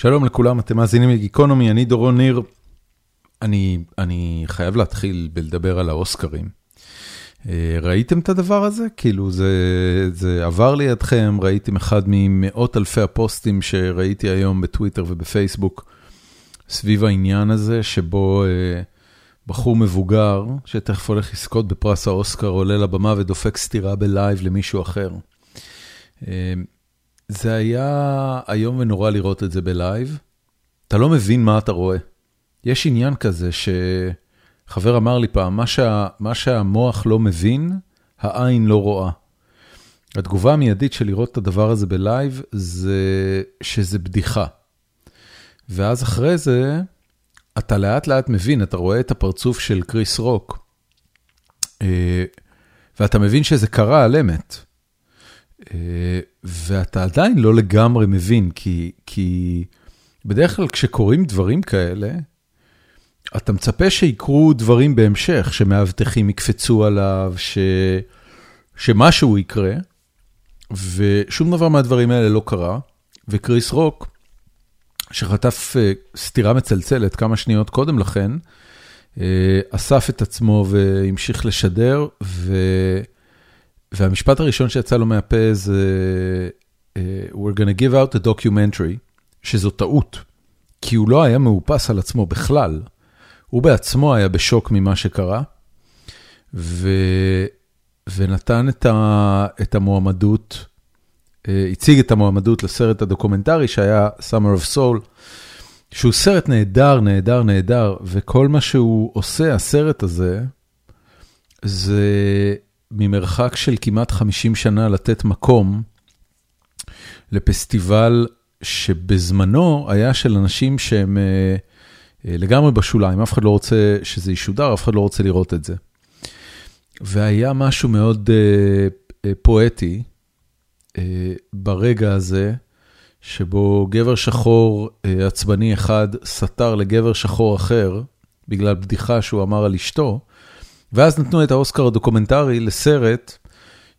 שלום לכולם, אתם מאזינים לגיקונומי, אני דורון ניר. אני, אני חייב להתחיל בלדבר על האוסקרים. אה, ראיתם את הדבר הזה? כאילו זה, זה עבר לידכם, ראיתם אחד ממאות אלפי הפוסטים שראיתי היום בטוויטר ובפייסבוק סביב העניין הזה, שבו אה, בחור מבוגר, שתכף הולך לזכות בפרס האוסקר, עולה לבמה ודופק סטירה בלייב למישהו אחר. אה, זה היה איום ונורא לראות את זה בלייב. אתה לא מבין מה אתה רואה. יש עניין כזה שחבר אמר לי פעם, מה, שה, מה שהמוח לא מבין, העין לא רואה. התגובה המיידית של לראות את הדבר הזה בלייב, זה שזה בדיחה. ואז אחרי זה, אתה לאט לאט מבין, אתה רואה את הפרצוף של קריס רוק, אה, ואתה מבין שזה קרה על אמת. אה, ואתה עדיין לא לגמרי מבין, כי, כי בדרך כלל כשקורים דברים כאלה, אתה מצפה שיקרו דברים בהמשך, שמאבטחים יקפצו עליו, ש... שמשהו יקרה, ושום דבר מהדברים האלה לא קרה, וקריס רוק, שחטף אה, סטירה מצלצלת כמה שניות קודם לכן, אה, אסף את עצמו והמשיך לשדר, ו... והמשפט הראשון שיצא לו מהפה זה, uh, We're gonna give out a documentary, שזו טעות, כי הוא לא היה מאופס על עצמו בכלל. הוא בעצמו היה בשוק ממה שקרה, ו... ונתן את, ה... את המועמדות, uh, הציג את המועמדות לסרט הדוקומנטרי שהיה Summer of Soul, שהוא סרט נהדר, נהדר, נהדר, וכל מה שהוא עושה, הסרט הזה, זה ממרחק של כמעט 50 שנה לתת מקום לפסטיבל שבזמנו היה של אנשים שהם אה, אה, לגמרי בשוליים, אף אחד לא רוצה שזה ישודר, אף אחד לא רוצה לראות את זה. והיה משהו מאוד אה, פואטי ברגע הזה, שבו גבר שחור עצבני אחד סתר לגבר שחור אחר, בגלל בדיחה שהוא אמר על אשתו, ואז נתנו את האוסקר הדוקומנטרי לסרט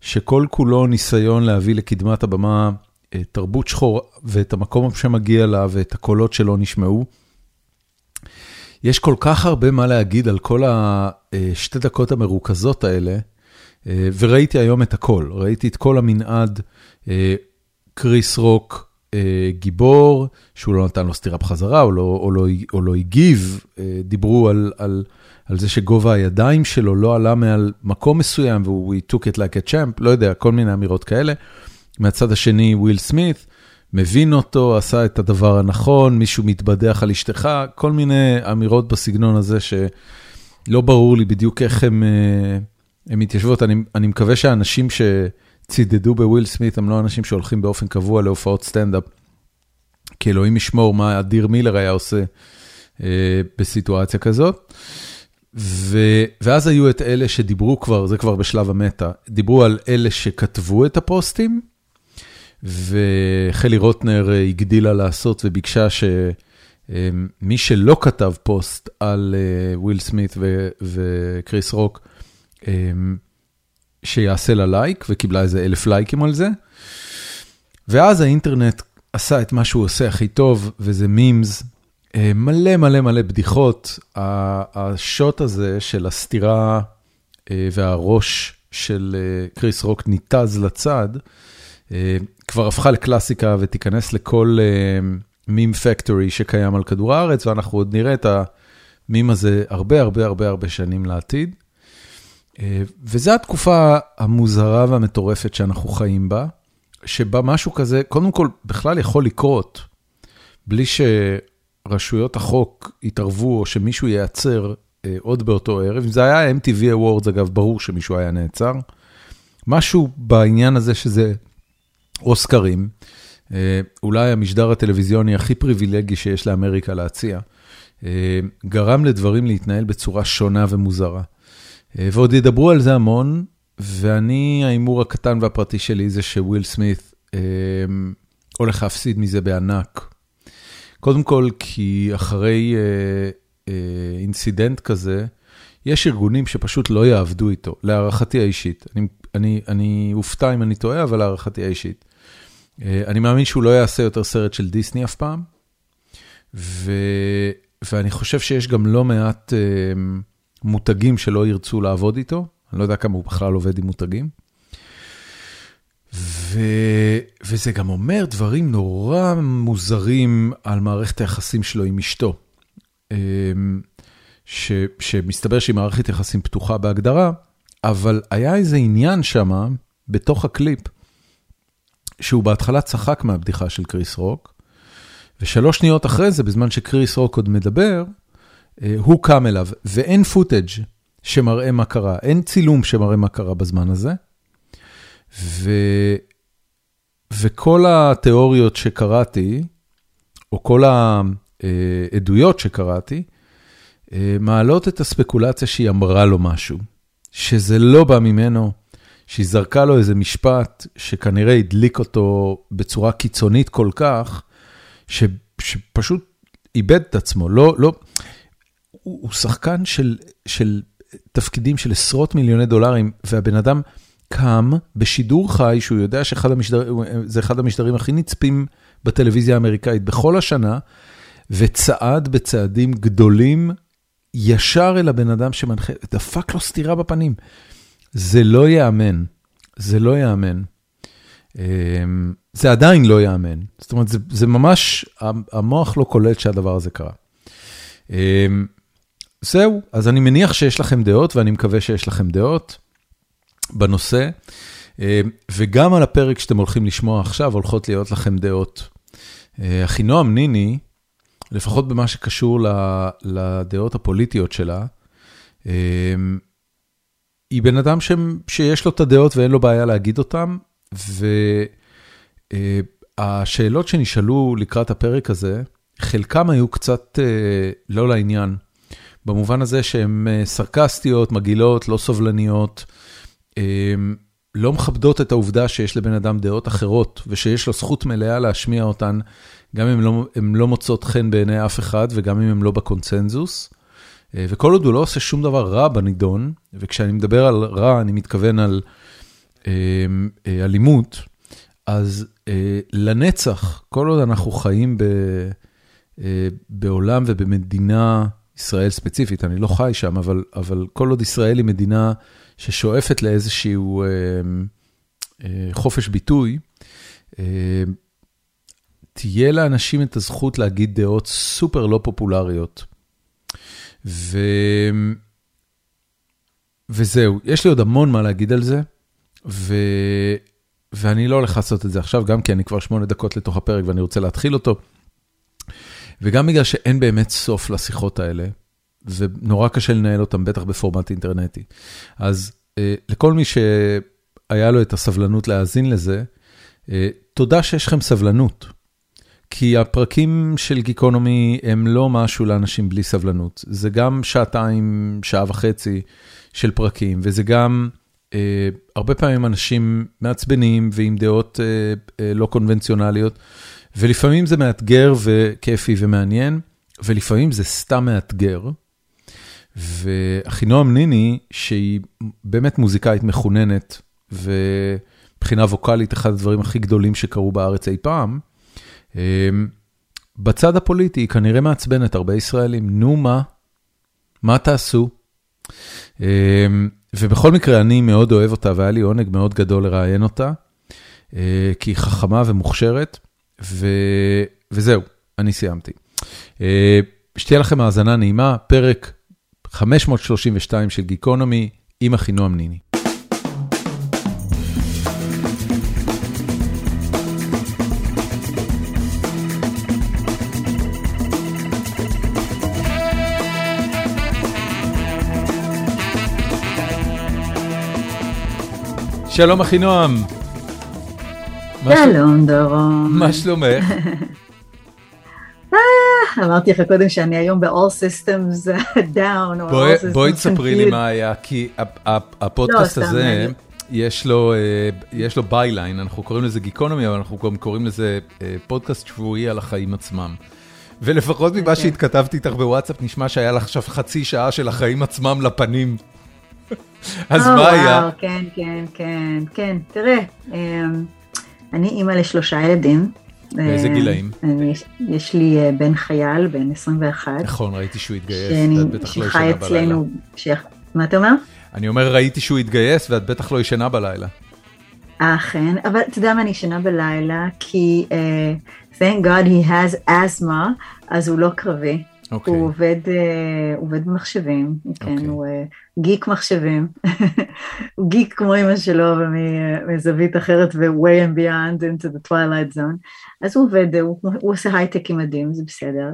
שכל כולו ניסיון להביא לקדמת הבמה אה, תרבות שחור ואת המקום שמגיע לה ואת הקולות שלא נשמעו. יש כל כך הרבה מה להגיד על כל השתי אה, דקות המרוכזות האלה, אה, וראיתי היום את הכל, ראיתי את כל המנעד, קריס רוק גיבור, שהוא לא נתן לו סטירה בחזרה, או לא, או לא, או לא הגיב, דיברו על... על על זה שגובה הידיים שלו לא עלה מעל מקום מסוים, והוא he took it like a champ, לא יודע, כל מיני אמירות כאלה. מהצד השני, וויל סמית, מבין אותו, עשה את הדבר הנכון, מישהו מתבדח על אשתך, כל מיני אמירות בסגנון הזה שלא ברור לי בדיוק איך הן אה, מתיישבות. אני, אני מקווה שהאנשים שצידדו בוויל סמית הם לא אנשים שהולכים באופן קבוע להופעות סטנדאפ. כי אלוהים ישמור מה אדיר מילר היה עושה אה, בסיטואציה כזאת. ו... ואז היו את אלה שדיברו כבר, זה כבר בשלב המטא, דיברו על אלה שכתבו את הפוסטים, וחלי רוטנר אה, הגדילה לעשות וביקשה שמי שלא כתב פוסט על אה, וויל סמית ו... וקריס רוק, שיעשה לה לייק, וקיבלה איזה אלף לייקים על זה. ואז האינטרנט עשה את מה שהוא עושה הכי טוב, וזה מימס. אה, מלא מלא מלא בדיחות, השוט הזה של הסתירה אה, והראש של אה, קריס רוק ניתז לצד, כבר הפכה לקלאסיקה ותיכנס לכל מים פקטורי שקיים על כדור הארץ, ואנחנו עוד נראה את המים הזה הרבה הרבה הרבה הרבה שנים לעתיד. וזו התקופה המוזרה והמטורפת שאנחנו חיים בה, שבה משהו כזה, קודם כל, בכלל יכול לקרות, בלי ש... רשויות החוק יתערבו או שמישהו ייעצר אה, עוד באותו ערב, אם זה היה MTV Awards אגב, ברור שמישהו היה נעצר. משהו בעניין הזה שזה אוסקרים, אה, אולי המשדר הטלוויזיוני הכי פריבילגי שיש לאמריקה להציע, אה, גרם לדברים להתנהל בצורה שונה ומוזרה. ועוד ידברו על זה המון, ואני, ההימור הקטן והפרטי שלי זה שוויל סמית הולך להפסיד מזה בענק. קודם כל, כי אחרי אה, אה, אינסידנט כזה, יש ארגונים שפשוט לא יעבדו איתו, להערכתי האישית. אני, אופתע אם אני טועה, אבל להערכתי האישית. אה, אני מאמין שהוא לא יעשה יותר סרט של דיסני אף פעם. ו, ואני חושב שיש גם לא מעט מותגים שלא ירצו לעבוד איתו, אני לא יודע כמה הוא בכלל עובד עם מותגים. ו... וזה גם אומר דברים נורא מוזרים על מערכת היחסים שלו עם אשתו. ש... שמסתבר שהיא מערכת יחסים פתוחה בהגדרה, אבל היה איזה עניין שם, בתוך הקליפ, שהוא בהתחלה צחק מהבדיחה של קריס רוק, ושלוש שניות אחרי זה, בזמן שקריס רוק עוד מדבר, אה, הוא קם אליו, ואין footage שמראה מה קרה, אין צילום שמראה מה קרה בזמן הזה. ו... וכל התיאוריות שקראתי, או כל העדויות שקראתי, אה, מעלות את הספקולציה שהיא אמרה לו משהו, שזה לא בא ממנו, שהיא זרקה לו איזה משפט שכנראה הדליק אותו בצורה קיצונית כל כך, ש, שפשוט איבד את עצמו. לא, לא, הוא, הוא שחקן של, של תפקידים של עשרות מיליוני דולרים, והבן אדם קם בשידור חי, שהוא יודע שזה אחד המשדרים הכי נצפים בטלוויזיה האמריקאית בכל השנה, וצעד בצעדים גדולים ישר אל הבן אדם שמנחה, דפק לו סטירה בפנים. זה לא ייאמן, זה לא ייאמן. אמ, זה עדיין לא ייאמן. זאת אומרת, זה, זה ממש, המוח לא קולט שהדבר הזה קרה. אמ, זהו, אז אני מניח שיש לכם דעות, ואני מקווה שיש לכם דעות בנושא. אמ, וגם על הפרק שאתם הולכים לשמוע עכשיו, הולכות להיות לכם דעות. אה, אחינועם ניני, לפחות במה שקשור לדעות הפוליטיות שלה, אמ, היא בן אדם ש, שיש לו את הדעות ואין לו בעיה להגיד אותן, והשאלות שנשאלו לקראת הפרק הזה, חלקם היו קצת אה, לא לעניין, במובן הזה שהן אה, סרקסטיות, מגעילות, לא סובלניות, לא מכבדות את העובדה שיש לבן אדם דעות אחרות, ושיש לו זכות מלאה להשמיע אותן גם אם לא, הן לא מוצאות חן בעיני אף אחד וגם אם הן לא בקונצנזוס. אה, וכל עוד הוא לא עושה שום דבר רע בנידון, וכשאני מדבר על רע, אני מתכוון על אה, אה, אלימות, אז אה, לנצח, כל עוד אנחנו חיים ב, בעולם ובמדינה, ישראל ספציפית, אני לא חי שם, אבל, אבל כל עוד ישראל היא מדינה ששואפת לאיזשהו אה, אה, חופש ביטוי, אה, תהיה לאנשים את הזכות להגיד דעות סופר לא פופולריות. ו... וזהו, יש לי עוד המון מה להגיד על זה, ו... ואני לא הולך לעשות את זה עכשיו, גם כי אני כבר שמונה דקות לתוך הפרק ואני רוצה להתחיל אותו. וגם בגלל שאין באמת סוף לשיחות האלה, ונורא קשה לנהל אותם, בטח בפורמט אינטרנטי. אז אה, לכל מי שהיה לו את הסבלנות להאזין לזה, אה, תודה שיש לכם סבלנות. כי הפרקים של גיקונומי הם לא משהו לאנשים בלי סבלנות. זה גם שעתיים, שעה וחצי של פרקים, וזה גם אה, הרבה פעמים אנשים מעצבנים ועם דעות אה, אה, לא קונבנציונליות, ולפעמים זה מאתגר וכיפי ומעניין, ולפעמים זה סתם מאתגר. ואחינועם ניני, שהיא באמת מוזיקאית מחוננת, ובחינה ווקאלית, אחד הדברים הכי גדולים שקרו בארץ אי פעם, אמ, בצד הפוליטי היא כנראה מעצבנת הרבה ישראלים, נו מה? מה תעשו? אמ, ובכל מקרה, אני מאוד אוהב אותה, והיה לי עונג מאוד גדול לראיין אותה, אה, כי היא חכמה ומוכשרת, ו... וזהו, אני סיימתי. אה, שתהיה לכם האזנה נעימה, פרק 532 של גיקונומי עם אחינועם ניני. שלום אחינועם. שלום דורון. מה שלומך? אה, אמרתי לך קודם שאני היום ב-all systems down. בואי תספרי לי מה היה, כי הפודקאסט לא, הזה, יש לו, אה, byline, אנחנו קוראים לזה גיקונומי, אבל אנחנו גם קוראים לזה אה, פודקאסט שבועי על החיים עצמם. ולפחות ממה אוקיי. שהתכתבתי איתך בוואטסאפ, נשמע שהיה לך עכשיו חצי שעה של החיים עצמם לפנים. אז מה היה? כן, כן, כן, כן. תראה, אמ, אני אימא לשלושה ילדים. באיזה גילאים? יש לי בן חייל, בן 21. נכון, ראיתי שהוא התגייס, ואת בטח לא ישנה בלילה. מה אתה אומר? אני אומר, ראיתי שהוא התגייס ואת בטח לא ישנה בלילה. אכן, אבל אתה יודע מה, אני ישנה בלילה, כי uh, thank God he has asthma, אז הוא לא קרבי. Okay. אוקיי. הוא עובד, uh, עובד במחשבים, okay. כן, אוקיי. הוא uh, גיק מחשבים. הוא גיק כמו אמא שלו ומזווית אחרת ו-way and beyond into the twilight zone. אז הוא עובד, הוא, הוא עושה הייטקים מדהים, זה בסדר.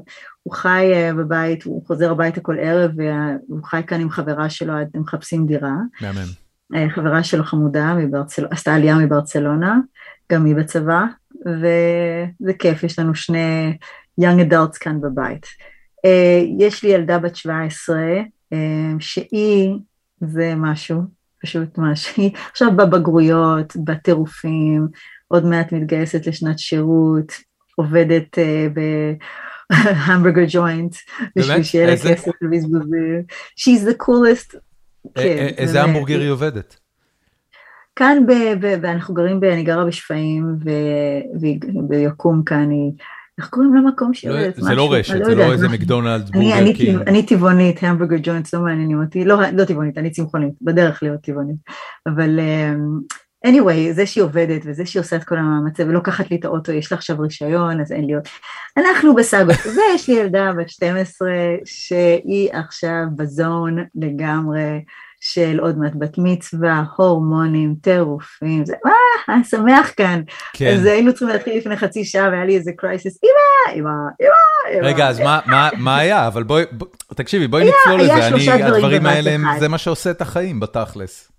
הוא חי uh, בבית, הוא חוזר הביתה כל ערב, והוא חי כאן עם חברה שלו, הם מחפשים דירה. מהמם. אה, חברה שלו חמודה, מברצל... עשתה עלייה מברצלונה, גם היא בצבא, וזה כיף, יש לנו שני young adults כאן בבית. אה, יש לי ילדה בת 17, אה, שהיא, זה משהו, פשוט משהו, עכשיו בבגרויות, בטירופים, עוד מעט מתגייסת לשנת שירות, עובדת ב... hamburger joint, בשביל שיהיה לה כסף לבזבוזים. She's the coolest כן. איזה המבורגר היא עובדת? כאן, ואנחנו גרים, אני גרה בשפיים, וביקום כאן היא... איך קוראים למקום שהיא עובדת? זה לא רשת, זה לא איזה מקדונלדס בורגר קינג. אני טבעונית, hamburger joints לא מעניינים אותי, לא, לא טבעונית, אני צמחונית, בדרך להיות טבעונית. אבל anyway, זה שהיא עובדת וזה שהיא עושה את כל המאמצים ולוקחת לי את האוטו, יש לה עכשיו רישיון, אז אין לי עוד. אנחנו בסאגות, ויש לי ילדה בת 12 שהיא עכשיו בזון לגמרי. של עוד מעט בת מצווה, הורמונים, טירופים, זה אה, היה שמח כאן. כן. אז היינו צריכים להתחיל לפני חצי שעה והיה לי איזה קרייסיס, אמא, אמא, אמא. רגע, אז מה, מה, מה היה? אבל בואי, בוא, תקשיבי, בואי נצלול לזה, אני, הדברים האלה, זה מה שעושה את החיים בתכלס.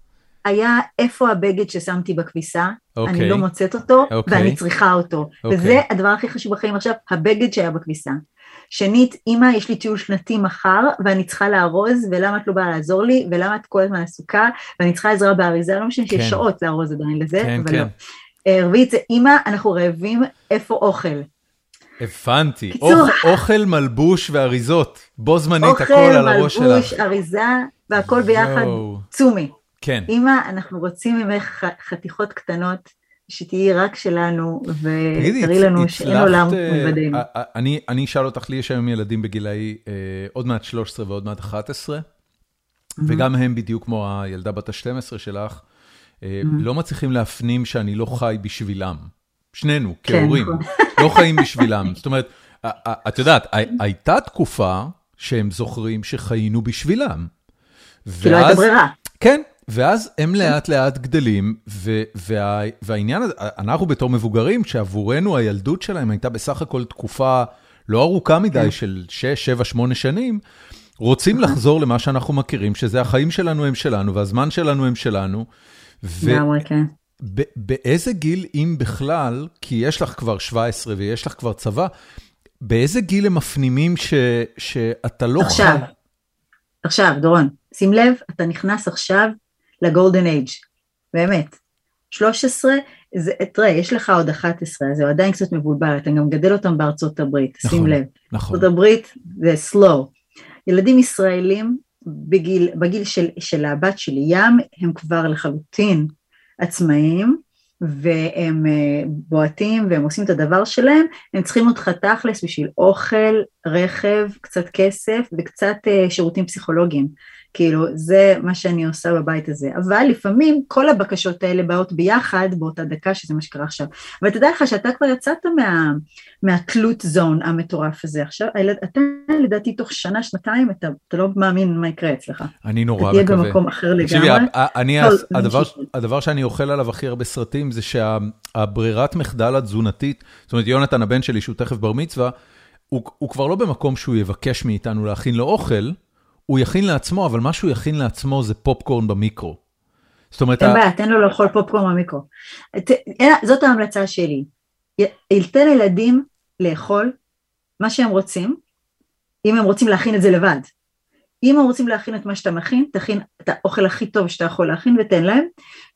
היה איפה הבגד ששמתי בכביסה, okay. אני אוקיי. לא מוצאת אותו, okay. אוקיי. ואני צריכה אותו. Okay. אוקיי. וזה הדבר הכי חשוב בחיים עכשיו, הבגד שהיה בכביסה. שנית, אמא, יש לי טיול שנתי מחר, ואני צריכה לארוז, ולמה את לא באה לעזור לי, ולמה את כל הזמן עסוקה, ואני צריכה עזרה באריזה, לא משנה שיש כן. שעות לארוז עדיין לזה, כן, אבל כן. לא. אה, רביעית זה, אמא, אנחנו רעבים, איפה אוכל? הבנתי, אוכל, אוכל, מלבוש ואריזות, בו זמנית הכל על הראש שלך. אוכל, מלבוש, אריזה, והכל ביחד, צומי. כן. אמא, אנחנו רוצים ממך חתיכות קטנות, שתהיי רק שלנו, ותראי לנו שאין עולם אה, מלבדנו. אני אשאל אותך, לי יש היום ילדים בגילאי עוד מעט 13 ועוד מעט 11, וגם הם בדיוק כמו הילדה בת ה-12 שלך, אה, לא מצליחים להפנים שאני לא חי בשבילם. שנינו, כן, כהורים, נכון. לא חיים בשבילם. זאת אומרת, את יודעת, הייתה תקופה שהם זוכרים שחיינו בשבילם. כי לא הייתה ברירה. כן, ואז הם לאט לאט גדלים, והעניין הזה, אנחנו בתור מבוגרים, שעבורנו הילדות שלהם הייתה בסך הכל תקופה לא ארוכה מדי כן. של 6, 7, 8 שנים, רוצים נכון. לחזור למה שאנחנו מכירים, שזה החיים שלנו הם שלנו, והזמן שלנו הם שלנו. לגמרי, כן. באיזה גיל, אם בכלל, כי יש לך כבר 17 ויש לך כבר צבא, באיזה גיל הם מפנימים שאתה לא עכשיו, חי... עכשיו, דורון, שים לב, אתה נכנס עכשיו לגולדן אייג', באמת. 13, זה, תראה, יש לך עוד 11, אז זה עדיין קצת מבולבל, אתה גם מגדל אותם בארצות הברית, נכון, שים לב. נכון. ארצות הברית זה slow. ילדים ישראלים בגיל, בגיל של, של הבת שלי, ים, הם כבר לחלוטין עצמאיים, והם אה, בועטים והם עושים את הדבר שלהם, הם צריכים אותך תכלס בשביל אוכל, רכב, קצת כסף וקצת אה, שירותים פסיכולוגיים. כאילו, זה מה שאני עושה בבית הזה. אבל לפעמים כל הבקשות האלה באות ביחד באותה דקה, שזה מה שקרה עכשיו. אבל תדע לך שאתה כבר יצאת מה, מהתלות זון המטורף הזה. עכשיו, אתה לדעתי תוך שנה, שנתיים, אתה, אתה לא מאמין מה יקרה אצלך. אני נורא מקווה. אתה תהיה במקום אחר לגמרי. תקשיבי, אני, הדבר, הדבר שאני אוכל עליו הכי הרבה סרטים זה שהברירת מחדל התזונתית, זאת אומרת, יונתן הבן שלי, שהוא תכף בר מצווה, הוא, הוא כבר לא במקום שהוא יבקש מאיתנו להכין לו אוכל, הוא יכין לעצמו, אבל מה שהוא יכין לעצמו זה פופקורן במיקרו. זאת אומרת... אין בעיה, תן לו לאכול פופקורן במיקרו. זאת ההמלצה שלי. תן לילדים לאכול מה שהם רוצים, אם הם רוצים להכין את זה לבד. אם הם רוצים להכין את מה שאתה מכין, תכין את האוכל הכי טוב שאתה יכול להכין ותן להם,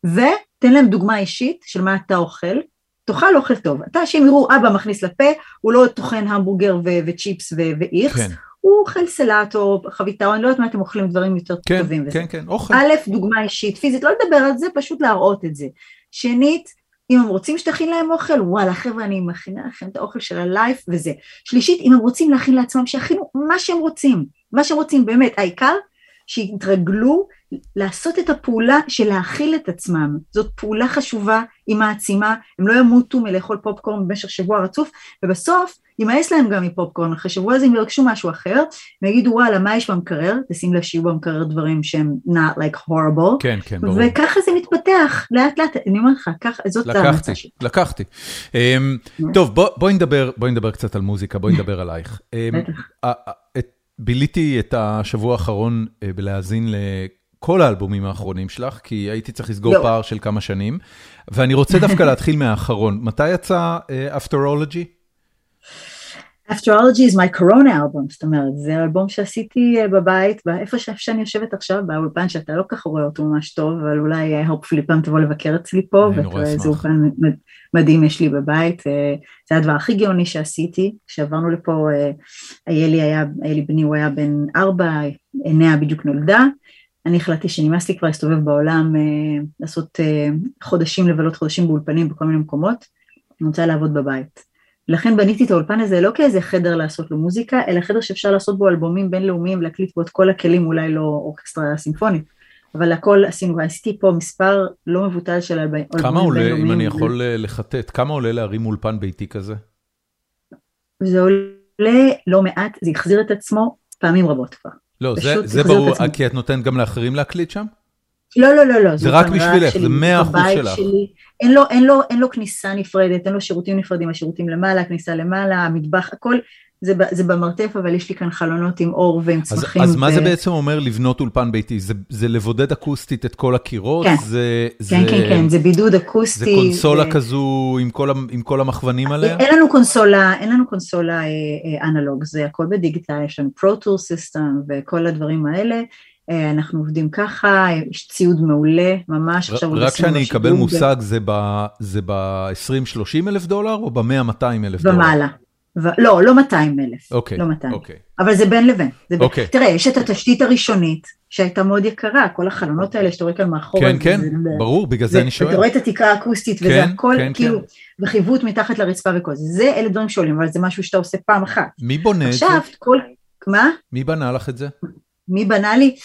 ותן להם דוגמה אישית של מה אתה אוכל, תאכל אוכל טוב. אתה, שהם יראו אבא מכניס לפה, הוא לא טוחן המבורגר וצ'יפס ואיכס, כן. הוא אוכל סלט או חביתה, או אני לא יודעת מה אתם אוכלים דברים יותר כן, טובים. כן, כן, כן, אוכל. א', דוגמה אישית, פיזית, לא לדבר על זה, פשוט להראות את זה. שנית, אם הם רוצים שתכין להם אוכל, וואלה חבר'ה אני מכינה לכם את האוכל של הלייף וזה. שלישית, אם הם רוצים להכין לעצמם, שיכינו מה שהם רוצים, מה שהם רוצים באמת, העיקר שיתרגלו לעשות את הפעולה של להאכיל את עצמם, זאת פעולה חשובה, היא מעצימה, הם לא ימותו מלאכול פופקורן במשך שבוע רצוף, ובסוף יימאס להם גם מפופקורן, אחרי שבוע הזה הם ירגשו משהו אחר, הם יגידו וואלה מה יש במקרר, תשים לב שיהיו במקרר דברים שהם not like horrible, כן, כן, ברור. וככה זה מתפתח לאט לאט, אני אומר לך, ככה, זאת ההמלצה שלי. לקחתי, לקחתי. טוב בוא, בואי נדבר, בואי נדבר קצת על מוזיקה, בואי נדבר עלייך. בטח. ביליתי את השבוע האחרון בלהאזין כל האלבומים האחרונים שלך, כי הייתי צריך לסגור לא. פער של כמה שנים, ואני רוצה דווקא להתחיל מהאחרון. מתי יצא uh, Afterology is my corona album, זאת אומרת, זה אלבום שעשיתי uh, בבית, איפה שאני יושבת עכשיו, באולפן שאתה לא ככה רואה אותו ממש טוב, אבל אולי uh, hopefully פעם תבוא לבקר אצלי פה, ואיזה אולפן מדהים יש לי בבית, uh, זה הדבר הכי גאוני שעשיתי, כשעברנו לפה, איילי היה, איילי בני הוא היה בן ארבע, עיניה בדיוק נולדה, אני החלטתי שנמאס לי כבר להסתובב בעולם, אה, לעשות אה, חודשים, לבלות חודשים באולפנים בכל מיני מקומות, אני רוצה לעבוד בבית. לכן בניתי את האולפן הזה לא כאיזה חדר לעשות לו מוזיקה, אלא חדר שאפשר לעשות בו אלבומים בינלאומיים, להקליט בו את כל הכלים, אולי לא אורקסטרה סימפונית, אבל הכל עשינו, ועשיתי פה מספר לא מבוטל של אלבומים בינלאומיים. כמה עולה, אם אני יכול אה, לחטט, כמה עולה להרים אולפן ביתי כזה? זה עולה לא מעט, זה החזיר את עצמו פעמים רבות כבר. לא, זה ברור, כי את נותנת גם לאחרים להקליט שם? לא, לא, לא, לא. זה רק בשבילך, זה מאה אחוז שלך. אין לו, אין, לו, אין לו כניסה נפרדת, אין לו שירותים נפרדים, השירותים למעלה, כניסה למעלה, המטבח, הכל זה, זה במרתף, אבל יש לי כאן חלונות עם אור ועם צמחים. אז, אז ו... מה זה בעצם אומר לבנות אולפן ביתי? זה, זה לבודד אקוסטית את כל הקירות? כן, זה, כן, זה, כן, כן, זה בידוד אקוסטי. זה קונסולה זה... כזו עם כל, עם כל המכוונים עליה? אין לנו קונסולה, אין לנו קונסולה אה, אה, אנלוג, זה הכל בדיגיטל, יש לנו פרוטור סיסטם וכל הדברים האלה. אה, אנחנו עובדים ככה, יש ציוד מעולה, ממש עכשיו רק שאני אקבל מושג, זה ב-20-30 אלף דולר או ב-100-200 אלף דולר? במעלה. ו... לא, לא 200 אלף, okay, לא 200, okay. אבל זה בין לבין. זה בין. Okay. תראה, יש את התשתית הראשונית שהייתה מאוד יקרה, כל החלונות האלה שאתה רואה כאן מאחור. כן, כן, זה, ברור, בגלל זה, זה אני שואל. אתה רואה את התקרה האקוסטית כן, וזה הכל, כן, כאילו, כן. וחיווט מתחת לרצפה וכל זה. זה, אלה דברים שעולים, אבל זה משהו שאתה עושה פעם אחת. מי בונה עכשיו, את זה? עכשיו, כל... מה? מי בנה לך את זה? מי בנה לי?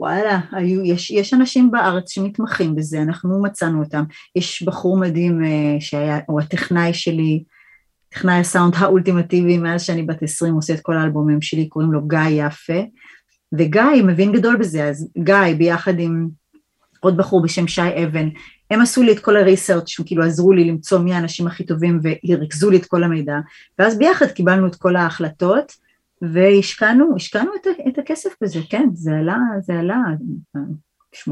וואלה, היו, יש, יש אנשים בארץ שמתמחים בזה, אנחנו מצאנו אותם. יש בחור מדהים אה, שהיה, הוא הטכנאי שלי, טכנאי הסאונד האולטימטיבי מאז שאני בת 20 עושה את כל האלבומים שלי, קוראים לו גיא יפה, וגיא מבין גדול בזה, אז גיא ביחד עם עוד בחור בשם שי אבן, הם עשו לי את כל הריסרצ', כאילו עזרו לי למצוא מי האנשים הכי טובים וריכזו לי את כל המידע, ואז ביחד קיבלנו את כל ההחלטות, והשקענו, השקענו את, את הכסף בזה, כן, זה עלה, זה עלה 80-90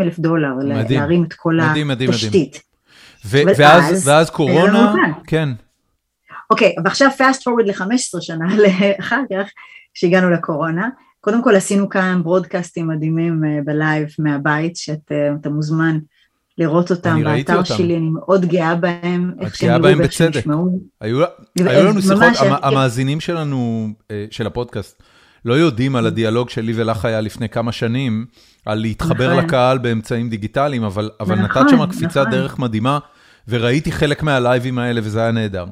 אלף דולר, מדהים, להרים את כל מדהים, התשתית. מדהים, מדהים. ואז, ואז קורונה, כן. אוקיי, ועכשיו fast forward ל-15 שנה אחר כך, כשהגענו לקורונה, קודם כל עשינו כאן ברודקאסטים מדהימים אה, בלייב מהבית, שאתה אה, מוזמן לראות אותם באתר אותם. שלי, אני מאוד גאה בהם, איך שהם נראו ואיך שהם נשמעו. היו, היו לנו שיחות, המ, המאזינים שלנו, אה, של הפודקאסט, לא יודעים על הדיאלוג שלי ולך היה לפני כמה שנים, על להתחבר נכון. לקהל באמצעים דיגיטליים, אבל, אבל נכון, נתת שם קפיצת נכון. דרך מדהימה, וראיתי חלק מהלייבים האלה וזה היה נהדר.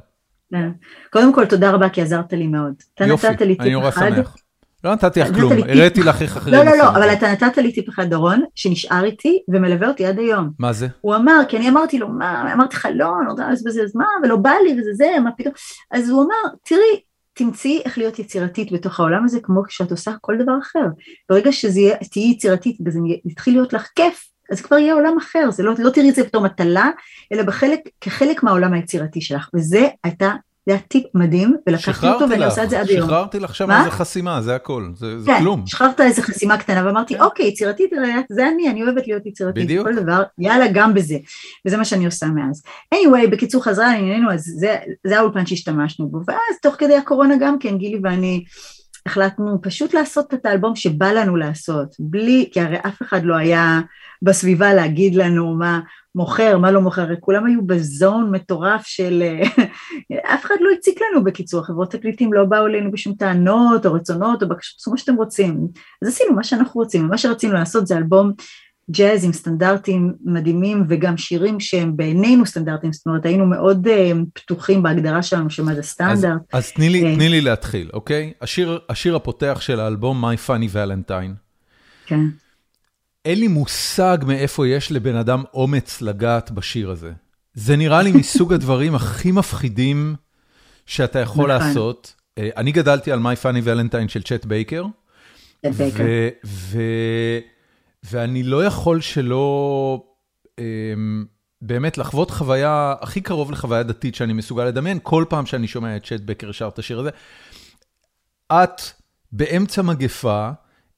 כן. קודם כל, תודה רבה, כי עזרת לי מאוד. יופי, אני נורא שמח. לא נתתי לך כלום, הראיתי לך איך אחרים. לא, לא, לא, אבל אתה נתת לי טיפ אחד, דורון, שנשאר איתי ומלווה אותי עד היום. מה זה? הוא אמר, כי אני אמרתי לו, מה, אמרתי לך, לא, אני רוצה לבזבז מה, ולא בא לי, וזה זה, מה פתאום. אז הוא אמר, תראי, תמצאי איך להיות יצירתית בתוך העולם הזה, כמו כשאת עושה כל דבר אחר. ברגע שתהיי יצירתית וזה יתחיל להיות לך כיף, אז כבר יהיה עולם אחר, זה לא, לא תראי את זה בתור מטלה, אלא בחלק, כחלק מהעולם היצירתי שלך, וזה הייתה זה היה טיפ מדהים, ולקחתי אותו ואני עושה את זה עד היום. שחררתי לך שם איזה חסימה, זה הכל, זה כן, כלום. כן, שחררת איזה חסימה קטנה, ואמרתי, אוקיי, יצירתית, זה אני, אני אוהבת להיות יצירתית. בדיוק. כל דבר, יאללה, גם בזה. וזה מה שאני עושה מאז. anyway, בקיצור חזרה לענייננו, אז זה, זה האולפן שהשתמשנו בו, ואז תוך כדי הקורונה גם כן, גילי ואני החלטנו פשוט לעשות את האלבום שבא לנו לעשות, בלי, כי הרי אף אחד לא היה בסביבה להגיד לנו מה, מוכר, מה לא מוכר, כולם היו בזון מטורף של... אף אחד לא הציק לנו בקיצור, חברות תקליטים לא באו אלינו בשום טענות או רצונות או בקשות, תעשו מה שאתם רוצים. אז עשינו מה שאנחנו רוצים, ומה שרצינו לעשות זה אלבום ג'אז עם סטנדרטים מדהימים וגם שירים שהם בעינינו סטנדרטים, זאת אומרת היינו מאוד uh, פתוחים בהגדרה שלנו של מה זה סטנדרט. אז, אז תני, לי, תני לי להתחיל, אוקיי? השיר, השיר הפותח של האלבום My Funny Valentine. כן. אין לי מושג מאיפה יש לבן אדם אומץ לגעת בשיר הזה. זה נראה לי מסוג הדברים הכי מפחידים שאתה יכול נכון. לעשות. אה, אני גדלתי על My Funny Valentine של צ'ט בייקר. בייקר. ואני לא יכול שלא אמ, באמת לחוות חוויה הכי קרוב לחוויה דתית שאני מסוגל לדמיין, כל פעם שאני שומע את צ'ט בייקר שר את השיר הזה. את באמצע מגפה,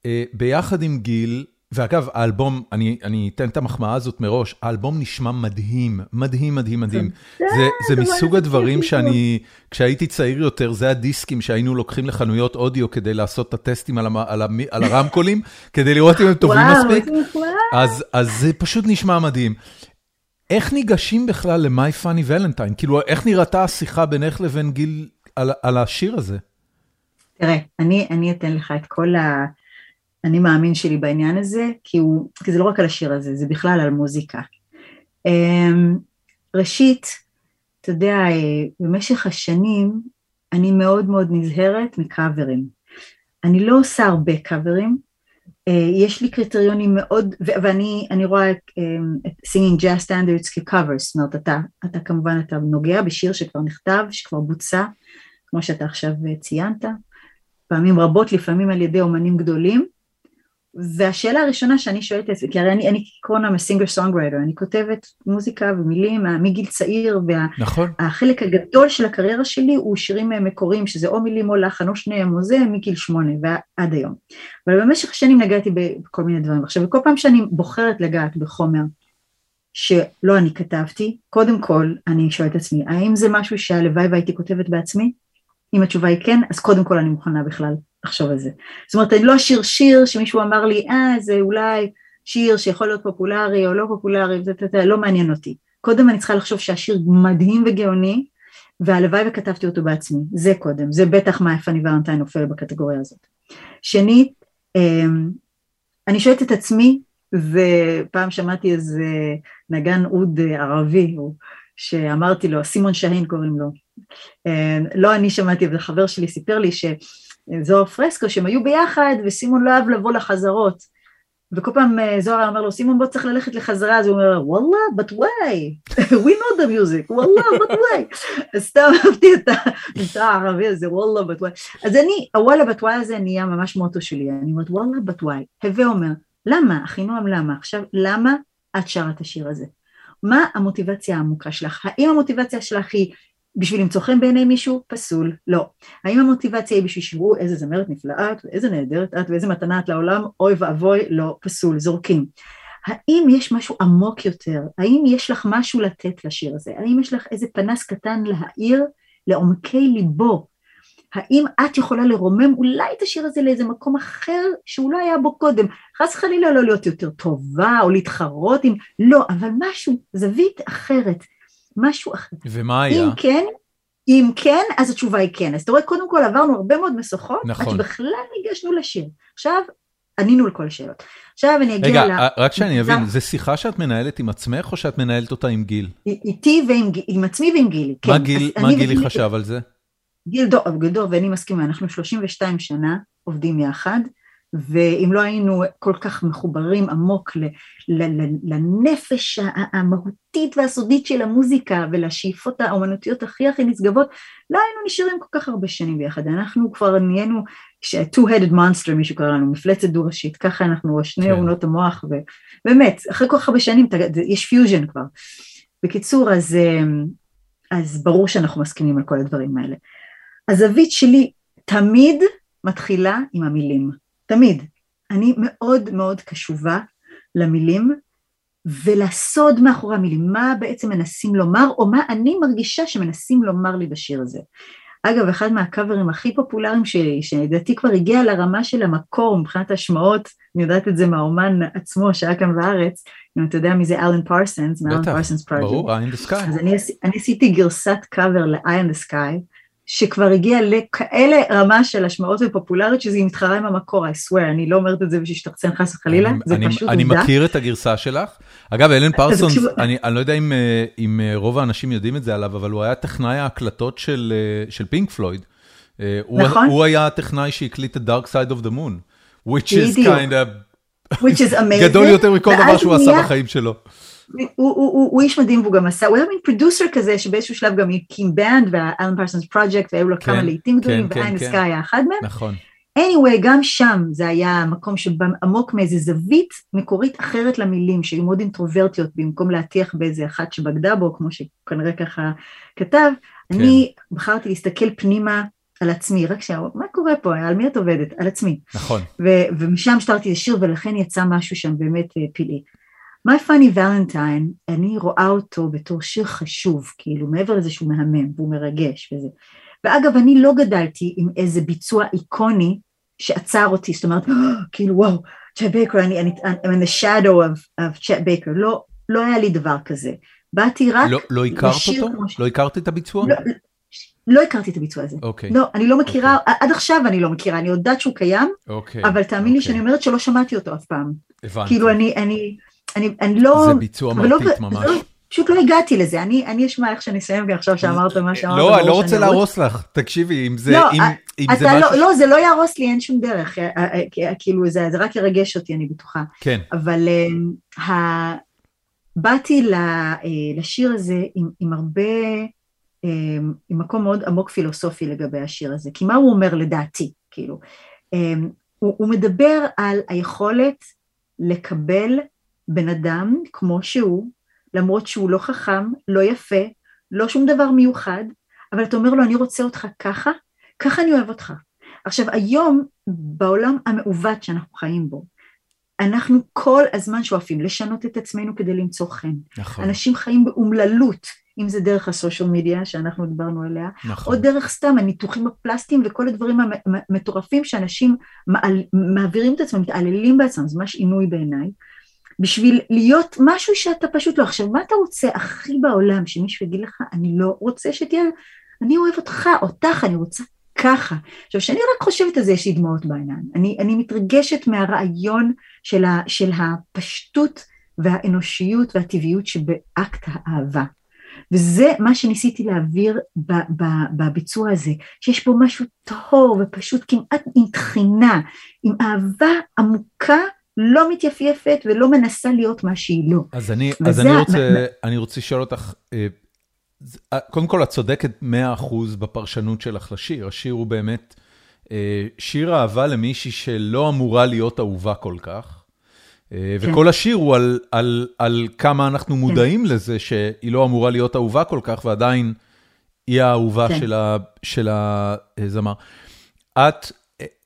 אה, ביחד עם גיל, ואגב, האלבום, אני, אני אתן את המחמאה הזאת מראש, האלבום נשמע מדהים, מדהים, מדהים, מדהים. זה, זה מסוג הדברים שאני, כשהייתי צעיר יותר, זה הדיסקים שהיינו לוקחים לחנויות אודיו כדי לעשות את הטסטים על, על, על הרמקולים, כדי לראות אם הם טובים מספיק. אז, אז זה פשוט נשמע מדהים. איך ניגשים בכלל ל-My Funny Valentine? כאילו, איך נראתה השיחה בינך לבין גיל על, על השיר הזה? תראה, אני, אני אתן לך את כל ה... אני מאמין שלי בעניין הזה, כי, הוא, כי זה לא רק על השיר הזה, זה בכלל על מוזיקה. אמ, ראשית, אתה יודע, אה, במשך השנים אני מאוד מאוד נזהרת מקאברים. אני לא עושה הרבה קאברים, אה, יש לי קריטריונים מאוד, ואני רואה אמ, את singing jazz standards כקאבר, זאת אומרת אתה, אתה כמובן אתה נוגע בשיר שכבר נכתב, שכבר בוצע, כמו שאתה עכשיו אה, ציינת, פעמים רבות, לפעמים על ידי אומנים גדולים, והשאלה הראשונה שאני שואלת את זה, כי הרי אני, אני קודם כל singer songwriter, אני כותבת מוזיקה ומילים מגיל צעיר, והחלק נכון. הגדול של הקריירה שלי הוא שירים מקוריים, שזה או מילים או לחן או שניהם או זה, מגיל שמונה ועד היום. אבל במשך השנים נגעתי בכל מיני דברים. עכשיו, וכל פעם שאני בוחרת לגעת בחומר שלא אני כתבתי, קודם כל אני שואלת את עצמי, האם זה משהו שהלוואי והייתי כותבת בעצמי? אם התשובה היא כן, אז קודם כל אני מוכנה בכלל לחשוב על זה. זאת אומרת, אני לא אשיר שיר שמישהו אמר לי, אה, זה אולי שיר שיכול להיות פופולרי או לא פופולרי, זה, זה, זה לא מעניין אותי. קודם אני צריכה לחשוב שהשיר מדהים וגאוני, והלוואי וכתבתי אותו בעצמי, זה קודם, זה בטח מה פאני ולנטיין נופל בקטגוריה הזאת. שנית, אמ, אני שואלת את עצמי, ופעם שמעתי איזה נגן אוד ערבי, שאמרתי לו, סימון שהין קוראים לו, אמ, לא אני שמעתי, אבל חבר שלי סיפר לי ש... זוהר פרסקו, שהם היו ביחד, וסימון לא אהב לבוא לחזרות. וכל פעם אה, זוהר אומר לו, סימון בוא צריך ללכת לחזרה, אז הוא אומר, וואלה, but why? we know the music, וואלה, but why? אז סתם אהבתי את הממצא הערבי הזה, וואלה, but why? אז אני, הוואלה, but why הזה נהיה ממש מוטו שלי, אני אומרת, וואלה, but why? הווה אומר, למה, אחינועם, למה? עכשיו, למה את שרה את השיר הזה? מה המוטיבציה העמוקה שלך? האם המוטיבציה שלך היא בשביל למצוא חן בעיני מישהו? פסול, לא. האם המוטיבציה היא בשביל שיראו איזה זמרת נפלאה את ואיזה נהדרת את ואיזה מתנה את לעולם? אוי ואבוי, לא, פסול, זורקים. האם יש משהו עמוק יותר? האם יש לך משהו לתת לשיר הזה? האם יש לך איזה פנס קטן להאיר לעומקי ליבו? האם את יכולה לרומם אולי את השיר הזה לאיזה מקום אחר שהוא לא היה בו קודם? חס וחלילה לא להיות יותר טובה או להתחרות עם... לא, אבל משהו, זווית אחרת. משהו אחר. ומה היה? אם כן, אם כן, אז התשובה היא כן. אז אתה רואה, קודם כל עברנו הרבה מאוד משוכות, נכון. עד שבכלל ניגשנו לשיר. עכשיו, ענינו לכל השאלות. עכשיו אני אגיע רגע, ל... רגע, רק שאני אבין, זו שיחה שאת מנהלת עם עצמך, או שאת מנהלת אותה עם גיל? איתי ועם עם עצמי ועם גילי, כן. מה, גיל, מה גילי חשב על זה? גיל דור, גדור ואני מסכימה, אנחנו 32 שנה עובדים יחד, ואם לא היינו כל כך מחוברים עמוק לנפש המהותית והסודית של המוזיקה ולשאיפות האומנותיות הכי הכי נשגבות, לא היינו נשארים כל כך הרבה שנים ביחד. אנחנו כבר נהיינו two-headed monster, מישהו קרא לנו, מפלצת דו-ראשית, ככה אנחנו שני כן. אונות המוח, ובאמת, אחרי כל כך הרבה שנים יש פיוז'ן כבר. בקיצור, אז, אז ברור שאנחנו מסכימים על כל הדברים האלה. הזווית שלי תמיד מתחילה עם המילים. תמיד. אני מאוד מאוד קשובה למילים ולסוד מאחורי המילים, מה בעצם מנסים לומר או מה אני מרגישה שמנסים לומר לי בשיר הזה. אגב, אחד מהקאברים הכי פופולריים שלי, שלדעתי כבר הגיע לרמה של המקור מבחינת השמעות, אני יודעת את זה מהאומן עצמו שהיה כאן בארץ, אם אתה יודע מי זה אלן פרסנס, מאלן פרסנס פרויקט. ברור, eye in the sky. אז אני, אני עשיתי גרסת קאבר ל-eye in the sky, שכבר הגיע לכאלה רמה של השמעות ופופולריות שזה מתחרה עם המקור, I swear, אני לא אומרת את זה בשביל שתחצן חס וחלילה, זה אני, פשוט אני עובדה. מכיר את הגרסה שלך. אגב, אלן פרסונס, אני, אני לא יודע אם, אה, אם אה, רוב האנשים יודעים את זה עליו, אבל הוא היה טכנאי ההקלטות של, אה, של פינק פלויד. אה, הוא- נכון. הוא היה הטכנאי שהקליט את Dark Side of the Moon, which is kind of which is amazing. גדול יותר מכל דבר שהוא עשה בחיים שלו. הוא, הוא, הוא, הוא איש מדהים והוא גם עשה, הוא היה מין producer כזה שבאיזשהו שלב גם הקים band ו The Alan Parsons Project והיו לו כן, כמה להיטים גדולים כן, ו Eye in the כן. Sky היה אחד מהם. נכון. anyway, גם שם זה היה מקום שעמוק מאיזה זווית מקורית אחרת למילים, שהיו מאוד אינטרוורטיות, במקום להטיח באיזה אחת שבגדה בו, כמו שכנראה ככה כתב, כן. אני בחרתי להסתכל פנימה על עצמי, רק שנייה, מה קורה פה, על מי את עובדת? על עצמי. נכון. ו- ומשם שתרתי לשיר ולכן יצא משהו שם באמת אה, פלאי. My Funny Valentine, אני רואה אותו בתור שיר חשוב, כאילו מעבר לזה שהוא מהמם והוא מרגש וזה. ואגב, אני לא גדלתי עם איזה ביצוע איקוני שעצר אותי, זאת אומרת, כאילו וואו, צ'אט בייקר, אני, אני, I'm in the shadow of, of צ'אט בייקר, לא, לא היה לי דבר כזה. באתי רק לא- לא הכרת אותו? כמו לא הכרת את הביצוע? לא, לא הכרתי את הביצוע הזה. אוקיי. לא, אני לא מכירה, עד עכשיו אני לא מכירה, אני יודעת שהוא קיים, אוקיי. אבל תאמין לי אוקיי. שאני אומרת שלא שמעתי אותו אף פעם. הבנתי. כאילו אני, אני, אני, אני לא... זה ביצוע אבל לא- מרטיט ממש. לא- פשוט לא הגעתי לזה, אני, אני אשמע איך שאני אסיים גם עכשיו שאמרת מה שאמרת. לא, אני לא רוצה. להרוס לך. תקשיבי, אם זה לא, אם- אה, אם זה אתה לא, משהו... לא, זה לא יהרוס לי, אין שום דרך, אה, אה, כאילו זה, זה רק ירגש אותי, אני בטוחה. כן. אבל ה... באתי לשיר הזה עם, עם הרבה, עם מקום מאוד עמוק פילוסופי לגבי השיר הזה, כי מה הוא אומר לדעתי, כאילו? הוא, הוא מדבר על היכולת לקבל בן אדם כמו שהוא, למרות שהוא לא חכם, לא יפה, לא שום דבר מיוחד, אבל אתה אומר לו, אני רוצה אותך ככה, ככה אני אוהב אותך. עכשיו, היום, בעולם המעוות שאנחנו חיים בו, אנחנו כל הזמן שואפים לשנות את עצמנו כדי למצוא חן. נכון. אנשים חיים באומללות, אם זה דרך הסושיאל מדיה שאנחנו דיברנו עליה, נכון. או דרך סתם הניתוחים הפלסטיים וכל הדברים המטורפים שאנשים מעל, מעבירים את עצמם, מתעללים בעצמם, זה ממש עינוי בעיניי, בשביל להיות משהו שאתה פשוט לא. עכשיו, מה אתה רוצה הכי בעולם, שמישהו יגיד לך, אני לא רוצה שתהיה, אני אוהב אותך, אותך, אני רוצה ככה. עכשיו, כשאני רק חושבת על זה, יש לי דמעות בעיניים. אני, אני מתרגשת מהרעיון של, ה, של הפשטות והאנושיות והטבעיות שבאקט האהבה. וזה מה שניסיתי להעביר בביצוע הזה, שיש פה משהו טהור ופשוט כמעט עם תחינה, עם אהבה עמוקה, לא מתייפייפת ולא מנסה להיות מה שהיא לא. אז אני, אז אני, רוצה, אני רוצה לשאול אותך, אה, אה, קודם כל את צודקת 100% בפרשנות שלך לשיר, השיר הוא באמת אה, שיר אהבה למישהי שלא אמורה להיות אהובה כל כך, כן. וכל השיר הוא על, על, על כמה אנחנו מודעים לזה שהיא לא אמורה להיות אהובה כל כך, ועדיין היא האהובה כן. של, ה, של הזמר. את,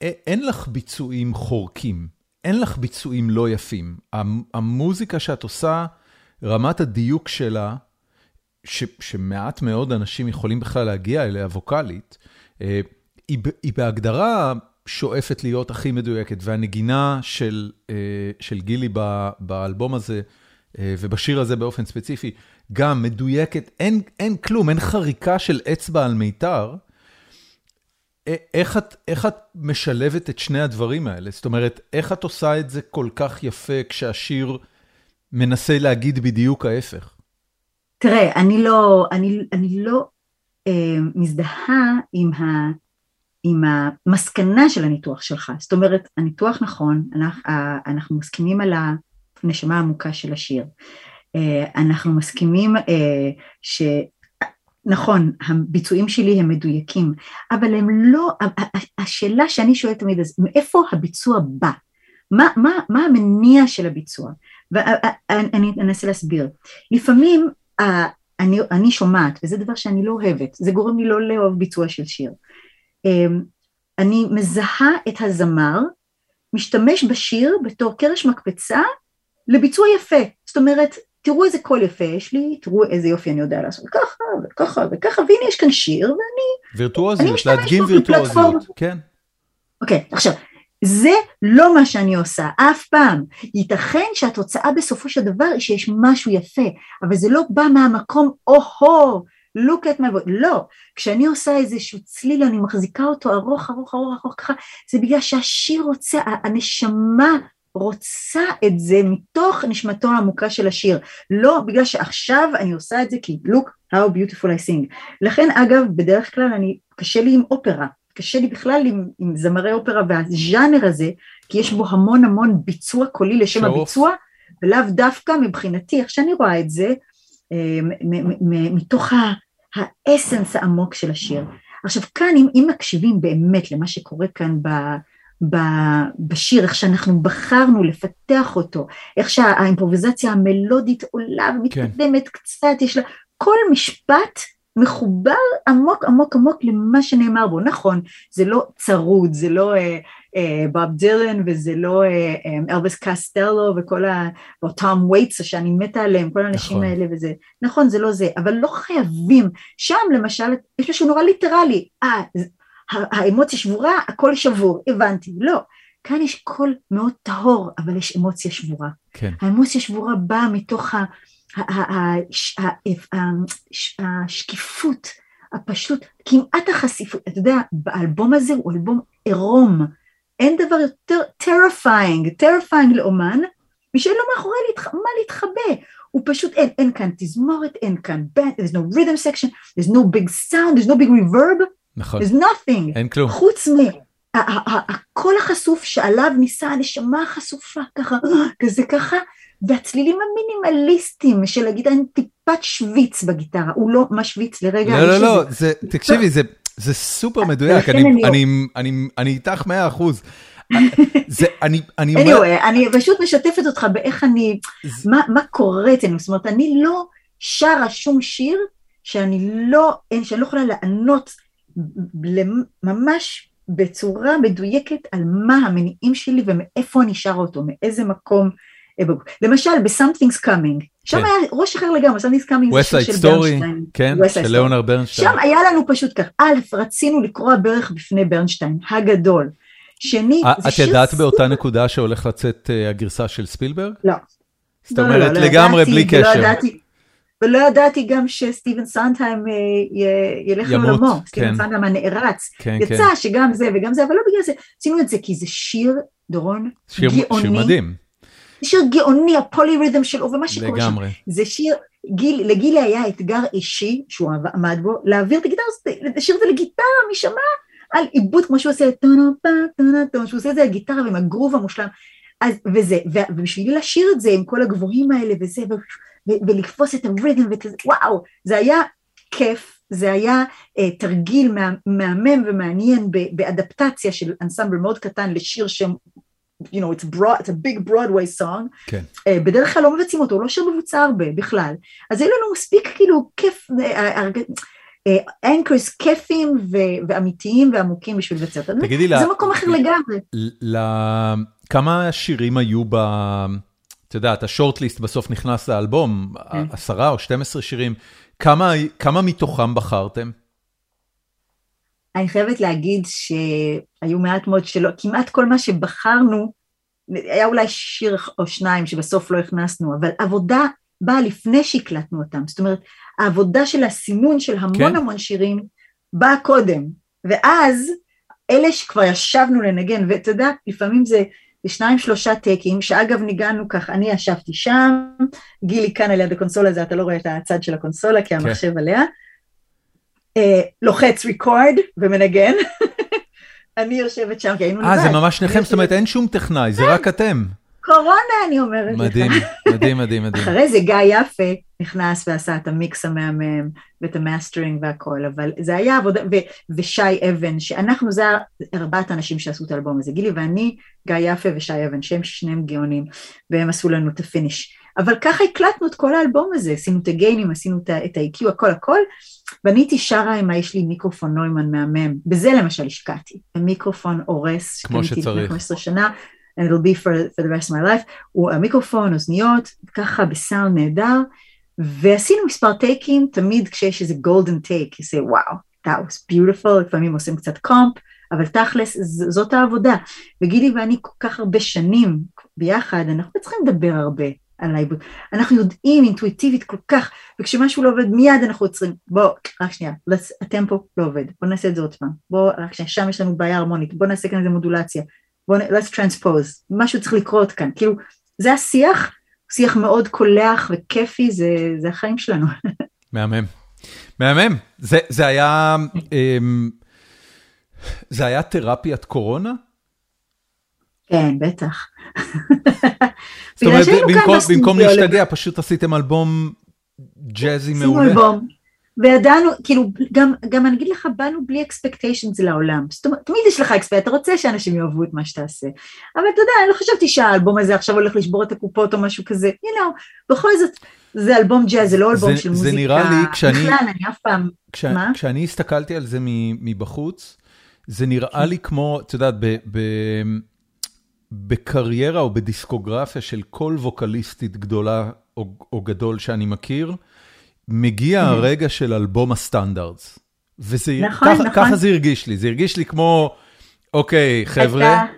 אין לך ביצועים חורקים, אין לך ביצועים לא יפים. המ- המוזיקה שאת עושה, רמת הדיוק שלה, ש, שמעט מאוד אנשים יכולים בכלל להגיע אליה ווקאלית, אה, היא, היא בהגדרה שואפת להיות הכי מדויקת, והנגינה של, אה, של גילי באלבום הזה, אה, ובשיר הזה באופן ספציפי, גם מדויקת, אין, אין כלום, אין חריקה של אצבע על מיתר. איך את, איך את משלבת את שני הדברים האלה? זאת אומרת, איך את עושה את זה כל כך יפה כשהשיר מנסה להגיד בדיוק ההפך? תראה, אני לא, אני, אני לא אה, מזדהה עם, ה, עם המסקנה של הניתוח שלך. זאת אומרת, הניתוח נכון, אנחנו, אנחנו מסכימים על הנשמה העמוקה של השיר. אה, אנחנו מסכימים אה, ש... נכון, הביצועים שלי הם מדויקים, אבל הם לא, השאלה שאני שואלת תמיד, אז מאיפה הביצוע בא? מה, מה, מה המניע של הביצוע? ואני אנסה להסביר. לפעמים אני, אני שומעת, וזה דבר שאני לא אוהבת, זה גורם לי לא לאהוב ביצוע של שיר. אמ, אני מזהה את הזמר, משתמש בשיר בתור קרש מקפצה לביצוע יפה. זאת אומרת, תראו איזה קול יפה יש לי, תראו איזה יופי אני יודע לעשות ככה וככה וככה, והנה יש כאן שיר, ואני... וירטואוזיות, להדגים וירטואוזיות. כן. אוקיי, עכשיו, זה לא מה שאני עושה, אף פעם. ייתכן שהתוצאה בסופו של דבר היא שיש משהו יפה, אבל זה לא בא מהמקום, או-הו, look at my voice, לא, כשאני עושה איזשהו צליל אני מחזיקה אותו ארוך ארוך ארוך ארוך ככה, זה בגלל שהשיר רוצה, הנשמה רוצה את זה מתוך נשמתו העמוקה של השיר, לא בגלל שעכשיו אני עושה את זה כי look how beautiful I sing. לכן אגב בדרך כלל אני, קשה לי עם אופרה, קשה לי בכלל עם, עם זמרי אופרה והז'אנר הזה, כי יש בו המון המון ביצוע קולי לשם שרוף. הביצוע, ולאו דווקא מבחינתי, איך שאני רואה את זה, אה, מתוך האסנס העמוק של השיר. עכשיו כאן אם, אם מקשיבים באמת למה שקורה כאן ב, ב, בשיר, איך שאנחנו בחרנו לפתח אותו, איך שהאימפרוביזציה המלודית עולה ומתקדמת כן. קצת, יש לה כל משפט מחובר עמוק עמוק עמוק למה שנאמר בו, נכון, זה לא צרוד, זה לא אה, אה, בוב דילן וזה לא אה, אה, אלביס קוסטלו וכל ה... או טום וייטס שאני מתה עליהם, כל האנשים נכון. האלה וזה, נכון זה לא זה, אבל לא חייבים, שם למשל יש משהו נורא ליטרלי, אה, האמוציה שבורה, הכל שבור, הבנתי, לא, כאן יש קול מאוד טהור, אבל יש אמוציה שבורה. כן. האמוציה שבורה באה מתוך. השקיפות, הפשטות, כמעט החשיפות, אתה יודע, האלבום הזה הוא אלבום עירום, אין דבר יותר terrifying, terrifying לאומן, ושאין לו מאחורי להתח... מה להתחבא, הוא פשוט, אין, אין כאן תזמורת, אין כאן band, there's no rhythm section, there's no big sound, there's no big reverb, נכון, there's nothing, אין כלום, חוץ מ... הקול החשוף שעליו ניסה הנשמה החשופה ככה, כזה ככה, והצלילים המינימליסטיים של להגיד אין טיפת שוויץ בגיטרה, הוא לא משוויץ לרגע. לא, לא, לא, זה, תקשיבי, זה, זה סופר מדויק, אני, אני, אני, אני, אני איתך מאה אחוז. זה, אני, אני אומר... anyway, אני פשוט משתפת אותך באיך אני, זה... מה, מה קורה אצלנו, זאת אומרת, אני לא שרה שום שיר שאני לא, שאני לא יכולה לענות ממש בצורה מדויקת על מה המניעים שלי ומאיפה אני שרה אותו, מאיזה מקום. למשל ב-Something's Coming, שם כן. היה ראש אחר לגמרי, Something's Coming זה שיר של ברנשטיין, כן, של ליאונר ברנשטיין. שם היה לנו פשוט כך, א', רצינו לקרוע ברך בפני ברנשטיין, הגדול. שנית, אה, את ידעת באותה נקודה שהולך לצאת אה, הגרסה של ספילברג? לא. זאת אומרת, לא, לא, לא לגמרי בלי קשר. ולא ידעתי גם שסטיבן סנטהיים אה, ילך לעולמו, סטיבן כן. סנטהיים הנערץ, כן, יצא כן. שגם זה וגם זה, אבל לא בגלל זה, עשינו את זה כי זה שיר, דורון, שיר, גאוני. שיר מדהים. שיר גאוני, הפוליריתם שלו, ומה שקורה שם, זה שיר, גיל, לגילי היה אתגר אישי, שהוא עמד בו, להעביר את הגיטרה, לשיר את זה לגיטרה, מי שמע? על עיבוד כמו שהוא עושה, טונו פה, טונו טונו, שהוא עושה את זה על גיטרה ועם הגרוב המושלם, אז, וזה, ובשביל לשיר את זה עם כל הגבוהים האלה וזה, ו, ולתפוס את הריתם וכזה, וואו, זה היה כיף, זה היה uh, תרגיל מה, מהמם ומעניין באדפטציה של אנסמבל מאוד קטן לשיר שהם you know, it's, broad, it's a big Broadway song, כן. uh, בדרך כלל לא מבצעים אותו, הוא לא שיר מבוצע הרבה בכלל, אז היו לנו מספיק כאילו כיף, אנקרס uh, uh, כיפים ו- ואמיתיים ועמוקים בשביל לבצע אותו, תגידי זה לה, מקום אחר לגמרי. כמה שירים היו ב... את יודעת, השורטליסט בסוף נכנס לאלבום, כן. עשרה או 12 שירים, כמה, כמה מתוכם בחרתם? אני חייבת להגיד שהיו מעט מאוד שלא, כמעט כל מה שבחרנו, היה אולי שיר או שניים שבסוף לא הכנסנו, אבל עבודה באה לפני שהקלטנו אותם, זאת אומרת, העבודה של הסימון של המון כן. המון שירים באה קודם, ואז אלה שכבר ישבנו לנגן, ואתה יודע, לפעמים זה שניים שלושה טקים, שאגב ניגענו כך, אני ישבתי שם, גילי כאן על יד הקונסולה הזה, אתה לא רואה את הצד של הקונסולה כי כן. המחשב עליה, אה, לוחץ record ומנגן, אני יושבת שם כי היינו לבד. אה, זה ממש שניכם, זאת אומרת אין שום טכנאי, זה רק אתם. קורונה אני אומרת לך. מדהים, מדהים, מדהים, מדהים. אחרי זה גיא יפה נכנס ועשה את המיקס המהמם ואת המאסטרינג והכל, אבל זה היה עבודה, ושי אבן, שאנחנו, זה ארבעת האנשים שעשו את האלבום הזה, גילי ואני, גיא יפה ושי אבן, שהם שניהם גאונים, והם עשו לנו את ה finish. אבל ככה הקלטנו את כל האלבום הזה, עשינו את הגיינים, עשינו את ה-EQ, הכל הכל, ואני הייתי שרה עם יש לי מיקרופון נוימן מהמם, בזה למשל השקעתי, מיקרופון הורס, כמו שצריך, לפני 15 שנה, and it'll be for, for the rest of my life, הוא המיקרופון, אוזניות, ככה בסאונד נהדר, ועשינו מספר טייקים, תמיד כשיש איזה גולדן טייק, you say wow, that was beautiful, לפעמים עושים קצת קומפ, אבל תכלס זאת העבודה, וגילי ואני כל כך הרבה שנים ביחד, אנחנו צריכים לדבר הרבה, על. אנחנו יודעים אינטואיטיבית כל כך, וכשמשהו לא עובד מיד אנחנו עוצרים. בוא, רק שנייה, הטמפו לא עובד, בוא נעשה את זה עוד פעם. בוא, רק שנייה, שם יש לנו בעיה הרמונית, בוא נעשה כאן איזה מודולציה. בוא, let's transpose, משהו צריך לקרות כאן. כאילו, זה השיח, שיח מאוד קולח וכיפי, זה, זה החיים שלנו. מהמם. מהמם. זה, זה היה... אמ, זה היה תרפיית קורונה? כן, בטח. זאת אומרת, במקום, במקום להשתגע, פשוט עשיתם אלבום ג'אזי מעולה. עשינו אלבום, וידענו, כאילו, גם, גם אני אגיד לך, באנו בלי אקספקטיישנס לעולם. זאת אומרת, תמיד יש לך אקספקט, אתה רוצה שאנשים יאהבו את מה שתעשה. אבל אתה יודע, אני לא חשבתי שהאלבום הזה עכשיו הולך לשבור את הקופות או משהו כזה. you know, בכל זאת, זה אלבום ג'אז, זה לא אלבום זה, של מוזיקה. זה נראה לי, כשאני... בכלל, אני אף פעם... כש, מה? כשאני הסתכלתי על זה מבחוץ, זה נראה לי כמו, את יודעת, ב... ב בקריירה או בדיסקוגרפיה של כל ווקליסטית גדולה או, או גדול שאני מכיר, מגיע הרגע של אלבום הסטנדרטס. וזה, נכון, ככה, נכון. ככה זה הרגיש לי, זה הרגיש לי כמו, אוקיי, חבר'ה, אתה-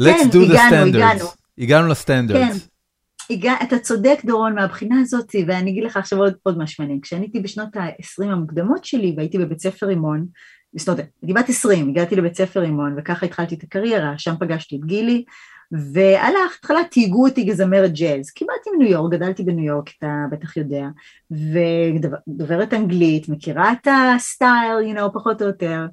let's כן, do the standards. הגענו. הגענו לסטנדרטס. כן. הגע, אתה צודק דורון מהבחינה הזאת, ואני אגיד לך עכשיו עוד, עוד משהו מעניין. כשאני הייתי בשנות ה-20 המוקדמות שלי והייתי בבית ספר רימון, בשנות, הייתי בת 20, הגעתי לבית ספר רימון וככה התחלתי את הקריירה, שם פגשתי את גילי, ועל ההתחלה תהיגו אותי כזמרת ג'אז, כי באתי מניו יורק, גדלתי בניו יורק, אתה בטח יודע, ודוברת אנגלית, מכירה את הסטייל, you know, פחות או יותר,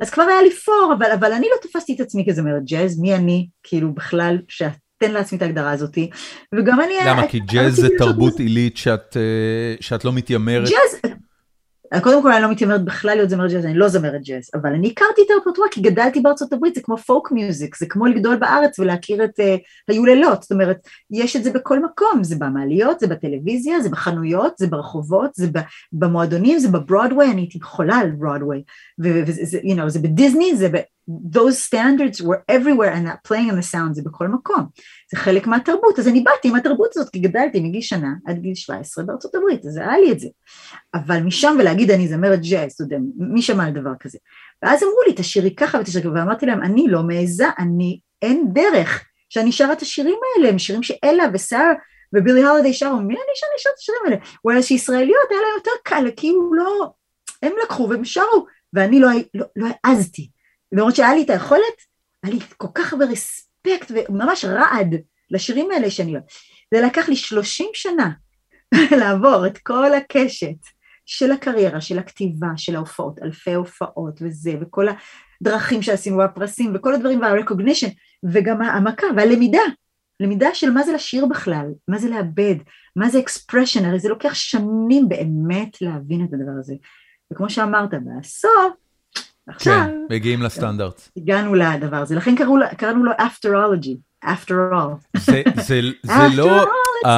אז כבר היה לי פור, אבל, אבל אני לא תפסתי את עצמי כזמרת ג'אז, מי אני, כאילו בכלל, שאתן לעצמי את ההגדרה הזאתי, וגם אני... למה? כי ג'אז זה רציתי לעשות תרבות עילית שאת, אה, שאת לא מתיימרת. ג'אז, קודם כל אני לא מתיימרת בכלל להיות זמרת ג'אז, אני לא זמרת ג'אז, אבל אני הכרתי את הרפרטואר כי גדלתי בארצות הברית, זה כמו פולק מיוזיק, זה כמו לגדול בארץ ולהכיר את uh, היו לילות, זאת אומרת, יש את זה בכל מקום, זה במעליות, זה בטלוויזיה, זה בחנויות, זה ברחובות, זה במועדונים, זה בברודוויי, אני הייתי חולה על ברודוויי, וזה, you know, זה בדיסני, זה ב... those standards were everywhere and that playing on the sound זה בכל מקום, זה חלק מהתרבות, אז אני באתי עם התרבות הזאת כי גדלתי מגיל שנה עד גיל 17 בארצות הברית, אז היה לי את זה, אבל משם ולהגיד אני זמרת ג'אז, אתה יודע, מי שמע על דבר כזה, ואז אמרו לי תשאירי ככה ותשאירי ככה, ואמרתי להם אני לא מעיזה, אני, אין דרך שאני שרה את השירים האלה, הם שירים שאלה ושרה ובילי הולדיי שרו, מי אני שאני שרה את השירים האלה, אולי שישראליות היה להם יותר קל, כאילו לא, הם לקחו והם שרו, ואני לא, לא, לא העזתי, למרות שהיה לי את היכולת, היה לי כל כך הרבה רספקט וממש רעד לשירים האלה שאני לא... זה לקח לי 30 שנה לעבור את כל הקשת של הקריירה, של הכתיבה, של ההופעות, אלפי הופעות וזה, וכל הדרכים שעשינו, והפרסים, וכל הדברים, וה-recognition, וגם העמקה, והלמידה, למידה של מה זה לשיר בכלל, מה זה לאבד, מה זה expression, הרי זה לוקח שנים באמת להבין את הדבר הזה. וכמו שאמרת, בסוף, עכשיו... כן, מגיעים לסטנדרט. הגענו לדבר הזה, לכן קראנו לו afterology, after all. זה, זה, זה לא... Uh,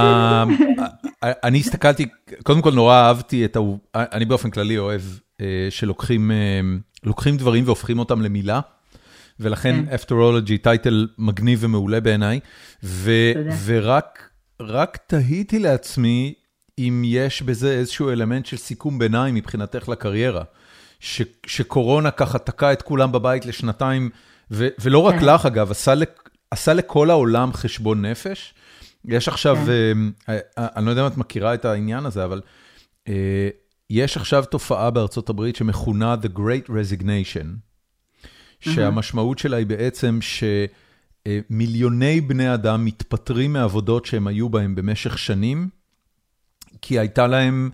אני הסתכלתי, קודם כל נורא אהבתי את ה... אני באופן כללי אוהב uh, שלוקחים לוקחים דברים והופכים אותם למילה, ולכן כן. afterology טייטל מגניב ומעולה בעיניי, ורק רק תהיתי לעצמי אם יש בזה איזשהו אלמנט של סיכום ביניים מבחינתך לקריירה. ש, שקורונה ככה תקע את כולם בבית לשנתיים, ו, ולא רק כן. לך אגב, עשה, לכ, עשה לכל העולם חשבון נפש. יש עכשיו, כן. uh, אני לא יודע אם את מכירה את העניין הזה, אבל uh, יש עכשיו תופעה בארצות הברית שמכונה The Great Resignation, שהמשמעות שלה היא בעצם שמיליוני בני אדם מתפטרים מעבודות שהם היו בהם במשך שנים, כי הייתה להם...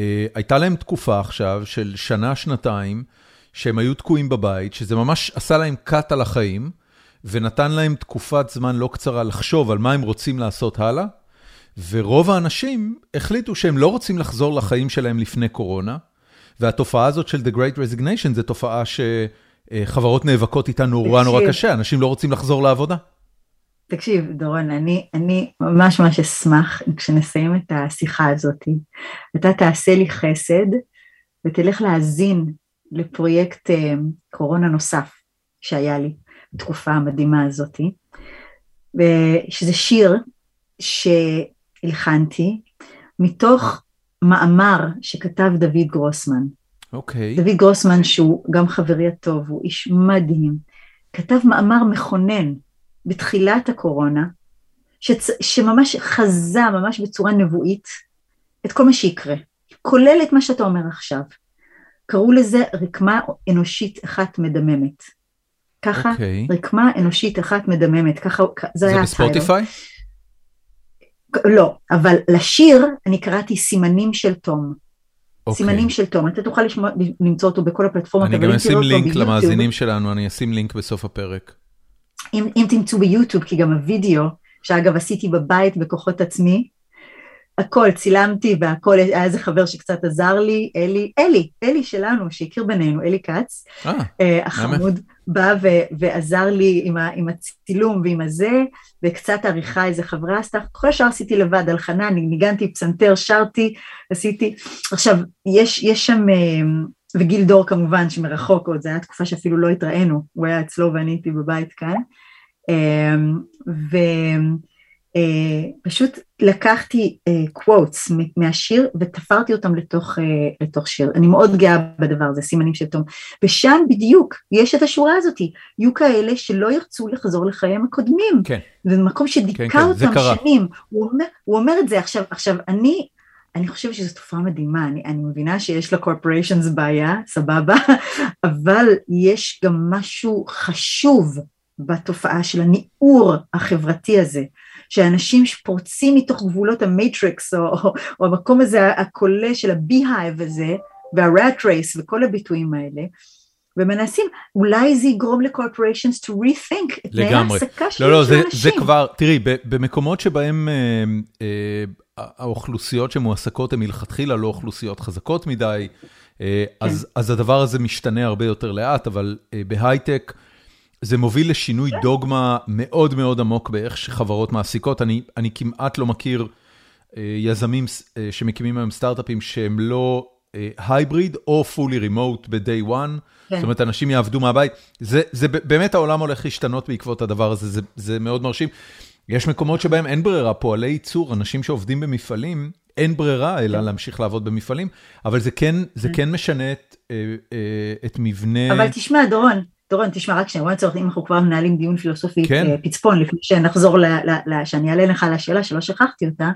Uh, הייתה להם תקופה עכשיו של שנה, שנתיים, שהם היו תקועים בבית, שזה ממש עשה להם cut על החיים, ונתן להם תקופת זמן לא קצרה לחשוב על מה הם רוצים לעשות הלאה, ורוב האנשים החליטו שהם לא רוצים לחזור לחיים שלהם לפני קורונה, והתופעה הזאת של The Great Resignation זה תופעה שחברות נאבקות איתה נורא נורא קשה, אנשים לא רוצים לחזור לעבודה. תקשיב, דורון, אני, אני ממש ממש אשמח כשנסיים את השיחה הזאת, אתה תעשה לי חסד ותלך להאזין לפרויקט קורונה נוסף שהיה לי בתקופה המדהימה הזאת, שזה שיר שהלחנתי מתוך מאמר שכתב דוד גרוסמן. אוקיי. Okay. דוד גרוסמן שהוא גם חברי הטוב, הוא איש מדהים, כתב מאמר מכונן בתחילת הקורונה, שצ... שממש חזה, ממש בצורה נבואית, את כל מה שיקרה, כולל את מה שאתה אומר עכשיו. קראו לזה רקמה אנושית אחת מדממת. ככה, okay. אוקיי. רקמה אנושית אחת מדממת, ככה, זה היה. זה בספוטיפיי? לא, אבל לשיר אני קראתי סימנים של תום. Okay. אוקיי. סימנים של תום, אתה תוכל לשמוע, למצוא אותו בכל הפלטפורמות. אני גם אשים לינק למאזינים שלנו, אני אשים לינק בסוף הפרק. אם, אם תמצאו ביוטיוב, כי גם הווידאו, שאגב עשיתי בבית בכוחות עצמי, הכל, צילמתי והכל, היה איזה חבר שקצת עזר לי, אלי, אלי, אלי שלנו, שהכיר בינינו, אלי כץ, אה, אה החמוד, בא ו- ועזר לי עם, ה- עם הצילום ועם הזה, וקצת עריכה איזה חברה עשתה, כל השאר עשיתי לבד, הלחנה, ניגנתי פסנתר, שרתי, עשיתי, עכשיו, יש, יש שם, אה, וגיל דור כמובן, שמרחוק עוד, זו הייתה תקופה שאפילו לא התראינו, הוא היה אצלו ואני הייתי בבית כאן, אה, ו... Uh, פשוט לקחתי קוואטס uh, מהשיר ותפרתי אותם לתוך, uh, לתוך שיר. אני מאוד גאה בדבר הזה, סימנים של תום. ושם בדיוק יש את השורה הזאת, יהיו כאלה שלא ירצו לחזור לחייהם הקודמים. כן. זה מקום שדיכא כן, כן, אותם שנים. הוא אומר, הוא אומר את זה עכשיו, עכשיו אני, אני חושבת שזו תופעה מדהימה, אני, אני מבינה שיש ל corporations בעיה, סבבה, אבל יש גם משהו חשוב בתופעה של הניעור החברתי הזה. שאנשים שפורצים מתוך גבולות ה matrix או, או, או המקום הזה הקולה של הבי-הייב הזה והרט רייס וכל הביטויים האלה ומנסים, אולי זה יגרום לקורפוריישנס to rethink את תנאי ההעסקה של לא, לא, זה, זה כבר, תראי, במקומות שבהם אה, אה, האוכלוסיות שמועסקות הן מלכתחילה לא אוכלוסיות חזקות מדי, אה, כן. אז, אז הדבר הזה משתנה הרבה יותר לאט, אבל אה, בהייטק, זה מוביל לשינוי דוגמה מאוד מאוד עמוק באיך שחברות מעסיקות. אני אני כמעט לא מכיר אה, יזמים אה, שמקימים היום סטארט-אפים שהם לא הייבריד אה, או פולי רימוט ב-day one. כן. זאת אומרת, אנשים יעבדו מהבית. זה זה באמת העולם הולך להשתנות בעקבות הדבר הזה, זה זה מאוד מרשים. יש מקומות שבהם אין ברירה, פועלי ייצור, אנשים שעובדים במפעלים, אין ברירה אלא כן. להמשיך לעבוד במפעלים, אבל זה כן זה כן. כן משנה את את מבנה... אבל תשמע, דורון. דורון, תשמע, רק שנייה, צורך, אם אנחנו כבר מנהלים דיון פילוסופי כן. אה, פצפון, לפני שנחזור, ל, ל, ל, שאני אעלה לך לשאלה שלא שכחתי אותה,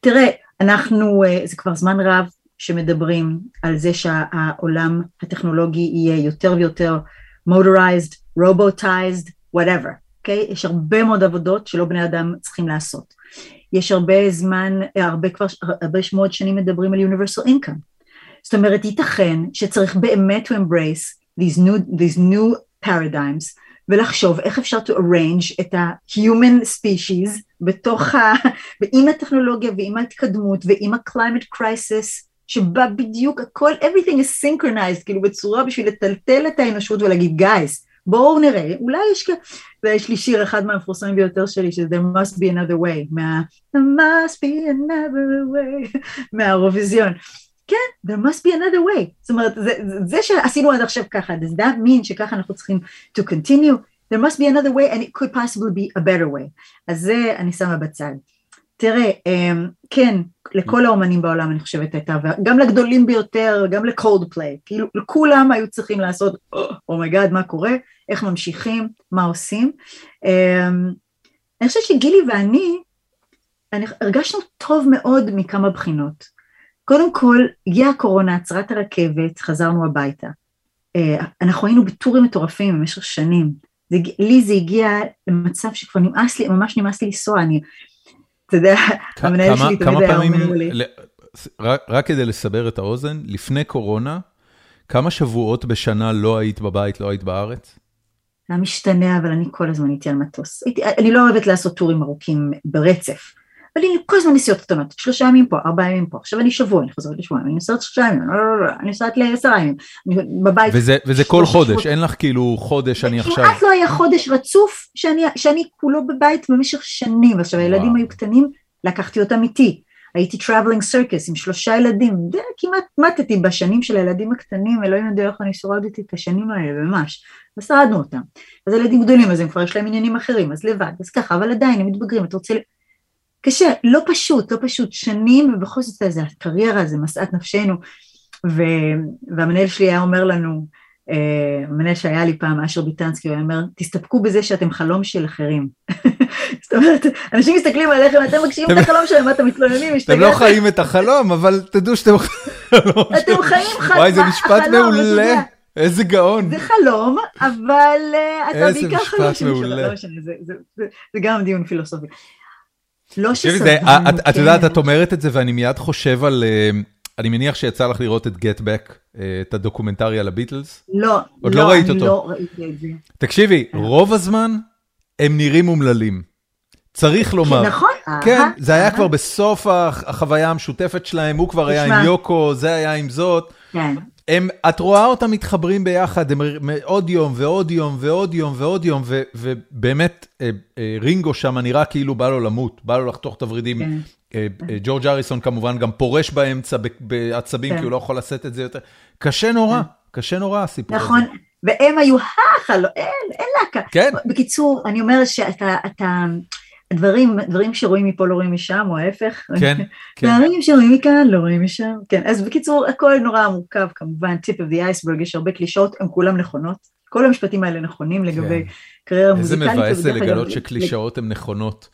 תראה, אנחנו, אה, זה כבר זמן רב שמדברים על זה שהעולם הטכנולוגי יהיה יותר ויותר motorized, robotized, whatever, אוקיי? Okay? יש הרבה מאוד עבודות שלא בני אדם צריכים לעשות. יש הרבה זמן, הרבה כבר, הרבה מאוד שנים מדברים על universal income. זאת אומרת, ייתכן שצריך באמת to embrace these new, these new paradigms ולחשוב איך אפשר to arrange את ה-human species בתוך ה... ועם הטכנולוגיה ועם ההתקדמות ועם ה-climate crisis שבה בדיוק הכל, everything is synchronized, כאילו בצורה בשביל לטלטל את האנושות ולהגיד guys, בואו נראה, אולי יש כאלה, ויש לי שיר אחד מהמפורסמים ביותר שלי, שזה there must be another way, מה... there must be another way, מהאירוויזיון. כן, there must be another way. זאת אומרת, זה, זה שעשינו עד עכשיו ככה, does that mean שככה אנחנו צריכים to continue? there must be another way and it could possibly be a better way. אז זה אני שמה בצד. תראה, אמ, כן, לכל האומנים בעולם אני חושבת הייתה, גם לגדולים ביותר, גם לקולדפליי, כאילו לכולם היו צריכים לעשות, oh my god, oh מה קורה, איך ממשיכים, מה עושים. אמ, אני חושבת שגילי ואני, אני, הרגשנו טוב מאוד מכמה בחינות. קודם כל, הגיעה הקורונה, עצרה את הרכבת, חזרנו הביתה. אה, אנחנו היינו בטורים מטורפים במשך שנים. זה, לי זה הגיע למצב שכבר נמאס לי, ממש נמאס לי לנסוע, אני, אתה יודע, המנהל שלי תמיד היה אומר לי. רק, רק כדי לסבר את האוזן, לפני קורונה, כמה שבועות בשנה לא היית בבית, לא היית בארץ? זה משתנה, אבל אני כל הזמן הייתי על מטוס. הייתי, אני לא אוהבת לעשות טורים ארוכים ברצף. אבל אני כל הזמן נסיעות קטנות, שלושה ימים פה, ארבעה ימים פה, עכשיו אני שבוע, אני חוזרת לשבועיים, אני נוסעת שלושה ימים, לא, לא, לא, לא, אני נוסעת לעשרה ימים, אני בבית. וזה, וזה כל חודש, אין לך כאילו חודש אני עכשיו... כמעט לא היה חודש רצוף שאני, שאני כולו בבית במשך שנים, עכשיו הילדים היו קטנים, לקחתי אותם איתי, הייתי traveling circus עם שלושה ילדים, די, כמעט מתתי בשנים של הילדים הקטנים, אלוהים יודע איך אני שורדתי את השנים האלה, ממש, ושרדנו אותם. אז הילדים גדולים, אז הם כבר יש להם עניינים אחרים, אז לבד, אז ככה, אבל עדיין הם מתבגרים, אתה רוצה... קשה, לא פשוט, לא פשוט, שנים ובכל זאת זה הקריירה, זה משאת נפשנו, ו, והמנהל שלי היה אומר לנו, המנהל שהיה לי פעם, אשר ביטנסקי, הוא אומר, תסתפקו בזה שאתם חלום של אחרים. זאת אומרת, אנשים מסתכלים עליכם, אתם מגשימים את החלום שלהם, אתם מתלוננים, אתם לא חיים את החלום, אבל תדעו שאתם חלום. אתם חיים חלום, וואי, זה משפט מעולה. איזה גאון. זה חלום, אבל אתה בעיקר חלום של שלי, זה גם דיון פילוסופי. לא שסבלנו, את יודעת, את אומרת את זה ואני מיד חושב על, אני מניח שיצא לך לראות את גט בק, את הדוקומנטרי על הביטלס? לא, עוד לא ראית אני אותו. לא ראיתי את זה. תקשיבי, רוב הזמן הם נראים אומללים. צריך לומר. נכון. כן, זה היה. כבר בסוף הח- החוויה המשותפת שלהם, הוא כבר היה. עם יוקו, זה היה עם זאת. כן, הם, את רואה אותם מתחברים ביחד, הם עוד יום ועוד יום ועוד יום ועוד יום, ו, ובאמת אה, אה, רינגו שם נראה כאילו בא לו למות, בא לו לחתוך את הוורידים. כן. אה, אה, ג'ורג' אריסון כמובן גם פורש באמצע בעצבים, כן. כי הוא לא יכול לשאת את זה יותר. קשה נורא, קשה נורא הסיפור הזה. נכון, והם היו החלום, אין, אין להקה. כן, בקיצור, אני אומרת שאתה, אתה, הדברים, דברים שרואים מפה לא רואים משם, או ההפך. כן, כן. דברים שרואים מכאן לא רואים משם. כן, אז בקיצור, הכל נורא מורכב כמובן, טיפ of the iceberg, יש הרבה קלישאות, הן כולן נכונות. כל המשפטים האלה נכונים לגבי קריירה כן. איזה מוזיקלית. מבאס זה לגלות שקלישאות הן נכונות.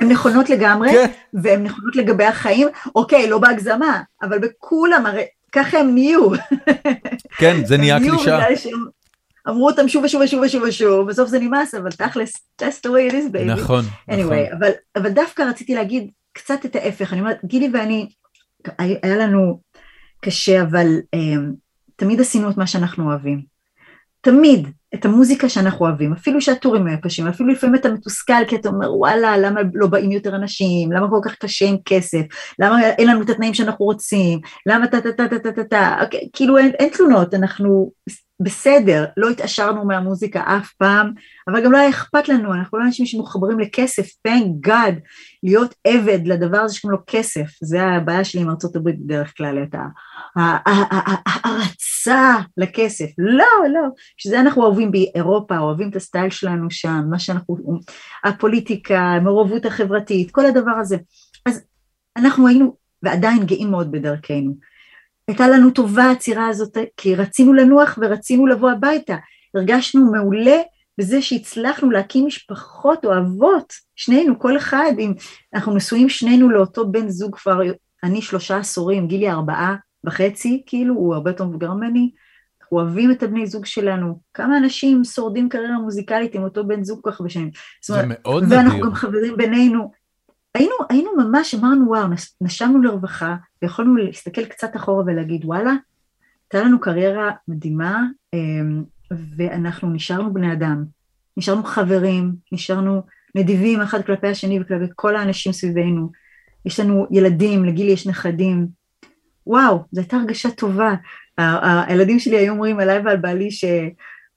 הן נכונות לגמרי, כן. והן נכונות לגבי החיים, אוקיי, לא בהגזמה, אבל בכולם, הרי ככה הם נהיו. כן, זה נהיה הם אמרו אותם שוב ושוב ושוב ושוב ושוב, בסוף זה נמאס, אבל תכלס, that's the way it is, baby. נכון, נכון. anyway, אבל, אבל דווקא רציתי להגיד קצת את ההפך, אני אומרת, גילי ואני, היה היה לנו קשה, אבל um, תמיד עשינו את מה שאנחנו אוהבים. תמיד את המוזיקה שאנחנו אוהבים, אפילו שהטורים היו קשים, אפילו לפעמים אתה מתוסכל כי אתה אומר וואלה למה לא באים יותר אנשים, למה כל כך קשה עם כסף, למה אין לנו את התנאים שאנחנו רוצים, למה טה טה טה טה טה טה טה, אוקיי, כאילו אין, אין תלונות, אנחנו בסדר, לא התעשרנו מהמוזיקה אף פעם, אבל גם לא היה אכפת לנו, אנחנו לא אנשים שמחוברים לכסף, thank God, להיות עבד לדבר הזה שקוראים לו כסף, זה הבעיה שלי עם הברית בדרך כלל, את ההערצה לכסף, לא, לא, שזה אנחנו אוהבים באירופה, אוהבים את הסטייל שלנו שם, מה שאנחנו, הפוליטיקה, המעורבות החברתית, כל הדבר הזה, אז אנחנו היינו ועדיין גאים מאוד בדרכנו, הייתה לנו טובה העצירה הזאת, כי רצינו לנוח ורצינו לבוא הביתה, הרגשנו מעולה בזה שהצלחנו להקים משפחות אוהבות, שנינו, כל אחד, עם, אנחנו נשואים שנינו לאותו בן זוג כבר, אני שלושה עשורים, גילי ארבעה וחצי, כאילו, הוא הרבה יותר מבוגר ממני, אנחנו אוהבים את הבני זוג שלנו, כמה אנשים שורדים קריירה מוזיקלית עם אותו בן זוג כל כך הרבה שנים, זאת זה אומרת, מאוד ואנחנו נדיר. גם חברים בינינו, היינו, היינו ממש, אמרנו וואו, נש- נשמנו לרווחה, ויכולנו להסתכל קצת אחורה ולהגיד וואלה, הייתה לנו קריירה מדהימה, אמ, ואנחנו נשארנו בני אדם, נשארנו חברים, נשארנו נדיבים אחד כלפי השני וכלפי כל האנשים סביבנו, יש לנו ילדים, לגילי יש נכדים, וואו, זו הייתה הרגשה טובה. הילדים שלי היו אומרים עליי ועל בעלי ש...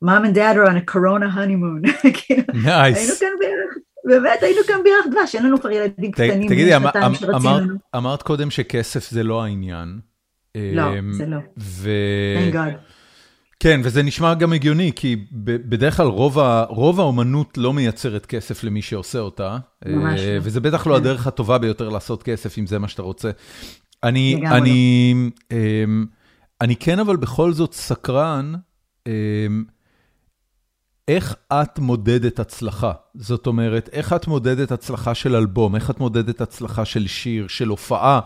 mom and dad are on a corona honeymoon, כאילו, היינו נייס. כאן ביחד, באמת היינו כאן ביחד דבש, אין לנו כבר ילדים קטנים, תגידי, אמ- אמ- אמרת- קודם שכסף זה לא העניין. לא, אמ, זה לא, ו... כן, וזה נשמע גם הגיוני, כי בדרך כלל רוב, ה, רוב האומנות לא מייצרת כסף למי שעושה אותה. ממש אה, לא. וזה בטח לא כן. הדרך הטובה ביותר לעשות כסף, אם זה מה שאתה רוצה. אני, לא. אני, אמ, אני כן אבל בכל זאת סקרן, אמ, איך את מודדת הצלחה? זאת אומרת, איך את מודדת הצלחה של אלבום? איך את מודדת הצלחה של שיר, של הופעה?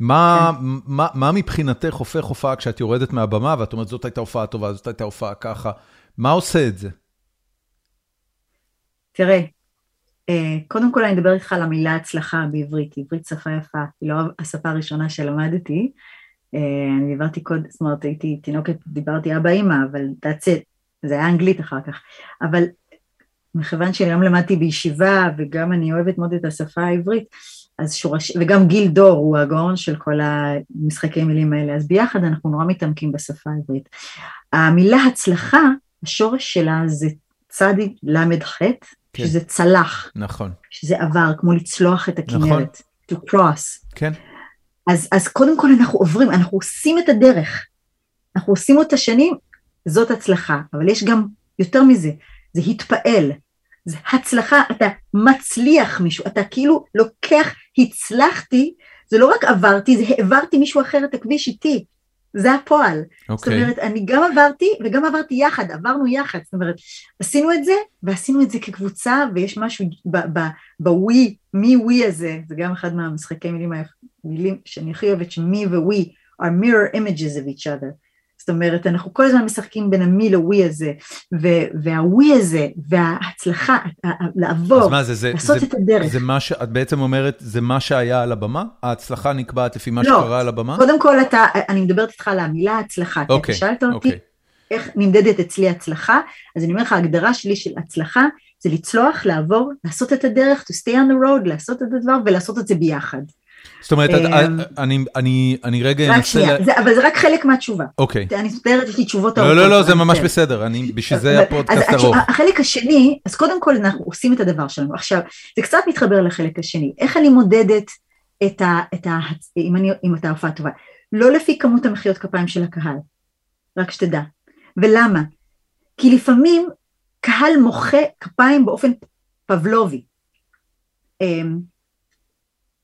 מה. מה, מה מבחינתך הופך הופעה כשאת יורדת מהבמה ואת אומרת, זאת הייתה הופעה טובה, זאת הייתה הופעה ככה? מה עושה את זה? תראה, אה, קודם כל אני אדבר איתך על המילה הצלחה בעברית, עברית שפה יפה, היא לא השפה הראשונה שלמדתי, אה, אני דיברתי קודם, זאת אומרת הייתי תינוקת, דיברתי אבא אימא, אבל that's it, זה היה אנגלית אחר כך, אבל מכיוון שהיום למדתי בישיבה וגם אני אוהבת מאוד את השפה העברית, אז שורש, וגם גיל דור הוא הגאון של כל המשחקי מילים האלה, אז ביחד אנחנו נורא מתעמקים בשפה העברית. המילה הצלחה, השורש שלה זה צדי חטא, כן. שזה צלח, נכון, שזה עבר, כמו לצלוח את הכנרת, to cross. כן, אז, אז קודם כל אנחנו עוברים, אנחנו עושים את הדרך, אנחנו עושים אותה שנים, זאת הצלחה, אבל יש גם יותר מזה, זה התפעל, זה הצלחה, אתה מצליח מישהו, אתה כאילו לוקח, הצלחתי, זה לא רק עברתי, זה העברתי מישהו אחר את הכביש איתי, זה הפועל. זאת אוקיי. אומרת, אני גם עברתי וגם עברתי יחד, עברנו יחד. זאת אומרת, עשינו את זה, ועשינו את זה כקבוצה, ויש משהו בווי, מי ווי הזה, זה גם אחד מהמשחקי מילים, המילים שאני הכי אוהבת, שמי וווי are mirror images of each other. זאת אומרת, אנחנו כל הזמן משחקים בין המי לווי הזה, והווי הזה, וההצלחה, לעבור, אז מה זה, זה, לעשות זה, את הדרך. זה מה שאת בעצם אומרת, זה מה שהיה על הבמה? ההצלחה נקבעת לפי מה לא. שקרה על הבמה? קודם כל אתה, אני מדברת איתך על המילה הצלחה, כי אוקיי, אתה שאלת אותי אוקיי. איך נמדדת אצלי הצלחה, אז אני אומר לך, ההגדרה שלי של הצלחה זה לצלוח, לעבור, לעשות את הדרך, to stay on the road, לעשות את הדבר ולעשות את זה ביחד. זאת אומרת, אמ, אני- רגע רק אנסה... שנייה, ל- זה, אבל זה רק חלק מהתשובה. אוקיי. אני מסתדרת, יש לי תשובות לא, ארוכות. לא, לא, זה ממש מצטערת. בסדר, בשביל זה הפודקאסט ארוך. החלק השני, אז קודם כל אנחנו עושים את הדבר שלנו. עכשיו, זה קצת מתחבר לחלק השני. איך אני מודדת את ה... אם, אתה הופעה טובה? לא לפי כמות המחיאות כפיים של הקהל, רק שתדע. ולמה? כי לפעמים קהל מוחא כפיים באופן פבלובי.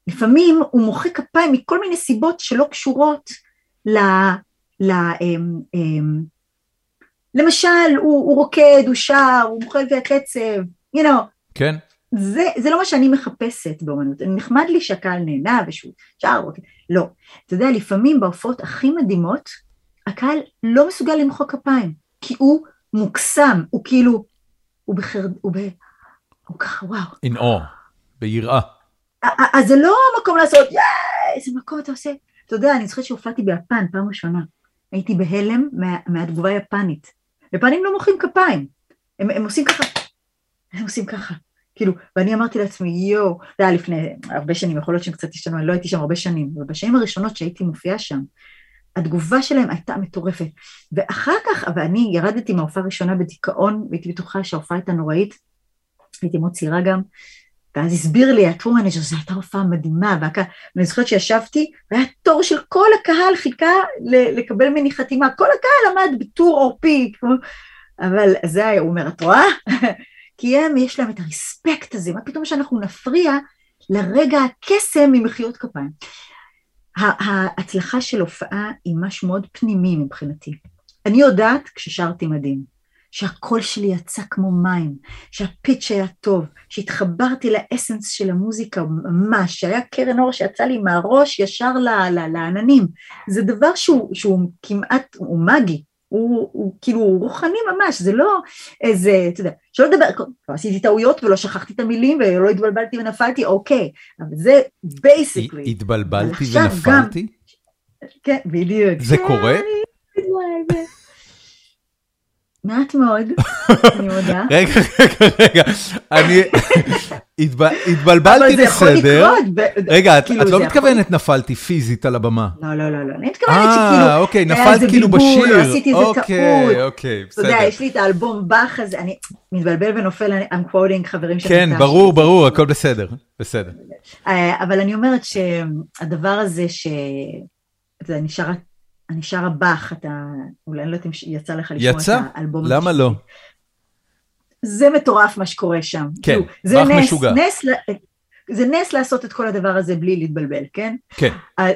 לפעמים הוא מוחא כפיים מכל מיני סיבות שלא קשורות ל... ל אמ, אמ, למשל, הוא, הוא רוקד, הוא שר, הוא מוחא לפי הקצב, you know, כן? זה, זה לא מה שאני מחפשת באמנות, נחמד לי שהקהל נהנה ושהוא שר, רוקד, לא. אתה יודע, לפעמים בהופעות הכי מדהימות, הקהל לא מסוגל למחוא כפיים, כי הוא מוקסם, הוא כאילו, הוא בחרד, הוא ב... הוא ככה, וואו. in awe, ביראה. אז זה לא המקום לעשות, יאי, איזה מקום אתה עושה. אתה יודע, אני זוכרת שהופעתי ביפן פעם ראשונה. הייתי בהלם מה, מהתגובה היפנית. יפנים לא מוחאים כפיים. הם, הם עושים ככה, הם עושים ככה. כאילו, ואני אמרתי לעצמי, יואו, זה היה לפני הרבה שנים, יכול להיות שהם קצת השתנו, אני לא הייתי שם הרבה שנים, אבל בשנים הראשונות שהייתי מופיעה שם, התגובה שלהם הייתה מטורפת. ואחר כך, ואני ירדתי מההופעה הראשונה בדיכאון, והייתי בטוחה שההופעה הייתה נוראית, הייתי מאוד צעירה גם, ואז הסביר לי ה tour manager, זו הייתה הופעה מדהימה, והקהל, ואני זוכרת שישבתי, והיה תור של כל הקהל חיכה לקבל ממני חתימה, כל הקהל עמד בטור עורפי, כמו- אבל זה היה, הוא אומר, את רואה? כי הם, יש להם את ה respect הזה, מה פתאום שאנחנו נפריע לרגע הקסם במחיאות כפיים. ההצלחה של הופעה היא משהו מאוד פנימי מבחינתי. אני יודעת כששרתי מדהים, שהקול שלי יצא כמו מים, שה pitch היה טוב, שהתחברתי ל essence של המוזיקה ממש, שהיה קרן אור שיצא לי מהראש ישר ל- ל- לעננים. זה דבר שהוא, שהוא כמעט, הוא מגי, הוא, הוא כאילו הוא רוחני ממש, זה לא איזה, אתה יודע, שלא לדבר, לא עשיתי טעויות ולא שכחתי את המילים ולא התבלבלתי ונפלתי, אוקיי, אבל זה basically. התבלבלתי ונפלתי? כן, בדיוק. זה קורה? אני- מעט מאוד, אני מודה. רגע, רגע, רגע, אני התבלבלתי בסדר. רגע, את כאילו, לא מתכוונת נפלתי פיזית על הבמה. לא, לא, לא, לא, אני מתכוונת שכאילו, אה, אוקיי, נפלת כאילו בשיר. עשיתי איזה אוקיי, טעות. אוקיי, אתה יודע, בסדר. יש לי את האלבום באך הזה, אני מתבלבל ונופל, אני- I'm quoting חברים של כן. ברור, ברור, הכל בסדר. בסדר. אה, אבל אני אומרת שהדבר הזה ש... אתה יודע, נשאר, נשאר הבאך, אתה, אולי אני לא יודעת אם יצא לך לשמוע יצא? את האלבום הזה. למה לא? זה מטורף מה שקורה שם. כן, כאילו, זה באך נס, משוגע. נס, זה נס לעשות את כל הדבר הזה בלי להתבלבל, כן? כן.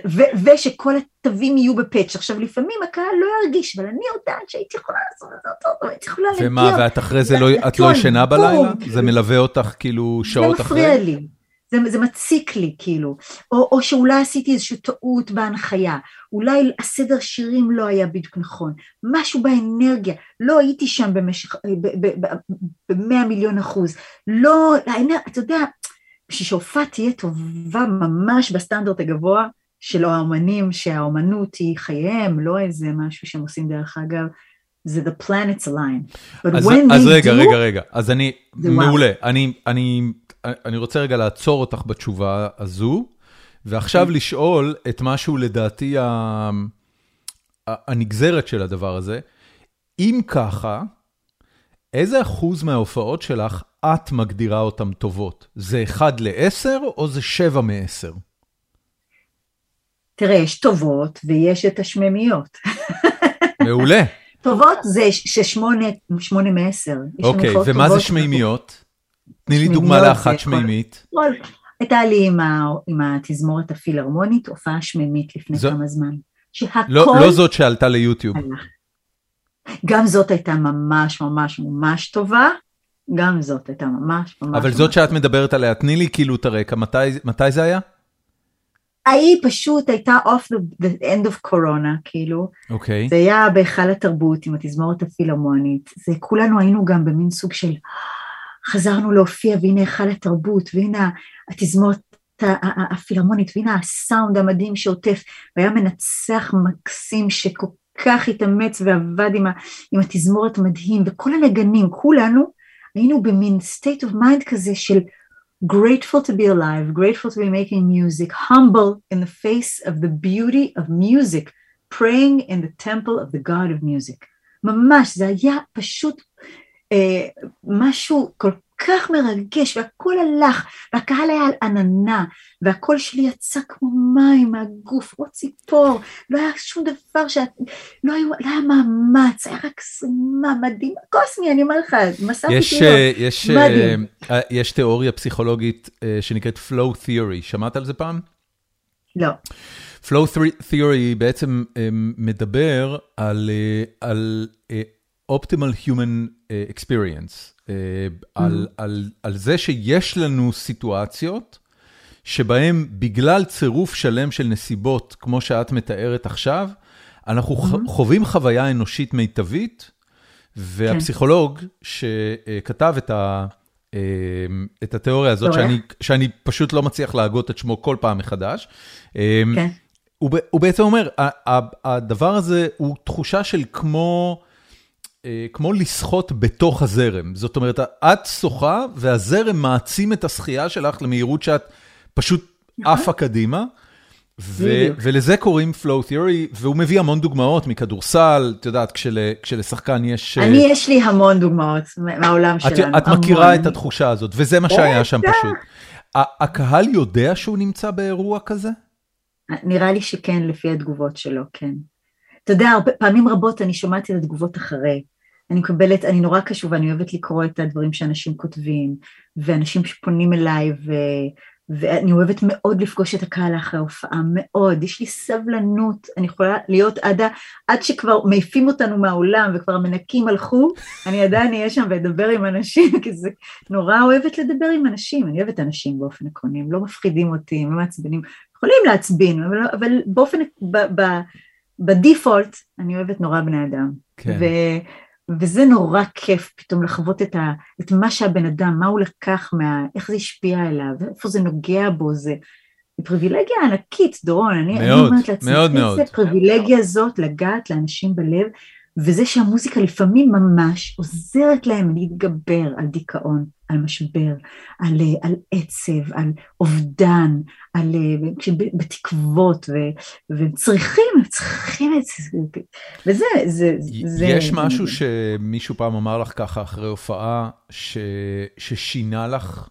ו- ושכל התווים יהיו בפאץ'. עכשיו, לפעמים הקהל לא ירגיש, אבל אני יודעת שהייתי יכולה לעשות את זה אותו, הייתי יכולה להגיע. ומה, ואת אחרי זה לא, את לא ישנה. בלילה? זה מלווה אותך כאילו שעות זה אחרי? מפריע לי, זה, זה מציק לי כאילו, או, או שאולי עשיתי איזושהי טעות בהנחיה, אולי הסדר שירים לא היה בדיוק נכון, משהו באנרגיה, לא הייתי שם במשך, במאה מיליון אחוז, לא, אתה יודע, בשביל שהופעה תהיה טובה ממש בסטנדרט הגבוה של האומנים, שהאומנות היא חייהם, לא איזה משהו שהם עושים דרך אגב, זה the planets align. But אז, when אז they רגע, do, רגע, רגע, אז אני. מעולה, אני, אני, אני רוצה רגע לעצור אותך בתשובה הזו, ועכשיו לשאול את משהו לדעתי ה, הנגזרת של הדבר הזה. אם ככה, איזה אחוז מההופעות שלך את מגדירה אותן טובות? זה 1 ל-10 או זה 7 מ-10? תראה, יש טובות ויש את השממיות. מעולה. טובות זה ששמונה שמונה מעשר. אוקיי, הופעות ומה זה. שמימיות? תני לי דוגמה לאחת שמימית. כל- הייתה לי עם, ה, עם התזמורת הפילהרמונית, הופעה שמימית לפני זו- כמה זמן. שהכל... לא, לא זאת שעלתה ליוטיוב. גם זאת הייתה ממש ממש ממש טובה, גם זאת הייתה ממש ממש... אבל זאת שאת מדברת עליה, תני לי כאילו את הרקע, מתי, מתי זה היה? ההיא פשוט הייתה off the, the end of corona, כאילו. אוקיי. Okay. זה היה בהיכל התרבות עם התזמורת הפילהמונית. זה כולנו היינו גם במין סוג של חזרנו להופיע והנה היכל התרבות והנה התזמורת הפילהמונית והנה הסאונד המדהים שעוטף והיה מנצח מקסים שכל כך התאמץ ועבד עם, עם התזמורת מדהים וכל הנגנים, כולנו היינו במין state of mind כזה של grateful to be alive, grateful to be making music, humble in the face of the beauty of music, praying in the temple of the God of music. ממש, זה היה פשוט משהו כל כך מרגש, והכל הלך, והקהל היה על עננה, והקול שלי יצא כמו מים מהגוף, או ציפור, לא היה שום דבר, שאת, לא, היה, לא היה מאמץ, היה רק זרימה מדהים, קוסמי, אני אומר לך, מסע יש, פתאום, יש, מדהים. אה, יש תיאוריה פסיכולוגית אה, שנקראת Flow Theory, שמעת על זה פעם? לא. Flow Theory בעצם אה, מדבר על, על Optimal Human Experience. על, על, על זה שיש לנו סיטואציות שבהן בגלל צירוף שלם של נסיבות, כמו שאת מתארת עכשיו, אנחנו חווים חוויה אנושית מיטבית, והפסיכולוג שכתב את, ה, את התיאוריה הזאת, שאני, שאני פשוט לא מצליח להגות את שמו כל פעם מחדש, כן. הוא, הוא בעצם אומר, הדבר הזה הוא תחושה של כמו... אה, כמו לשחות בתוך הזרם. זאת אומרת, את שוחה והזרם מעצים את השחייה שלך למהירות שאת פשוט נכון. עפה קדימה. ו- ולזה קוראים flow theory, והוא מביא המון דוגמאות מכדורסל, את יודעת, כשל, כשלשחקן יש... אה, אני, יש לי המון דוגמאות מהעולם את, שלנו. את מכירה המון. את התחושה הזאת, וזה מה שהיה שם פשוט. הקהל יודע שהוא נמצא באירוע כזה? נראה לי שכן, לפי התגובות שלו, כן. אתה יודע, הרבה, פעמים רבות אני שומעת את התגובות אחרי. אני מקבלת, אני נורא קשובה, אני אוהבת לקרוא את הדברים שאנשים כותבים, ואנשים שפונים אליי, ו, ואני אוהבת מאוד לפגוש את הקהל אחרי ההופעה, מאוד, יש לי סבלנות, אני יכולה להיות עד, עד שכבר מעיפים אותנו מהאולם וכבר המנקים הלכו, אני עדיין אהיה שם ואדבר עם אנשים, כי זה נורא אוהבת לדבר עם אנשים, אני אוהבת אנשים באופן עקרוני, הם לא מפחידים אותי, הם לא מעצבנים, יכולים להעצבין, אבל, אבל באופן, ב, ב, בדיפולט, אני אוהבת נורא בני אדם. כן. ו, וזה נורא כיף פתאום לחוות את, ה, את מה שהבן אדם, מה הוא לקח, מה, איך זה השפיע עליו, איפה זה נוגע בו, זה פריבילגיה ענקית, דורון, אני, מאוד, אני אומרת לעצמי, מאוד מאוד. איזה פריבילגיה זאת לגעת לאנשים בלב, וזה שהמוזיקה לפעמים ממש עוזרת להם להתגבר על דיכאון, על משבר, על, על עצב, על אובדן, על, בתקוות, והם צריכים, הם צריכים את זה, וזה, זה, זה... יש משהו שמישהו פעם אמר לך ככה אחרי הופעה, ש, ששינה לך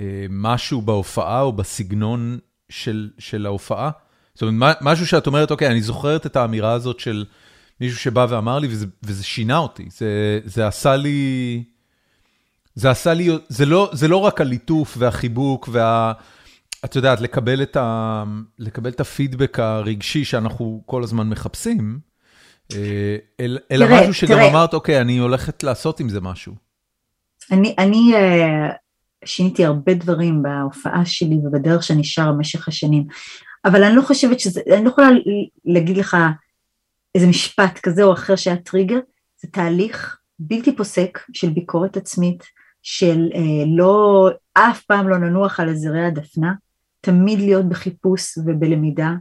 אה, משהו בהופעה או בסגנון של, של ההופעה? זאת אומרת, משהו שאת אומרת, אוקיי, אני זוכרת את האמירה הזאת של... מישהו שבא ואמר לי, וזה, וזה שינה אותי. זה, זה עשה לי... זה עשה לי... זה לא, זה לא רק הליטוף והחיבוק וה... את יודעת, לקבל את, ה, לקבל את הפידבק הרגשי שאנחנו כל הזמן מחפשים, אה, אל, אלא תראה, משהו שגם תראה. אמרת, אוקיי, אני הולכת לעשות עם זה משהו. אני, אני uh, שיניתי הרבה דברים בהופעה שלי ובדרך שאני שרה במשך השנים, אבל אני לא חושבת שזה, אני לא יכולה להגיד לך איזה משפט כזה או אחר שהיה טריגר, זה תהליך בלתי פוסק של ביקורת עצמית, של אה, לא, אף פעם לא ננוח על זרי הדפנה, תמיד להיות בחיפוש ובלמידה.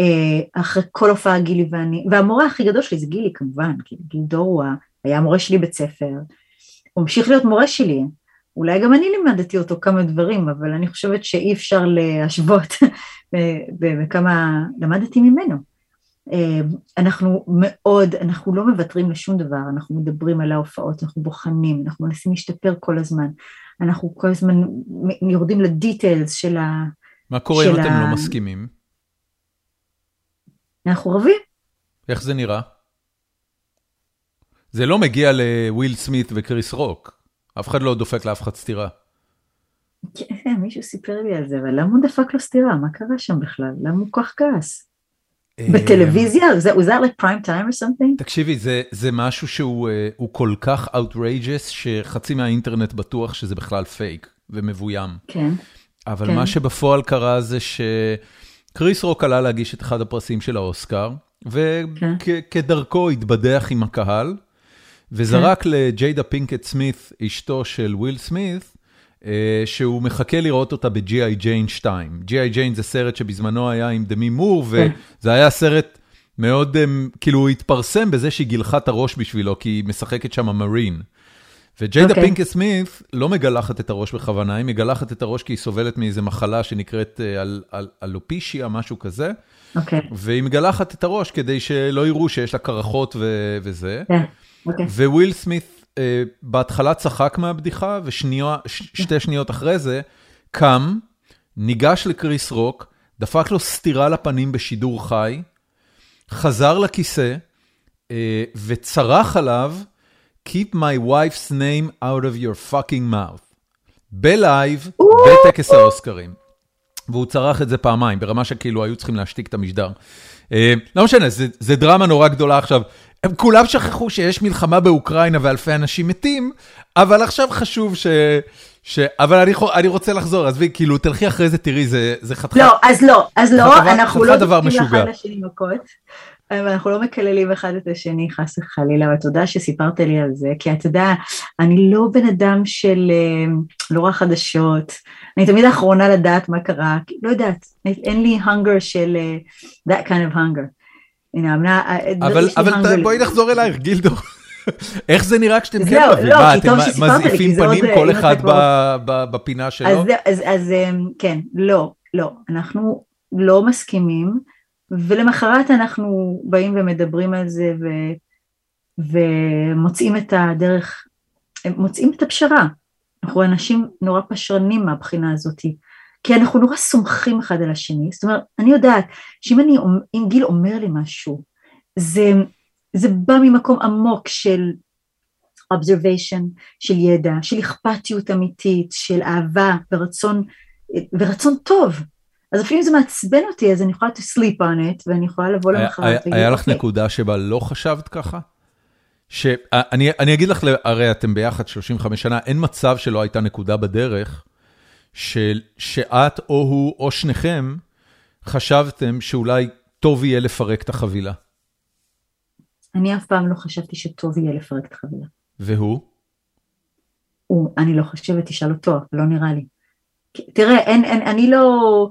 אה, אחרי כל הופעה גילי ואני, והמורה הכי גדול שלי זה גילי כמובן, כי גיל דור היה המורה שלי בית ספר, הוא המשיך להיות מורה שלי, אולי גם אני לימדתי אותו כמה דברים, אבל אני חושבת שאי אפשר להשוות בכמה למדתי ממנו. אה, אנחנו מאוד, אנחנו לא מוותרים לשום דבר, אנחנו מדברים על ההופעות, אנחנו בוחנים, אנחנו מנסים להשתפר כל הזמן, אנחנו כל הזמן יורדים לדיטיילס של ה... מה קורה אם אתם לא מסכימים? אנחנו רבים. איך זה נראה? זה לא מגיע לוויל סמית וקריס רוק, אף אחד לא דופק לאף אחד סטירה. כן, מישהו סיפר לי על זה, אבל למה הוא דפק לו סטירה? מה קרה שם בכלל? למה הוא כך כעס? בטלוויזיה? was that like prime time or something? תקשיבי, זה משהו שהוא כל כך outrageous, שחצי מהאינטרנט בטוח שזה בכלל פייק ומבוים. כן. אבל מה שבפועל קרה זה שקריס רוק עלה להגיש את אחד הפרסים של האוסקר, וכדרכו התבדח עם הקהל, וזרק לג'יידה פינקט סמית, אשתו של וויל סמית, שהוא מחכה לראות אותה ב-G.I. Jane 2. G.I. Jane זה סרט שבזמנו היה עם דמי מור, וזה היה סרט מאוד, כאילו הוא התפרסם בזה שהיא גילחה את הראש בשבילו, כי היא משחקת שם marine. וג'יידה פינקט סמית לא מגלחת את הראש בכוונה, היא מגלחת את הראש כי היא סובלת מאיזה מחלה שנקראת alopecia, משהו כזה. והיא מגלחת את הראש כדי שלא יראו שיש לה קרחות וזה. וויל סמית בהתחלה צחק מהבדיחה, ושתי שניות אחרי זה קם, ניגש לקריס רוק, דפק לו סטירה לפנים בשידור חי, חזר לכיסא וצרח עליו, Keep my wife's name out of your fucking mouth. בלייב, בטקס האוסקרים. והוא צרח את זה פעמיים, ברמה שכאילו היו צריכים להשתיק את המשדר. לא משנה, זה דרמה נורא גדולה עכשיו. הם כולם שכחו שיש מלחמה באוקראינה ואלפי אנשים מתים, אבל עכשיו חשוב ש... אבל אני רוצה לחזור, עזבי, כאילו, תלכי אחרי זה, תראי, זה חתיכה. לא, אז לא, אז לא, אנחנו לא דופקים לאחד לשני מכות. ואנחנו לא מקללים אחד את השני חס וחלילה, ותודה שסיפרת לי על זה, כי אתה יודע, אני לא בן אדם של לא רואה חדשות, אני תמיד האחרונה לדעת מה קרה, לא יודעת, אין לי hunger של that kind of hunger. אבל בואי נחזור אלייך, גילדו. איך זה נראה כשאתם כן אוהבים? מה, אתם מזיפים פנים כל אחד בפינה שלו? אז כן, לא, לא, אנחנו לא מסכימים. ולמחרת אנחנו באים ומדברים על זה ומוצאים את הדרך, מוצאים את הפשרה. אנחנו אנשים נורא פשרנים מהבחינה הזאת, כי אנחנו נורא סומכים אחד על השני. זאת אומרת, אני יודעת שאם אני, אם גיל אומר לי משהו, זה, זה בא ממקום עמוק של observation, של ידע, של אכפתיות אמיתית, של אהבה ורצון, ורצון טוב. אז אפילו אם זה מעצבן אותי, אז אני יכולה to sleep on it, ואני יכולה לבוא למחרת. היה לך נקודה שבה לא חשבת ככה? שאני אגיד לך, הרי אתם ביחד 35 שנה, אין מצב שלא הייתה נקודה בדרך, שאת או הוא או שניכם חשבתם שאולי טוב יהיה לפרק את החבילה. אני אף פעם לא חשבתי שטוב יהיה לפרק את החבילה. והוא? הוא, אני לא חושבת, תשאל אותו, לא נראה לי. תראה, אין, אין, אני לא...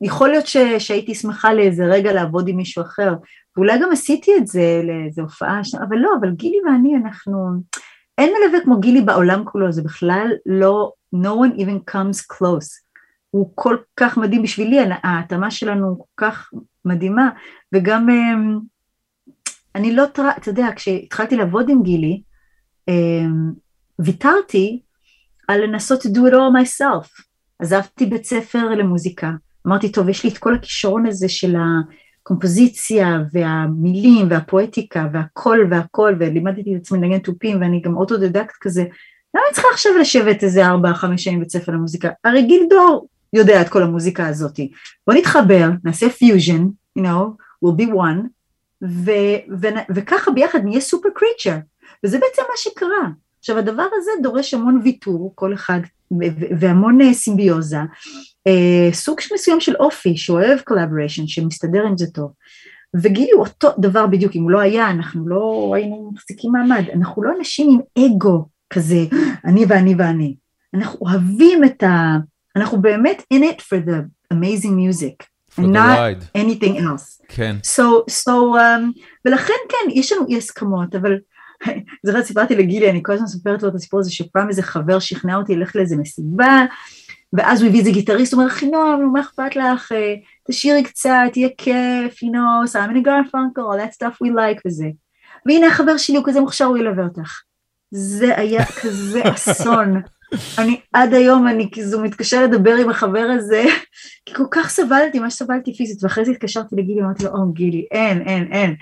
יכול להיות ש, שהייתי שמחה לאיזה רגע לעבוד עם מישהו אחר, ואולי גם עשיתי את זה לאיזו הופעה, אבל לא, אבל גילי ואני אנחנו, אין מלווה כמו גילי בעולם כולו, זה בכלל לא, no one even comes close, הוא כל כך מדהים בשבילי, ההתאמה שלנו כל כך מדהימה, וגם אמ, אני לא, אתה יודע, כשהתחלתי לעבוד עם גילי, אמ, ויתרתי על לנסות to do it all myself, עזבתי בית ספר למוזיקה, אמרתי, טוב, יש לי את כל הכישרון הזה של הקומפוזיציה והמילים והפואטיקה והקול והקול, ולימדתי את עצמי לנגן תופים ואני גם אוטודידקט כזה, למה אני צריכה עכשיו לשבת איזה ארבע, חמש שנים בבית ספר למוזיקה? הרי גיל דור יודע את כל המוזיקה הזאתי. בוא נתחבר, נעשה פיוז'ן, you know, we'll be one, ו- ו- וככה ביחד נהיה super creature, וזה בעצם מה שקרה. עכשיו הדבר הזה דורש המון ויתור, כל אחד, והמון אה, סימביוזה, אה, סוג מסוים של אופי שאוהב collaboration, שמסתדר עם זה טוב. וגילי הוא אותו דבר בדיוק, אם הוא לא היה, אנחנו לא היינו מחזיקים מעמד, אנחנו לא אנשים עם אגו כזה, אני ואני ואני. אנחנו אוהבים את ה... אנחנו באמת in it for the amazing music. For and not ride. anything else. כן. So, so, um, ולכן כן, יש לנו אי הסכמות, אבל זוכרת, סיפרתי לגילי, אני כל הזמן סופרת לו את הסיפור הזה, שפעם איזה חבר שכנע אותי ללכת לאיזה מסיבה, ואז הוא הביא איזה גיטריסט, הוא אומר, חינום, מה אכפת לך, אה, תשאירי קצת, תהיה כיף, you know, סיימון גרפונקל, all that stuff we like וזה. והנה החבר שלי הוא כזה מוכשר, הוא ילווה אותך. זה היה כזה אסון. אני עד היום, אני כזו מתקשר לדבר עם החבר הזה, כי כל כך סבלתי, מה שסבלתי פיזית, ואחרי זה התקשרתי לגילי, אמרתי לו, או גילי, אין, אין, אין,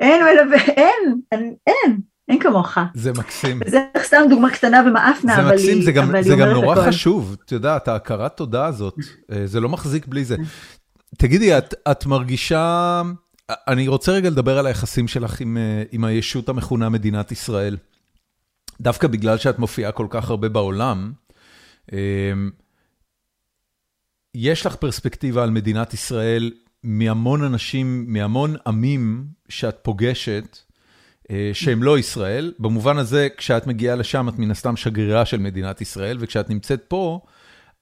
אין מלווה, אין, אין. אין כמוך. זה מקסים. זה סתם דוגמה קטנה ומאפנה, אבל היא אומרת הכל. זה גם נורא חשוב, את יודעת, ההכרת תודה הזאת, אה, זה לא מחזיק בלי זה. תגידי, את מרגישה, אני רוצה רגע לדבר על היחסים שלך עם, עם הישות המכונה מדינת ישראל. דווקא בגלל שאת מופיעה כל כך הרבה בעולם, יש לך פרספקטיבה על מדינת ישראל מהמון אנשים, מהמון עמים שאת פוגשת, שהם לא ישראל. במובן הזה, כשאת מגיעה לשם, את מן הסתם שגרירה של מדינת ישראל, וכשאת נמצאת פה,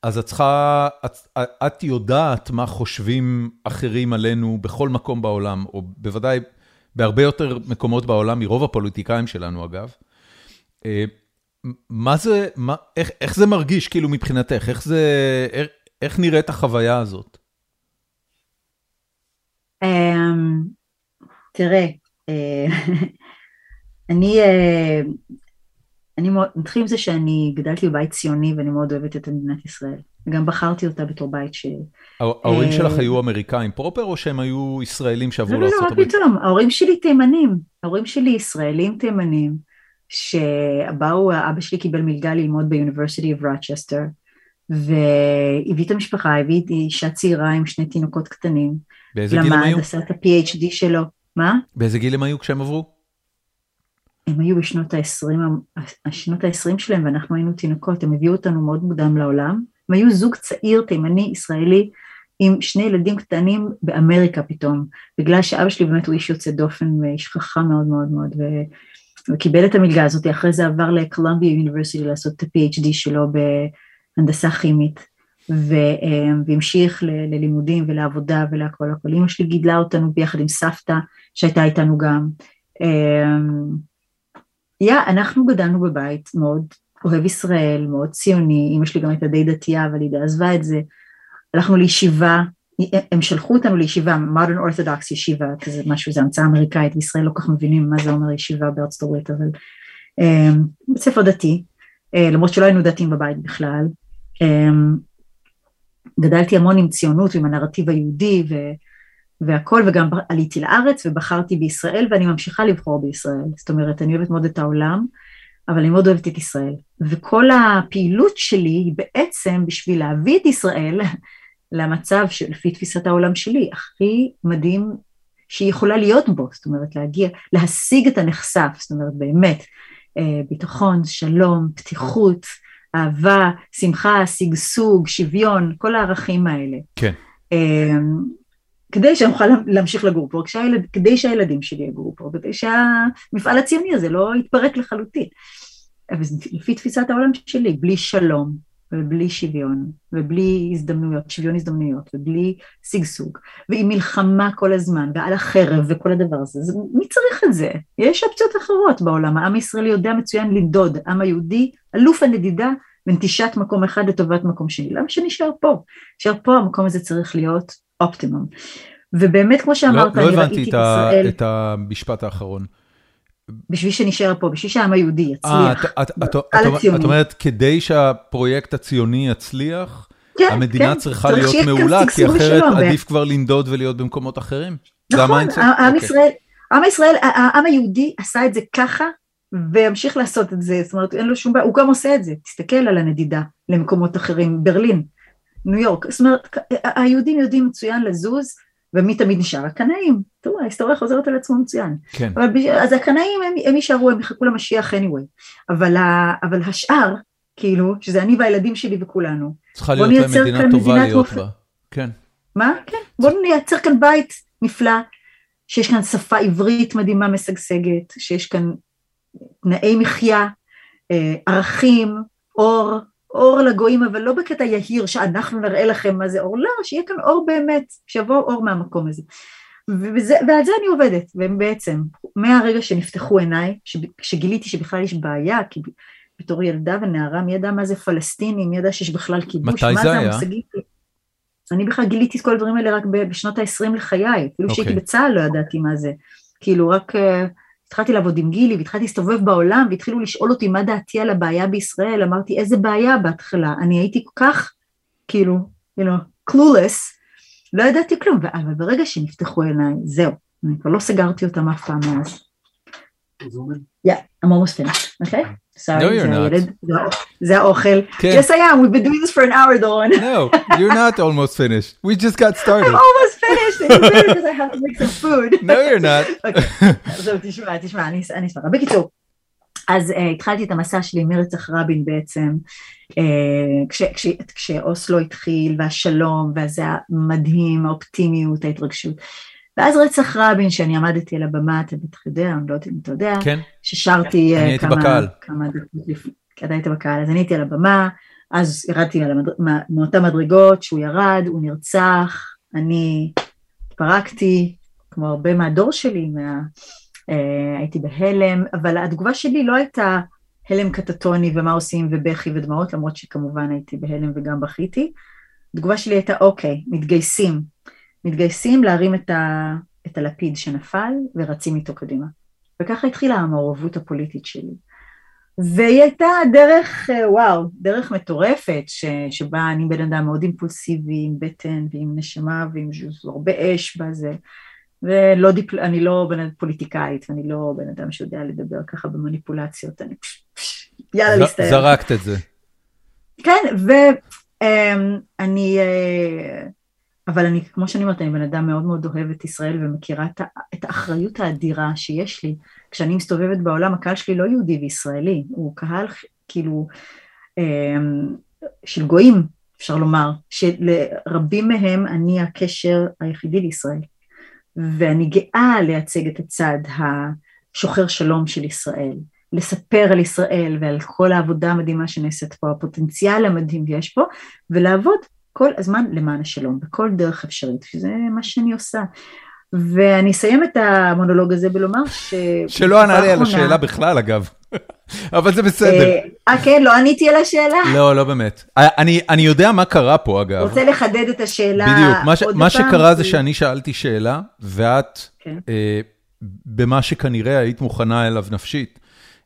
אז את צריכה, את, את יודעת מה חושבים אחרים עלינו בכל מקום בעולם, או בוודאי בהרבה יותר מקומות בעולם מרוב הפוליטיקאים שלנו, אגב. מה זה, מה, איך, איך זה מרגיש כאילו מבחינתך? איך זה, איך, איך נראית החוויה הזאת? אמ, תראה, אה, אני, אה, אני מאוד, נתחיל עם זה שאני גדלתי בבית ציוני ואני מאוד אוהבת את מדינת ישראל. וגם בחרתי אותה בתור בית ש... ההורים אה, שלך היו אמריקאים פרופר או שהם היו ישראלים שעברו הברית? לא, לא, לא, פתאום, ההורים שלי תימנים. ההורים שלי ישראלים תימנים, שבאו, אבא שלי קיבל מלגה ללמוד ב-University of Rochester, והביא את המשפחה, הביא את אישה צעירה עם שני תינוקות קטנים. באיזה גיל הם היו? למד, עשה את ה-PhD שלו. מה? באיזה גיל הם היו כשהם עברו? הם היו בשנות ה-20, השנות ה-20 שלהם ואנחנו היינו תינוקות, הם הביאו אותנו מאוד מוקדם לעולם. הם היו זוג צעיר תימני ישראלי עם שני ילדים קטנים באמריקה פתאום, בגלל שאבא שלי באמת הוא איש יוצא דופן ואיש חכם מאוד מאוד מאוד, ו... וקיבל את המלגה הזאת, אחרי זה עבר לקולומביה יוניברסיטי לעשות את ה-PhD שלו בהנדסה כימית, ו... והמשיך. ללימודים ולעבודה ולהכל הכל. אמא שלי גידלה אותנו ביחד עם סבתא שהייתה איתנו גם. יא, אנחנו גדלנו בבית מאוד אוהב ישראל, מאוד ציוני, אמא שלי גם הייתה די דתייה, אבל היא עזבה את זה. הלכנו לישיבה, הם שלחו אותנו לישיבה, modern orthodox ישיבה, כזה משהו, זה המצאה אמריקאית, בישראל לא כל כך מבינים מה זה אומר ישיבה בארצות הברית, אבל um, בית ספר דתי, uh, למרות שלא היינו דתיים בבית בכלל. Um, גדלתי המון עם ציונות ועם הנרטיב היהודי ו, והכל, וגם עליתי לארץ ובחרתי בישראל ואני ממשיכה לבחור בישראל, זאת אומרת, אני אוהבת מאוד את העולם. אבל אני מאוד אוהבת את ישראל. וכל הפעילות שלי היא בעצם בשביל להביא את ישראל למצב שלפי תפיסת העולם שלי, הכי מדהים שהיא יכולה להיות בו, זאת אומרת להגיע, להשיג את הנחשף, זאת אומרת באמת, אה, ביטחון, שלום, פתיחות, אהבה, שמחה, שגשוג, שוויון, כל הערכים האלה. כן. אה, כדי שנוכל להמשיך לגור פה, כשהילד, כדי שהילדים שלי יגורו פה, כדי שהמפעל הציוני הזה לא יתפרק לחלוטין. אבל לפי תפיסת העולם שלי, בלי שלום ובלי שוויון ובלי הזדמנויות, שוויון הזדמנויות ובלי שגשוג ועם מלחמה כל הזמן ועל החרב וכל הדבר הזה, אז מי צריך את זה? יש אופציות אחרות בעולם, העם הישראלי יודע מצוין לנדוד, העם היהודי אלוף הנדידה ונטישת מקום אחד לטובת מקום שני, למה שנשאר פה? נשאר פה המקום הזה צריך להיות אופטימום. ובאמת כמו שאמרת, לא, לא הבנתי את, ישראל... את המשפט האחרון. בשביל שנשאר פה, בשביל שהעם היהודי יצליח, 아, את, אומרת, כדי שהפרויקט הציוני יצליח, כן, המדינה כן, צריכה להיות מעולה, כי אחרת עדיף כבר לנדוד ולהיות במקומות אחרים? נכון. ישראל, העם ישראל, העם היהודי עשה את זה ככה, וימשיך לעשות את זה, זאת אומרת, אין לו שום בעיה, הוא גם עושה את זה, תסתכל על הנדידה למקומות אחרים, ברלין, ניו יורק, זאת אומרת, היהודים יודעים מצוין לזוז, ומי תמיד נשאר? הקנאים. תראו, ההיסטוריה חוזרת על עצמו מצוין. כן. אבל, אז הקנאים הם, הם יישארו, הם יחכו למשיח anyway. אבל, ה, אבל השאר, כאילו, שזה אני והילדים שלי וכולנו. צריכה להיות להם מדינה טובה להיות בה. כן. מה? כן. בואו נייצר כאן בית נפלא, שיש כאן שפה עברית מדהימה משגשגת, שיש כאן תנאי מחיה, אה, ערכים, אור, אור לגויים, אבל לא בקטע יהיר שאנחנו נראה לכם מה זה אור, לא, שיהיה כאן אור באמת, שיבוא אור מהמקום הזה. וזה, ועל זה אני עובדת, ובעצם, מהרגע שנפתחו עיניי, שגיליתי שבכלל יש בעיה, כי בתור ילדה ונערה, מי ידע מה זה פלסטיני, מי ידע שיש בכלל כיבוש, מתי זה היה? אני בכלל גיליתי את כל הדברים האלה רק בשנות ה-20 לחיי, אפילו okay. אוקיי. שהייתי בצה"ל לא ידעתי מה זה, כאילו רק... התחלתי לעבוד עם גילי והתחלתי להסתובב בעולם והתחילו לשאול אותי מה דעתי על הבעיה בישראל, אמרתי איזה בעיה? בהתחלה, אני הייתי כל כך כאילו, you know, clueless, לא ידעתי כלום, אבל ברגע שנפתחו עיניי, זהו, אני כבר לא סגרתי אותם אף פעם מאז. Yeah, I'm almost finished, okay? Sorry, No, you're not. זה- זה האוכל. כן. Yes, I am, we've been doing this for an hour, דורון. No, you're not almost finished. We just got I'm started. almost finished, it's weird because I have to make some food. No, you're not. אוקיי, זהו, תשמע, תשמע, אני אשמח. בקיצור, אז uh, התחלתי את המסע שלי מרצח רבין בעצם, uh, כש, כש, כשאוסלו התחיל, והשלום, וזה היה מדהים, האופטימיות, ההתרגשות. ואז רצח רבין, שאני עמדתי על הבמה, אתה בטח יודע, אני לא יודעת אם אתה יודע, כן, ששרתי אני uh, הייתי כמה, בקהל. כמה דקות לפני, כי אתה היית בקהל, אז אני הייתי על הבמה, אז ירדתי על המד... מה- מאותן מדרגות, שהוא ירד, הוא נרצח, אני התפרקתי, כמו הרבה מהדור שלי, מה... אה, הייתי בהלם, אבל התגובה שלי לא הייתה הלם קטטוני ומה עושים ובכי ודמעות, למרות שכמובן הייתי בהלם וגם בכיתי. התגובה שלי הייתה אוקיי, מתגייסים, מתגייסים להרים את, ה... את הלפיד שנפל ורצים איתו קדימה. וככה התחילה המעורבות הפוליטית שלי. והיא הייתה דרך, אה, וואו, דרך מטורפת, ש, שבה אני בן אדם מאוד אימפולסיבי, עם בטן ועם נשמה ועם הרבה אש בזה. ולא דיפל... אני לא בן אדם פוליטיקאית, ואני לא בן אדם שיודע לדבר ככה במניפולציות, אני פש, פש, יאללה להסתער. זרקת את זה. כן, ואני, אבל אני, כמו שאני אומרת, אני בן אדם מאוד מאוד אוהב את ישראל ומכירה את, את האחריות האדירה שיש לי. כשאני מסתובבת בעולם, הקהל שלי לא יהודי וישראלי, הוא קהל כאילו אמ, של גויים, אפשר לומר, שלרבים מהם אני הקשר היחידי לישראל. ואני גאה לייצג את הצד השוחר שלום של ישראל, לספר על ישראל ועל כל העבודה המדהימה שנעשית פה, הפוטנציאל המדהים שיש פה, ולעבוד כל הזמן למען השלום, בכל דרך אפשרית, שזה מה שאני עושה. ואני אסיים את המונולוג הזה בלומר ש... שלא ענה לי על השאלה בכלל, אגב. אבל זה בסדר. אה, אה, כן, לא עניתי על השאלה? לא, לא באמת. אני אני יודע מה קרה פה, אגב. רוצה לחדד את השאלה בדיוק, מה ש- עוד מה? שקרה זה שאני שאלתי שאלה, ואת, כן. אה, במה שכנראה היית מוכנה אליו נפשית,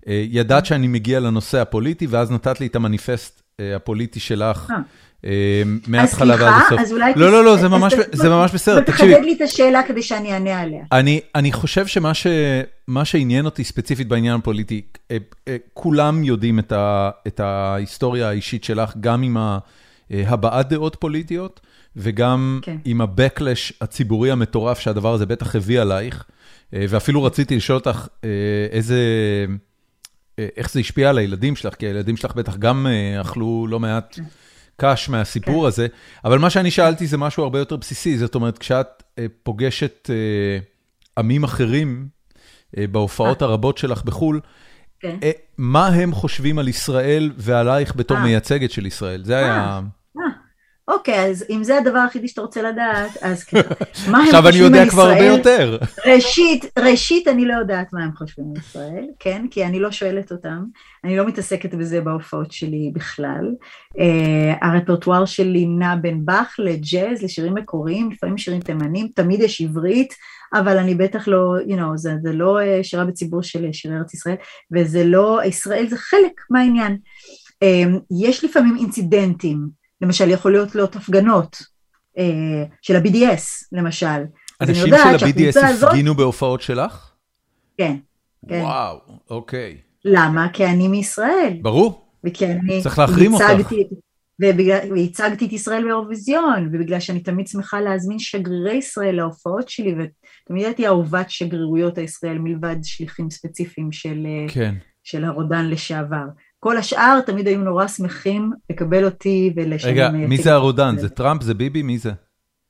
אה, ידעת שאני מגיע לנושא הפוליטי, ואז נתת לי את המניפסט אה, הפוליטי שלך. אה. אה, מההתחלה ועד סליחה, הסוף. אז אולי... לא, לא, לא, זה אז ממש בסדר, תקשיבי. תחדד לי את השאלה כדי שאני אענה עליה. אני, אני חושב שמה שעניין אותי ספציפית בעניין הפוליטי, אה, אה, כולם יודעים את, ההיסטוריה האישית שלך, גם עם הבעת דעות פוליטיות, וגם כן. עם ה-Backlash הציבורי המטורף שהדבר הזה בטח הביא עלייך, ואפילו רציתי לשאול אותך איזה, איך זה השפיע על הילדים שלך, כי הילדים שלך בטח גם אכלו לא מעט קש מהסיפור כן. הזה, אבל מה שאני שאלתי זה משהו הרבה יותר בסיסי, זאת אומרת, כשאת אה, פוגשת אה, עמים אחרים אה, בהופעות הרבות שלך בחו"ל, כן. אה, מה הם חושבים על ישראל ועלייך בתור אה. מייצגת של ישראל? זה היה... אה, אוקיי, אז אם זה הדבר היחידי שאתה רוצה לדעת, אז כן. מה הם עכשיו אני חושבים יודע על כבר הרבה ישראל? יותר. ראשית, ראשית אני לא יודעת מה הם חושבים על ישראל, כן? כי אני לא שואלת אותם, אני לא מתעסקת בזה בהופעות שלי בכלל. Uh, הרפרטואר שלי נע בין באך לג'אז, לשירים מקוריים, לפעמים שירים תימנים, תמיד יש עברית, אבל אני בטח לא, you know, זה, זה לא uh, שירה בציבור של שירי ארץ ישראל, וזה לא, ישראל זה חלק מהעניין. Um, יש לפעמים אינצידנטים, למשל יכול להיות להיות הפגנות uh, של ה-BDS, למשל. אנשים של ה-BDS הזאת- הפגינו בהופעות שלך? כן, כן. וואו, אוקיי. למה? כי אני מישראל, ברור. וכי אני צריך להחרים אותך. ובגלל- והצגתי את ישראל באירוויזיון, ובגלל שאני תמיד שמחה להזמין שגרירי ישראל להופעות שלי, ותמיד הייתי אהובת שגרירויות הישראל מלבד שליחים ספציפיים של, אה, כן. של הרודן לשעבר. כל השאר תמיד היו נורא שמחים לקבל אותי ולשלם... רגע, מי. זה הרודן? זה טראמפ? זה ביבי? מי זה?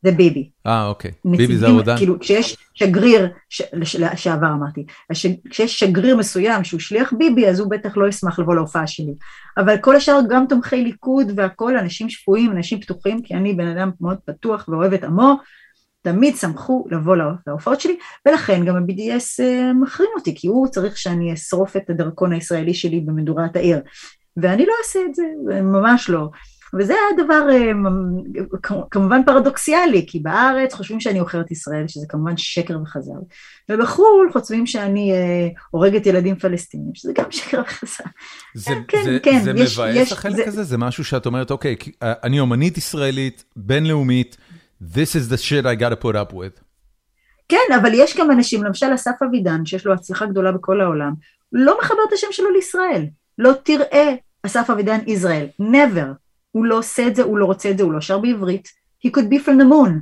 זה ביבי. אה, אוקיי. ביבי נציגים, זה הרודן? כאילו כשיש שגריר, ש, לש, לשעבר אמרתי, הש, כשיש שגריר מסוים שהוא שליח ביבי אז הוא בטח לא ישמח לבוא להופעה שלי, אבל כל השאר גם תומכי ליכוד והכל אנשים שפויים, אנשים פתוחים, כי אני בן אדם מאוד פתוח ואוהב את עמו, תמיד שמחו לבוא לה- להופעות שלי, ולכן גם ה-BDS אה, מחרים אותי, כי הוא צריך שאני אשרוף את הדרכון הישראלי שלי במדורת העיר, ואני לא אעשה את זה, ממש לא. וזה היה דבר אה, כמובן פרדוקסיאלי, כי בארץ חושבים שאני עוכרת ישראל, שזה כמובן שקר וכזב, ובחו"ל חושבים שאני אה, הורגת ילדים פלסטינים, שזה גם שקר וכזב. זה, כן, זה, כן, זה יש- מבאס יש- החלק זה- הזה? זה משהו שאת אומרת, אוקיי, אני אומנית ישראלית, בינלאומית, this is the shit I gotta put up with. כן, אבל יש גם אנשים, למשל אסף אבידן, שיש לו הצלחה גדולה בכל העולם, לא מחבר את השם שלו לישראל. לא תראה אסף אבידן ישראל, never. הוא לא עושה את זה, הוא לא רוצה את זה, הוא לא שר בעברית. He could be from the moon,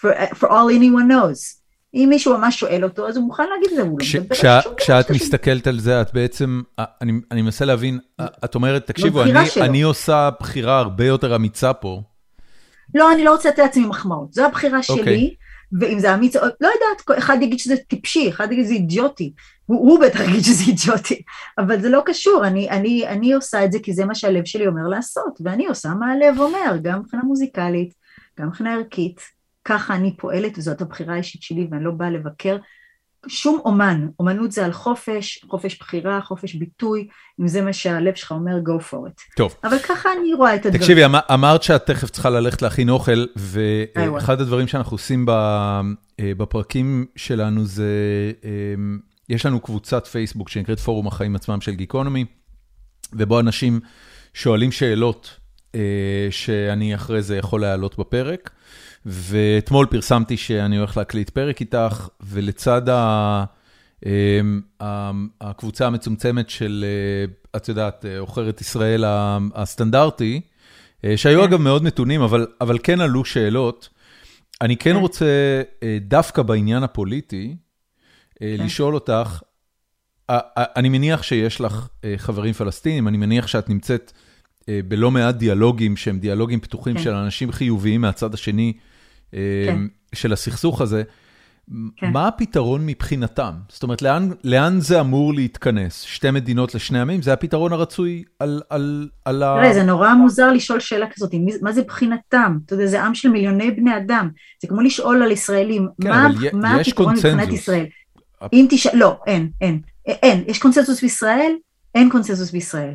for, for all anyone knows. אם מישהו ממש שואל אותו, אז הוא מוכן להגיד את זה, הוא לא מדבר על שום כשאת מסתכלת על זה, את בעצם, אני אני מנסה להבין, את אומרת, תקשיבו, אני אני עושה בחירה הרבה יותר אמיצה פה. לא, אני לא רוצה לתת לעצמי מחמאות, זו הבחירה שלי. Okay. אוקיי. ואם זה אמיץ, לא יודעת, אחד יגיד שזה טיפשי, אחד יגיד שזה אידיוטי, הוא, הוא בטח יגיד שזה אידיוטי, אבל זה לא קשור, אני, אני, אני עושה את זה כי זה מה שהלב שלי אומר לעשות, ואני עושה מה הלב אומר, גם מבחינה מוזיקלית, גם מבחינה ערכית, ככה אני פועלת וזאת הבחירה האישית שלי ואני לא באה לבקר שום אומן, אומנות זה על חופש, חופש בחירה, חופש ביטוי, אם זה מה שהלב שלך אומר, go for it. טוב. אבל ככה אני רואה את הדברים. תקשיבי, אמ-, אמרת שאת תכף צריכה ללכת להכין אוכל, ואחד הדברים שאנחנו עושים אה, בפרקים שלנו זה, אמ, יש לנו קבוצת פייסבוק שנקראת פורום החיים עצמם של גיקונומי, ובו אנשים שואלים שאלות אה, שאני אחרי זה יכול להעלות בפרק. ואתמול פרסמתי שאני הולך להקליט פרק איתך, ולצד ה... אמ, הקבוצה המצומצמת של, אה, את יודעת, אה, עוכרת ישראל הסטנדרטי, אה, שהיו כן. אגב מאוד נתונים, אבל, אבל כן עלו שאלות. אני כן, כן רוצה, דווקא בעניין הפוליטי, כן. לשאול אותך, אני מניח שיש לך חברים פלסטינים, אני מניח שאת נמצאת בלא מעט דיאלוגים שהם דיאלוגים פתוחים כן. של אנשים חיוביים מהצד השני כן. אמ, של הסכסוך הזה. כן. מה הפתרון מבחינתם? זאת אומרת, לאן, לאן זה אמור להתכנס? שתי מדינות לשני עמים? זה הפתרון הרצוי על, על, על ה... תראה, זה נורא מוזר לשאול שאלה כזאת, מה זה מבחינתם? אתה יודע, זה עם של מיליוני בני אדם. זה כמו לשאול על ישראלים, כן, מה, מה הפתרון מבחינת ישראל? אם תשאל, לא, אין, אין, אין. יש קונצנזוס בישראל? אין קונצנזוס בישראל.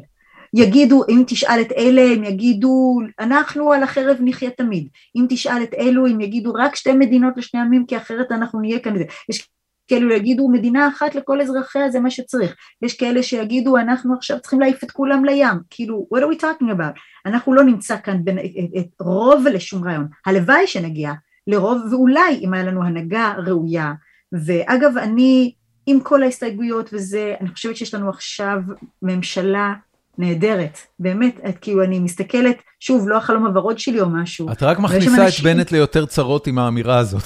יגידו, אם תשאל את אלה הם יגידו אנחנו על החרב נחיה תמיד, אם תשאל את אלו הם יגידו רק שתי מדינות לשני עמים כי אחרת אנחנו נהיה כאן, יש כאלו יגידו מדינה אחת לכל אזרחיה זה מה שצריך, יש כאלה שיגידו אנחנו עכשיו צריכים להעיף את כולם לים, כאילו what are we talking about, אנחנו לא נמצא כאן בין, את, את, רוב לשום רעיון, הלוואי שנגיע לרוב ואולי אם היה לנו הנהגה ראויה. ואגב אני עם כל ההסתייגויות וזה אני חושבת שיש לנו עכשיו ממשלה נהדרת, באמת, את כאילו אני מסתכלת, שוב, לא החלום הוורוד שלי או משהו. את רק מכניסה אנשים... את בנט ליותר צרות עם האמירה הזאת.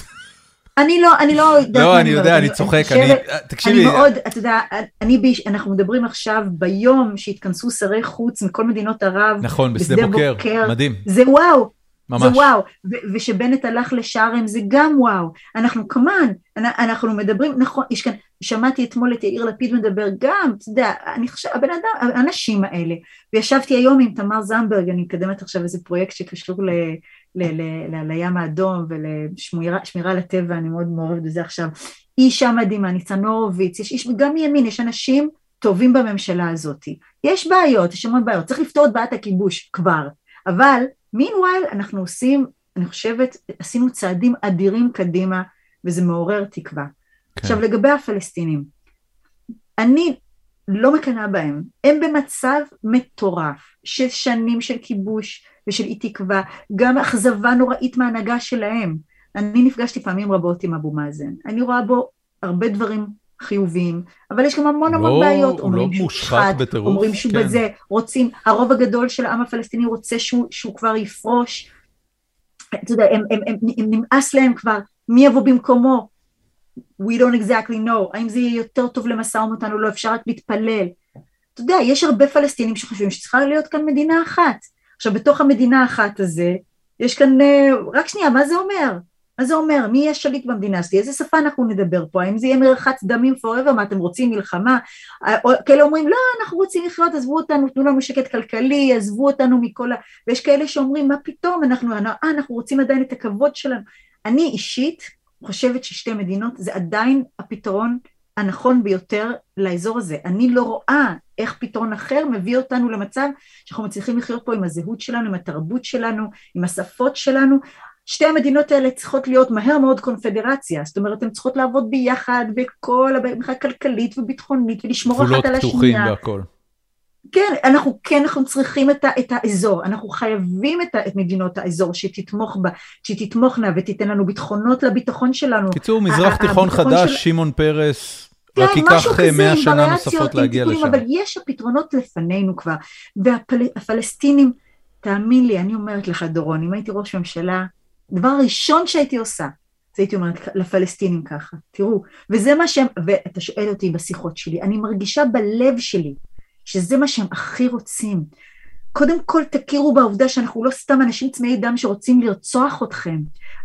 אני לא, אני לא יודעת לא, אני יודע, אני צוחק, אני, תקשיבי. אני מאוד, אתה יודע, אני, אנחנו מדברים עכשיו ביום שהתכנסו שרי חוץ מכל מדינות ערב. נכון, בשדה בוקר, מדהים. זה וואו, ממש. זה וואו, ושבנט הלך לשארם זה גם וואו, אנחנו כמובן, אנחנו מדברים, נכון, יש כאן, שמעתי אתמול את יאיר לפיד מדבר גם, אתה יודע, אני חושבת, הבן אדם, האנשים האלה, וישבתי היום עם תמר זנדברג, אני מקדמת עכשיו איזה פרויקט שקשור ל... ל, ל, ל, לים האדום ולשמירה על הטבע, אני מאוד מעורבת בזה עכשיו. אישה מדהימה, ניצן הורוביץ, יש איש, גם מימין, יש אנשים טובים בממשלה הזאת. יש בעיות, יש המון בעיות, צריך לפתור את בעיית הכיבוש כבר, אבל מינווייל אנחנו עושים, אני חושבת, עשינו צעדים אדירים קדימה וזה מעורר תקווה. כן. עכשיו לגבי הפלסטינים, אני לא מקנאה בהם, הם במצב מטורף של שנים של כיבוש ושל אי תקווה, גם אכזבה נוראית מההנהגה שלהם. אני נפגשתי פעמים רבות עם אבו מאזן, אני רואה בו הרבה דברים חיוביים, אבל יש גם המון המון לא, בעיות. הוא לא מושחת בטירוף. אומרים שהוא כן. בזה, רוצים, הרוב הגדול של העם הפלסטיני רוצה שהוא, שהוא כבר יפרוש. אתה יודע, הם, הם, הם, הם, נמאס להם כבר, מי יבוא במקומו? We don't exactly know. האם זה יהיה יותר טוב למשא ומתן או לא, אפשר רק להתפלל. אתה יודע, יש הרבה פלסטינים שחושבים שצריכה להיות כאן מדינה אחת. עכשיו, בתוך המדינה האחת הזה, יש כאן, אה, רק שנייה, מה זה אומר? מה זה אומר? מי יהיה שליט במדינה הזאת? איזה שפה אנחנו נדבר פה? האם זה יהיה מרחץ דמים forever? מה אתם רוצים מלחמה? כאלה אומרים לא אנחנו רוצים לחיות עזבו אותנו תנו לנו שקט כלכלי עזבו אותנו מכל ה... ויש כאלה שאומרים מה פתאום אנחנו, אה, אנחנו רוצים עדיין את הכבוד שלנו אני אישית חושבת ששתי מדינות זה עדיין הפתרון הנכון ביותר לאזור הזה. אני לא רואה איך פתרון אחר מביא אותנו למצב שאנחנו מצליחים לחיות פה עם הזהות שלנו, עם התרבות שלנו, עם השפות שלנו. שתי המדינות האלה צריכות להיות מהר מאוד קונפדרציה, זאת אומרת הן צריכות לעבוד ביחד בכל הבעיה כלכלית וביטחונית ולשמור אחת על השנייה. גבולות פתוחים והכל. כן, אנחנו כן, אנחנו צריכים את, ה, את האזור, אנחנו חייבים את, ה, את מדינות האזור שתתמוך בה, שתתמוכנה ותיתן לנו ביטחונות לביטחון שלנו. קיצור, מזרח תיכון חדש, של... שמעון פרס, כן, רק ייקח מאה שנה נוספות להגיע לשם. אבל יש הפתרונות לפנינו כבר, והפלסטינים, תאמין לי, אני אומרת לך דורון, אם הייתי ראש ממשלה, הדבר הראשון שהייתי עושה, זה הייתי אומרת לפלסטינים ככה, תראו, וזה מה שהם, ואתה שואל אותי בשיחות שלי, אני מרגישה בלב שלי, שזה מה שהם הכי רוצים. קודם כל תכירו בעובדה שאנחנו לא סתם אנשים צמאי דם שרוצים לרצוח אתכם.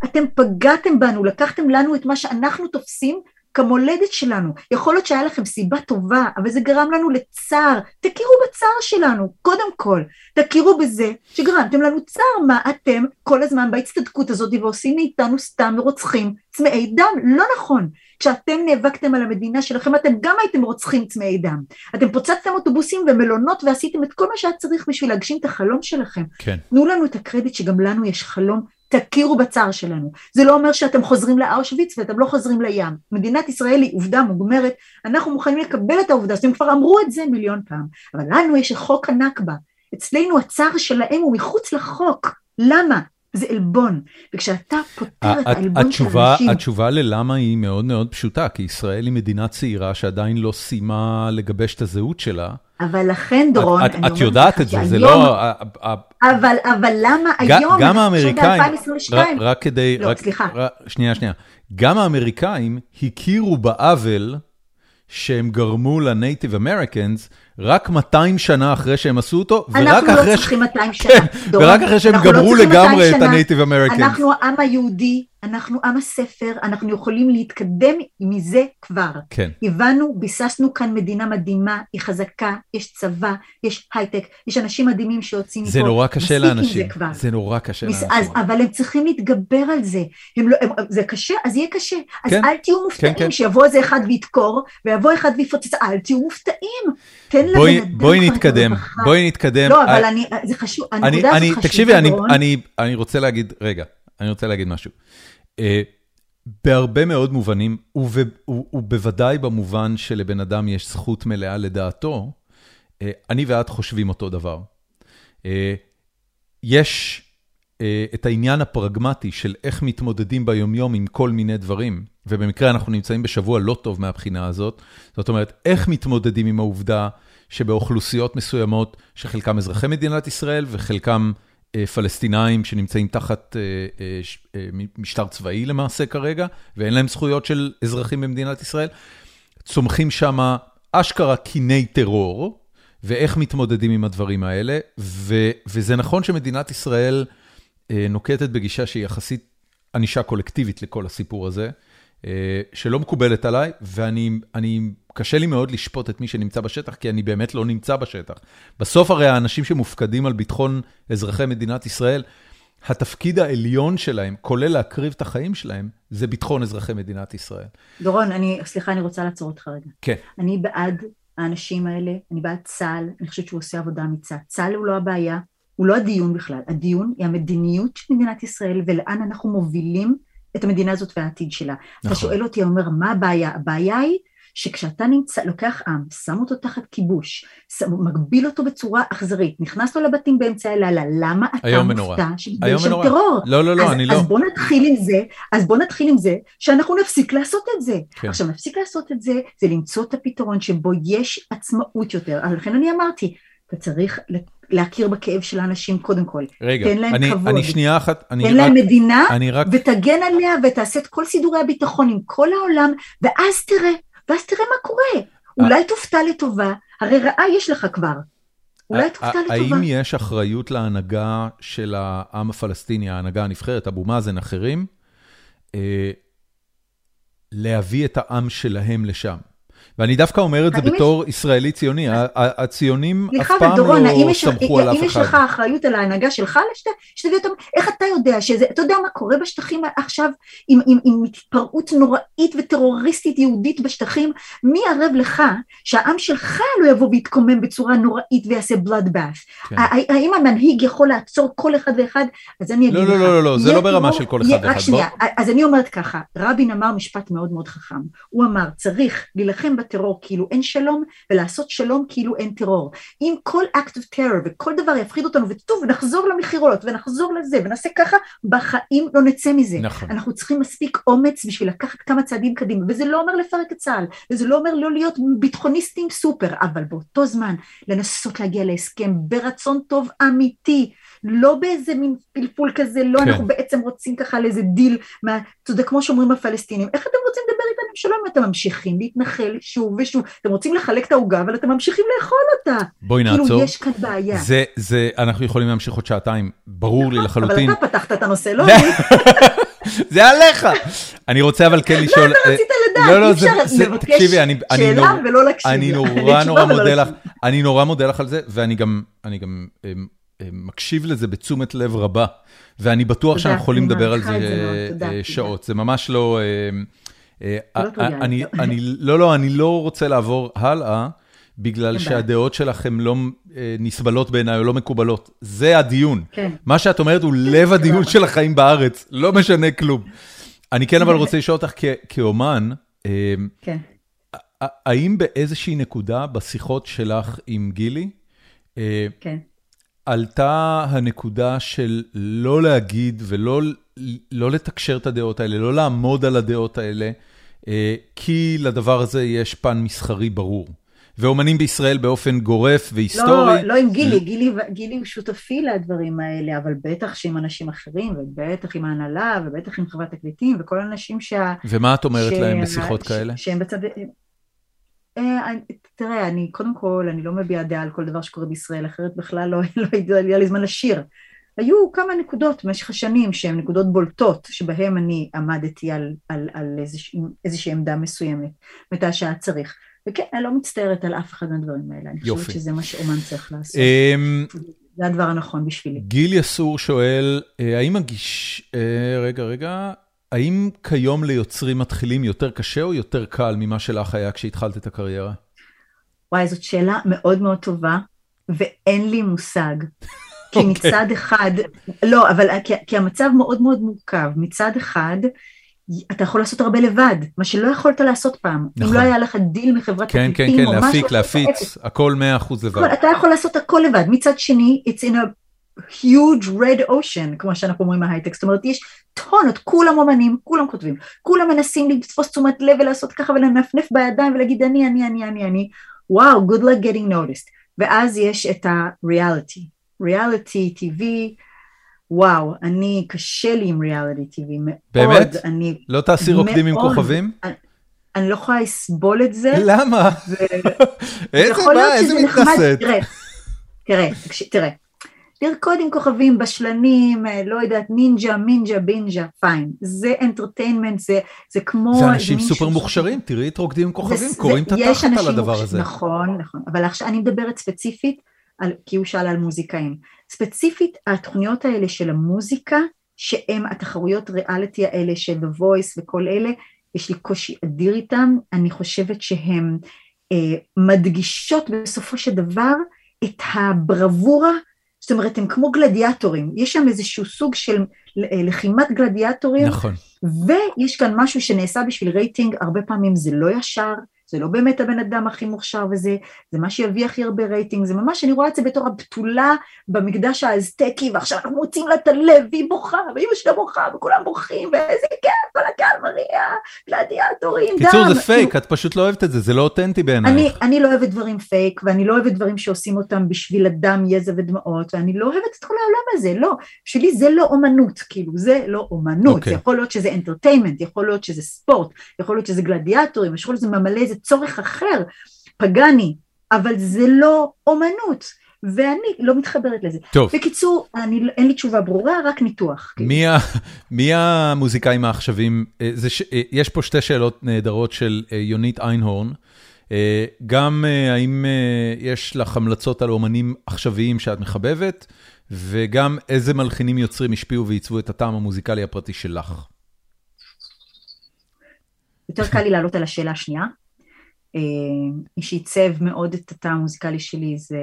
אתם פגעתם בנו, לקחתם לנו את מה שאנחנו תופסים כמולדת שלנו. יכול להיות שהיה לכם סיבה טובה, אבל זה גרם לנו לצער. תכירו בצער שלנו, קודם כל. תכירו בזה שגרמתם לנו צער. מה אתם כל הזמן בהצטדקות הזאת ועושים מאיתנו סתם רוצחים צמאי דם? לא נכון. כשאתם נאבקתם על המדינה שלכם, אתם גם הייתם רוצחים צמאי דם. אתם פוצצתם אוטובוסים ומלונות ועשיתם את כל מה שהיה צריך בשביל להגשים את החלום שלכם. כן. תנו לנו את הקרדיט שגם לנו יש חלום תכירו בצער שלנו. זה לא אומר שאתם חוזרים לאושוויץ ואתם לא חוזרים לים. מדינת ישראל היא עובדה מוגמרת, אנחנו מוכנים לקבל את העובדה, הם כבר אמרו את זה מיליון פעם, אבל לנו יש את חוק הנכבה. אצלנו הצער שלהם הוא מחוץ לחוק. למה? זה עלבון, וכשאתה פותר את העלבון של אנשים... התשובה ללמה היא מאוד מאוד פשוטה, כי ישראל היא מדינה צעירה שעדיין לא סיימה לגבש את הזהות שלה. אבל לכן, דורון, את, את יודעת את זה, זה לא... אבל, אבל למה היום, גם האמריקאים, רק כדי... לא, רק, סליחה. רק, שנייה, שנייה. גם האמריקאים הכירו בעוול שהם גרמו ל Native Americans רק 200 שנה אחרי שהם עשו אותו, ורק אחרי... אנחנו לא צריכים 200 שנה, כן, דורון. ורק אחרי שהם לא גמרו לא לגמרי את ה Native Americans. אנחנו העם היהודי, אנחנו עם הספר, אנחנו יכולים להתקדם מזה כבר. כן. הבנו, ביססנו כאן מדינה מדהימה, היא חזקה, יש צבא, יש הייטק, יש אנשים מדהימים שיוצאים מפה. זה נורא קשה לאנשים. זה, נורא קשה. לאנשים. אז, אבל הם צריכים להתגבר על זה. הם לא, הם, זה קשה, אז יהיה קשה. אז כן, אל תהיו מופתעים כן, כן. שיבוא איזה אחד וידקור, ויבוא אחד ויפוצץ, אל תהיו מופתעים. תן בואי, לבן אדם בואי נתקדם, בואי נתקדם. לא, אבל אני, זה חשוב, הנקודה הזאת חשובה. תקשיבי, אני, אני, אני רוצה להגיד, רגע, אני רוצה להגיד משהו. אה, בהרבה מאוד מובנים, ובוודאי במובן שלבן אדם יש זכות מלאה לדעתו, אה, אני ואת חושבים אותו דבר. אה, יש את העניין הפרגמטי של איך מתמודדים ביומיום עם כל מיני דברים, ובמקרה אנחנו נמצאים בשבוע לא טוב מהבחינה הזאת, זאת אומרת, איך מתמודדים עם העובדה שבאוכלוסיות מסוימות, שחלקם אזרחי מדינת ישראל וחלקם אה, פלסטינאים שנמצאים תחת אה, אה, משטר צבאי למעשה כרגע, ואין להם זכויות של אזרחים במדינת ישראל. צומחים שם אשכרה קיני טרור, ואיך מתמודדים עם הדברים האלה, ו, וזה נכון שמדינת ישראל נוקטת בגישה שהיא יחסית ענישה קולקטיבית לכל הסיפור הזה, שלא מקובלת עליי, ואני קשה לי מאוד לשפוט את מי שנמצא בשטח, כי אני באמת לא נמצא בשטח. בסוף הרי האנשים שמופקדים על ביטחון אזרחי מדינת ישראל, התפקיד העליון שלהם, כולל להקריב את החיים שלהם, זה ביטחון אזרחי מדינת ישראל. דורון, אני, סליחה, אני רוצה לעצור אותך רגע. כן. אני בעד האנשים האלה, אני בעד צה"ל, אני חושבת שהוא עושה עבודה אמיצה. צה"ל הוא לא הבעיה, הוא לא הדיון בכלל, הדיון היא המדיניות של מדינת ישראל ולאן אנחנו מובילים את המדינה הזאת והעתיד שלה. נכון. אתה שואל אותי, אומר, מה הבעיה? הבעיה היא שכשאתה נמצא, לוקח עם, שם אותו תחת כיבוש, שם, מגביל אותו בצורה אכזרית, נכנס לו לבתים באמצע הלילה, למה אתה מופתע שיש שם טרור? לא, לא, לא, אז, אני אז לא. אז בוא נתחיל עם זה, אז בוא נתחיל עם זה, שאנחנו נפסיק לעשות את זה. כן. עכשיו, נפסיק לעשות את זה, זה למצוא את הפתרון שבו יש עצמאות יותר. לכן אני אמרתי, אתה צריך להכיר בכאב של האנשים קודם כל. רגע, תן להם אני, כבוד. אני שנייה אחת, אני תן רק... להם מדינה, רק... ותגן עליה, ותעשה את כל סידורי הביטחון עם כל העולם, ואז תראה. ואז תראה מה קורה. אולי תופתע לטובה, הרי רעה יש לך כבר. אולי תופתע לטובה. האם יש אחריות להנהגה של העם הפלסטיני, ההנהגה הנבחרת, אבו מאזן, אחרים, להביא את העם שלהם לשם? ואני דווקא אומר את זה בתור ישראלי ציוני, הציונים אף פעם לא סמכו על אף אחד. אם יש לך אחריות על ההנהגה שלך, שתביא אותם, איך אתה יודע שזה, אתה יודע מה קורה בשטחים עכשיו עם התפרעות נוראית וטרוריסטית יהודית בשטחים, מי ערב לך שהעם שלך לא יבוא ויתקומם בצורה נוראית ויעשה blood bath? כן. האם המנהיג יכול לעצור כל אחד ואחד? אז אני אגיד לא, לך. לא, לא, לא, זה לא ברמה של כל אחד ואחד. רק שנייה, אז אני אומרת ככה, רבין אמר משפט מאוד מאוד חכם, הוא אמר, צריך להילחם בטרור כאילו אין שלום, ולעשות שלום כאילו אין טרור. אם כל act of terror וכל דבר יפחיד אותנו, וטוב, ונחזור למכירות, ונחזור לזה, ונעשה ככה, בחיים לא נצא מזה. נכון. אנחנו צריכים מספיק אומץ בשביל לקחת כמה צעדים קדימה, וזה לא אומר לפרק את צה"ל, וזה לא אומר לא להיות ביטחוניסטים סופר, אבל באותו זמן לנסות להגיע להסכם ברצון טוב אמיתי, לא באיזה מין פלפול כזה, לא כן. אנחנו בעצם רוצים ככה על איזה דיל, מה, אתה יודע, כמו שאומרים הפלסטינים, איך אתם רוצים לדבר אם אתם ממשיכים להתנחל שוב ושוב, אתם רוצים לחלק את העוגה, אבל אתם ממשיכים לאכול אותה. בואי נעצור. כאילו יש כאן בעיה. זה, זה, אנחנו יכולים להמשיך עוד שעתיים, ברור לי לחלוטין. אבל אתה פתחת את הנושא, לא אני. זה עליך. אני רוצה אבל כן לשאול... אתה רצית לדעת, לא, לא, אי אפשר לבקש שאלה ולא להקשיב אני. נורא נורא מודה לך. אני נורא מודה לך על זה, ואני גם, אני גם אמ, אמ, מקשיב לזה בתשומת לב רבה, ואני בטוח שאנחנו יכולים לדבר על זה אה, אה. שעות, זה ממש לא... אה, אה, לא טריוויאלי, אני, לא. לא, אני לא רוצה לעבור הלאה, בגלל. שהדעות שלכם לא אה, נסבלות בעיניי או לא מקובלות. זה הדיון. כן. מה שאת אומרת הוא לב הדיון של החיים בארץ, לא משנה כלום. אני כן אבל רוצה לשאול אותך כאומן, אה, כן. האם באיזושהי נקודה בשיחות שלך עם גילי, אה, כן. עלתה הנקודה של לא להגיד ולא לא לתקשר את הדעות האלה, לא לעמוד על הדעות האלה, אה, כי לדבר הזה יש פן מסחרי ברור. ואומנים בישראל באופן גורף והיסטורי. לא, לא עם גילי, גילי, גילי הוא שותפי לדברים האלה, אבל בטח שעם אנשים אחרים, ובטח עם ההנהלה, ובטח עם חברת תקליטים, וכל האנשים שה... ומה את אומרת ש- להם בשיחות ש- כאלה? שהם בצד... אה, תראה, אני קודם כל, אני לא מביעה דעה על כל דבר שקורה בישראל, אחרת בכלל לא, לא היה לי זמן לשיר. היו כמה נקודות במשך השנים שהן נקודות בולטות, שבהן אני עמדתי על, על, על איזושה, איזושהי עמדה מסוימת, מתי שהיה צריך. וכן, אני לא מצטערת על אף אחד מהדברים האלה, אני יופי. חושבת שזה מה שאומן צריך לעשות. אמ, זה הדבר הנכון בשבילי. גיל יסור שואל, אה, האם הגיש... אה, רגע, רגע. האם כיום ליוצרים מתחילים יותר קשה או יותר קל ממה שלך היה כשהתחלת את הקריירה? וואי, זאת שאלה מאוד מאוד טובה, ואין לי מושג. כי אוקיי. מצד אחד, לא, אבל כי, כי המצב מאוד מאוד מורכב. מצד אחד, אתה יכול לעשות הרבה לבד, מה שלא יכולת לעשות פעם. נכון. אם לא היה לך דיל מחברת כן, כן, כן, משהו, להפיק, להפיץ, הכל 100% לבד. אתה יכול לעשות הכל לבד. מצד שני, it's in a huge red ocean, כמו שאנחנו אומרים בהייטק, זאת אומרת, יש טונות, כולם אומנים, כולם כותבים, כולם מנסים לתפוס תשומת לב ולעשות ככה ולנפנף בידיים ולהגיד אני, אני, אני, אני, אני, וואו, good luck getting noticed. ואז יש את ה-reality, reality TV, וואו, אני, קשה לי עם reality TV, מאוד. באמת? אני, לא תעשי רוקדים עם מאוד. כוכבים? אני לא יכולה לסבול את זה. למה? ו... איזה להיות איזה מתנשאת. תראה, תראה, לרקוד עם כוכבים בשלנים, אה, לא יודעת, נינג'ה, מינג'ה, בינג'ה, fine, זה entertainment, זה, זה כמו... זה אנשים סופר שהוא- מוכשרים, תראי את רוקדים עם כוכבים, קורעים את התחת על הדבר הזה. נכון, נכון, אבל עכשיו אני מדברת ספציפית, על, כי הוא שאל על מוזיקאים, ספציפית התוכניות האלה של המוזיקה, שהם התחרויות ריאליטי האלה של The Voice וכל אלה, יש לי קושי אדיר איתם, אני חושבת שהן אה, מדגישות בסופו של דבר את הברבריות, זאת אומרת הם כמו גלדיאטורים, יש שם איזשהו סוג של אה, לחימת גלדיאטורים, נכון. ויש כאן משהו שנעשה בשביל רייטינג, הרבה פעמים זה לא ישר, זה לא באמת הבן אדם הכי מוכשר וזה, זה מה שיביא הכי הרבה רייטינג, זה ממש, אני רואה את זה בתור הבתולה במקדש האזטקי, ועכשיו אנחנו מוצאים לה את הלב, והיא בוכה, ואימא שלה בוכה, וכולם בוכים, ואיזה כיף, כל הקהל מריע, גלדיאטורים, דם. קיצור, זה פייק, את פשוט לא אוהבת את זה, זה לא אותנטי אני, בעינייך. אני לא אוהבת דברים פייק, ואני לא אוהבת דברים שעושים אותם בשביל הדם, יזע ודמעות, ואני לא אוהבת את כל העולם הזה, לא. בשבילי זה לא אומנות, כאילו, זה לא אומנות. אוקיי. זה יכול להיות שזה entertainment, יכול להיות שזה ספורט, יכול להיות שזה גלדיאטורים, יכול להיות שזה ממלא איזה צורך אחר, פגאני, אבל זה לא אומנות. ואני לא מתחברת לזה. טוב, בקיצור, אני, אין לי תשובה ברורה, רק ניתוח. כאילו. מי ה- מי המוזיקאים העכשווים? אה, זה ש- אה, יש פה שתי שאלות נהדרות של אה, יונית איינהורן. גם האם יש לך המלצות על אומנים עכשוויים שאת מחבבת, וגם איזה מלחינים יוצרים השפיעו ועיצבו את הטעם המוזיקלי הפרטי שלך. יותר קל לי לעלות על השאלה השנייה. אה, מי שעיצב מאוד את התא המוזיקלי שלי זה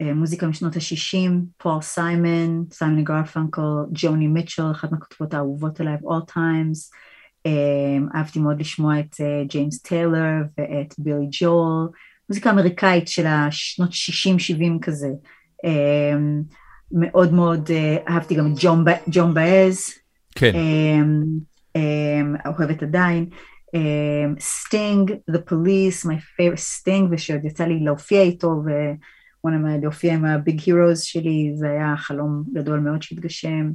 אה, מוזיקה משנות ה-60, פול סיימון, סיימון גרפנקל, ג'וני מיטשל, אחת מהכותבות האהובות עליי all times, אהבתי מאוד לשמוע את ג'יימס טיילר ואת בילי ג'ואל, מוזיקה אמריקאית של השנות 60-70 כזה. מאוד מאוד אהבתי גם את ג'ואן באאז. כן. אוהבת עדיין. סטינג, The Police, my favorite סטינג, ושעוד יצא לי להופיע איתו, ו-one להופיע עם ה big heroes שלי, זה היה חלום גדול מאוד שהתגשם.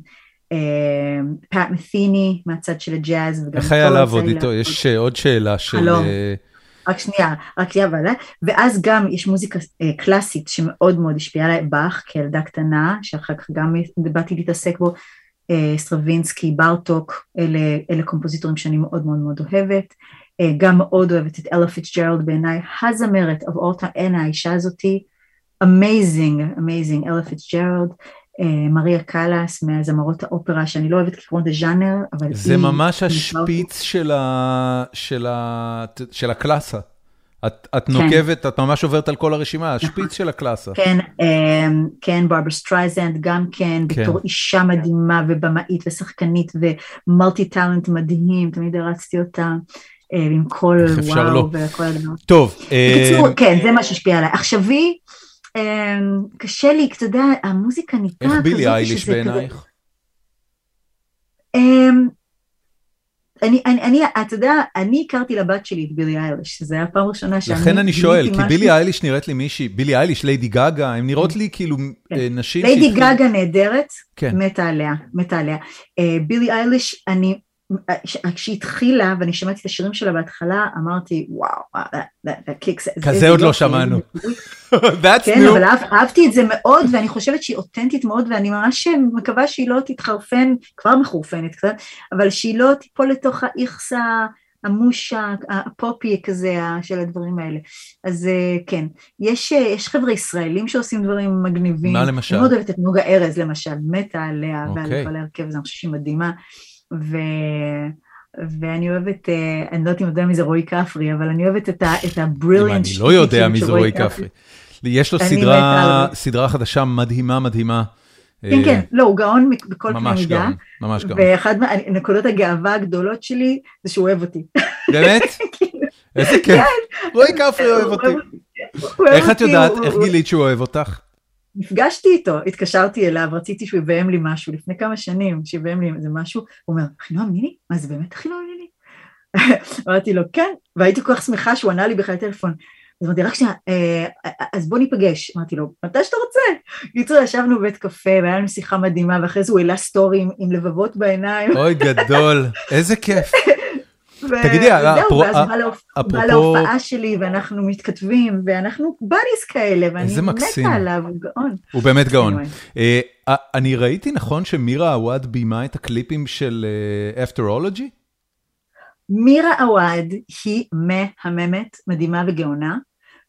פאט מת'יני מהצד של הג'אז. איך היה לעבוד איתו? יש עוד שאלה של... חלום. רק שנייה, רק שנייה, אבל... ואז גם יש מוזיקה קלאסית שמאוד מאוד השפיעה עליי, באך כילדה קטנה, שאחר כך גם באתי להתעסק בו, סטרווינסקי, בארטוק, אלה, אלה קומפוזיטורים שאני מאוד מאוד מאוד אוהבת. גם מאוד אוהבת את אלה פיצ'ג'רלד בעיניי, הזמרת of all time, אין האישה הזאתי, amazing, amazing, אלה פיצ'ג'רלד. מריה קאלאס מהזמרות האופרה שאני לא אוהבת כקרון דה ז'אנר, אבל היא... זה ממש השפיץ של, ה... של, ה... של הקלאסה. את, את כן. נוקבת, את ממש עוברת על כל הרשימה, השפיץ של הקלאסה. כן, כן, ברברה סטרייזנד גם כן, כן, בתור אישה מדהימה ובמאית ושחקנית ו multi talent מדהים, תמיד הערצתי אותה. עם כל וואו לא. וכל הדבר. טוב. בקיצור, כן, זה מה שהשפיע עליי. עכשווי, קשה לי, אתה יודע, המוזיקה ניתנה כזאת איך בילי אייליש בעינייך? אני, אני, אני, אתה יודע, אני הכרתי לבת שלי את בילי אייליש, שזו הייתה פעם ראשונה שאני... לכן אני שואל, כי בילי אייליש נראית לי מישהי, בילי אייליש, ליידי גאגה, הן נראות לי כאילו נשים... ליידי גאגה נהדרת, מתה עליה, מתה עליה. בילי אייליש, אני כשהיא התחילה ואני שמעתי את השירים שלה בהתחלה אמרתי וואו, כזה עוד לא שמענו. כן, אבל אהבתי את זה מאוד ואני חושבת שהיא אותנטית מאוד ואני ממש מקווה שהיא לא תתחרפן, כבר מחורפנת קצת, אבל שהיא לא תיפול לתוך האיכס המוש הפופי כזה של הדברים האלה. אז כן, יש חבר'ה ישראלים שעושים דברים מגניבים. מה למשל? אני מאוד אוהבת את נוגה ארז למשל, מתה עליה ועל כל ההרכב הזה, אני חושבת שהיא מדהימה. ו... ואני אוהבת, אני לא יודעת אם יודע מי זה רועי כפרי, אבל אני אוהבת את הבריליאנט אני לא יודע מי זה רועי כפרי. יש לו סדרה, סדרה חדשה מדהימה מדהימה. כן, כן, לא, הוא גאון בכל קנה מידה. ממש גאון, ממש גאון. ואחד מנקודות הגאווה הגדולות שלי זה שהוא אוהב אותי. באמת? איזה כיף. רועי כפרי אוהב אותי. איך את יודעת, איך גילית שהוא אוהב אותך? נפגשתי איתו, התקשרתי אליו, רציתי שהוא יביים לי משהו, לפני כמה שנים, שיביים לי איזה משהו, הוא אומר, אחינועם ניני? מה זה באמת אחינועם ניני? אמרתי לו, כן, והייתי כל כך שמחה שהוא ענה לי בכלל טלפון. אז אמרתי, רק שנייה, אז בוא ניפגש. אמרתי לו, מתי שאתה רוצה. קיצור, ישבנו בבית קפה, והיה לנו שיחה מדהימה, ואחרי זה הוא העלה סטורי עם לבבות בעיניים. אוי, גדול, איזה כיף. תגידי, אפרופו... ואז בא להופעה שלי ואנחנו מתכתבים ואנחנו בדיס כאלה ואני מתה עליו, הוא גאון. הוא באמת גאון. אני ראיתי נכון שמירה עוואד ביימה את הקליפים של אפטרולוגי? מירה עוואד היא מהממת, מדהימה וגאונה.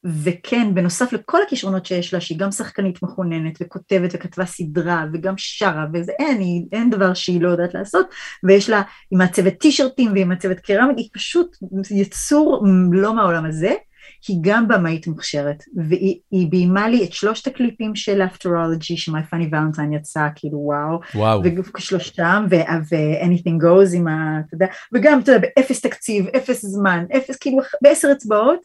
וכן, בנוסף לכל הכישרונות שיש לה, שהיא גם שחקנית מכוננת וכותבת וכתבה סדרה וגם שרה, וזה אין, היא, אין דבר שהיא לא יודעת לעשות, ויש לה, היא מעצבת טישרטים והיא מעצבת קרמית, היא פשוט יצור לא מהעולם הזה, היא גם במאית מוכשרת, והיא ביימה לי את שלושת הקליפים של אפטרולוגי, ש-My Funny Valentine יצא, כאילו וואו, וואו. ושלושתם, ו-Anything Goes עם ה... אתה יודע, וגם, אתה יודע, באפס תקציב, אפס זמן, אפס, כאילו, בעשר אצבעות,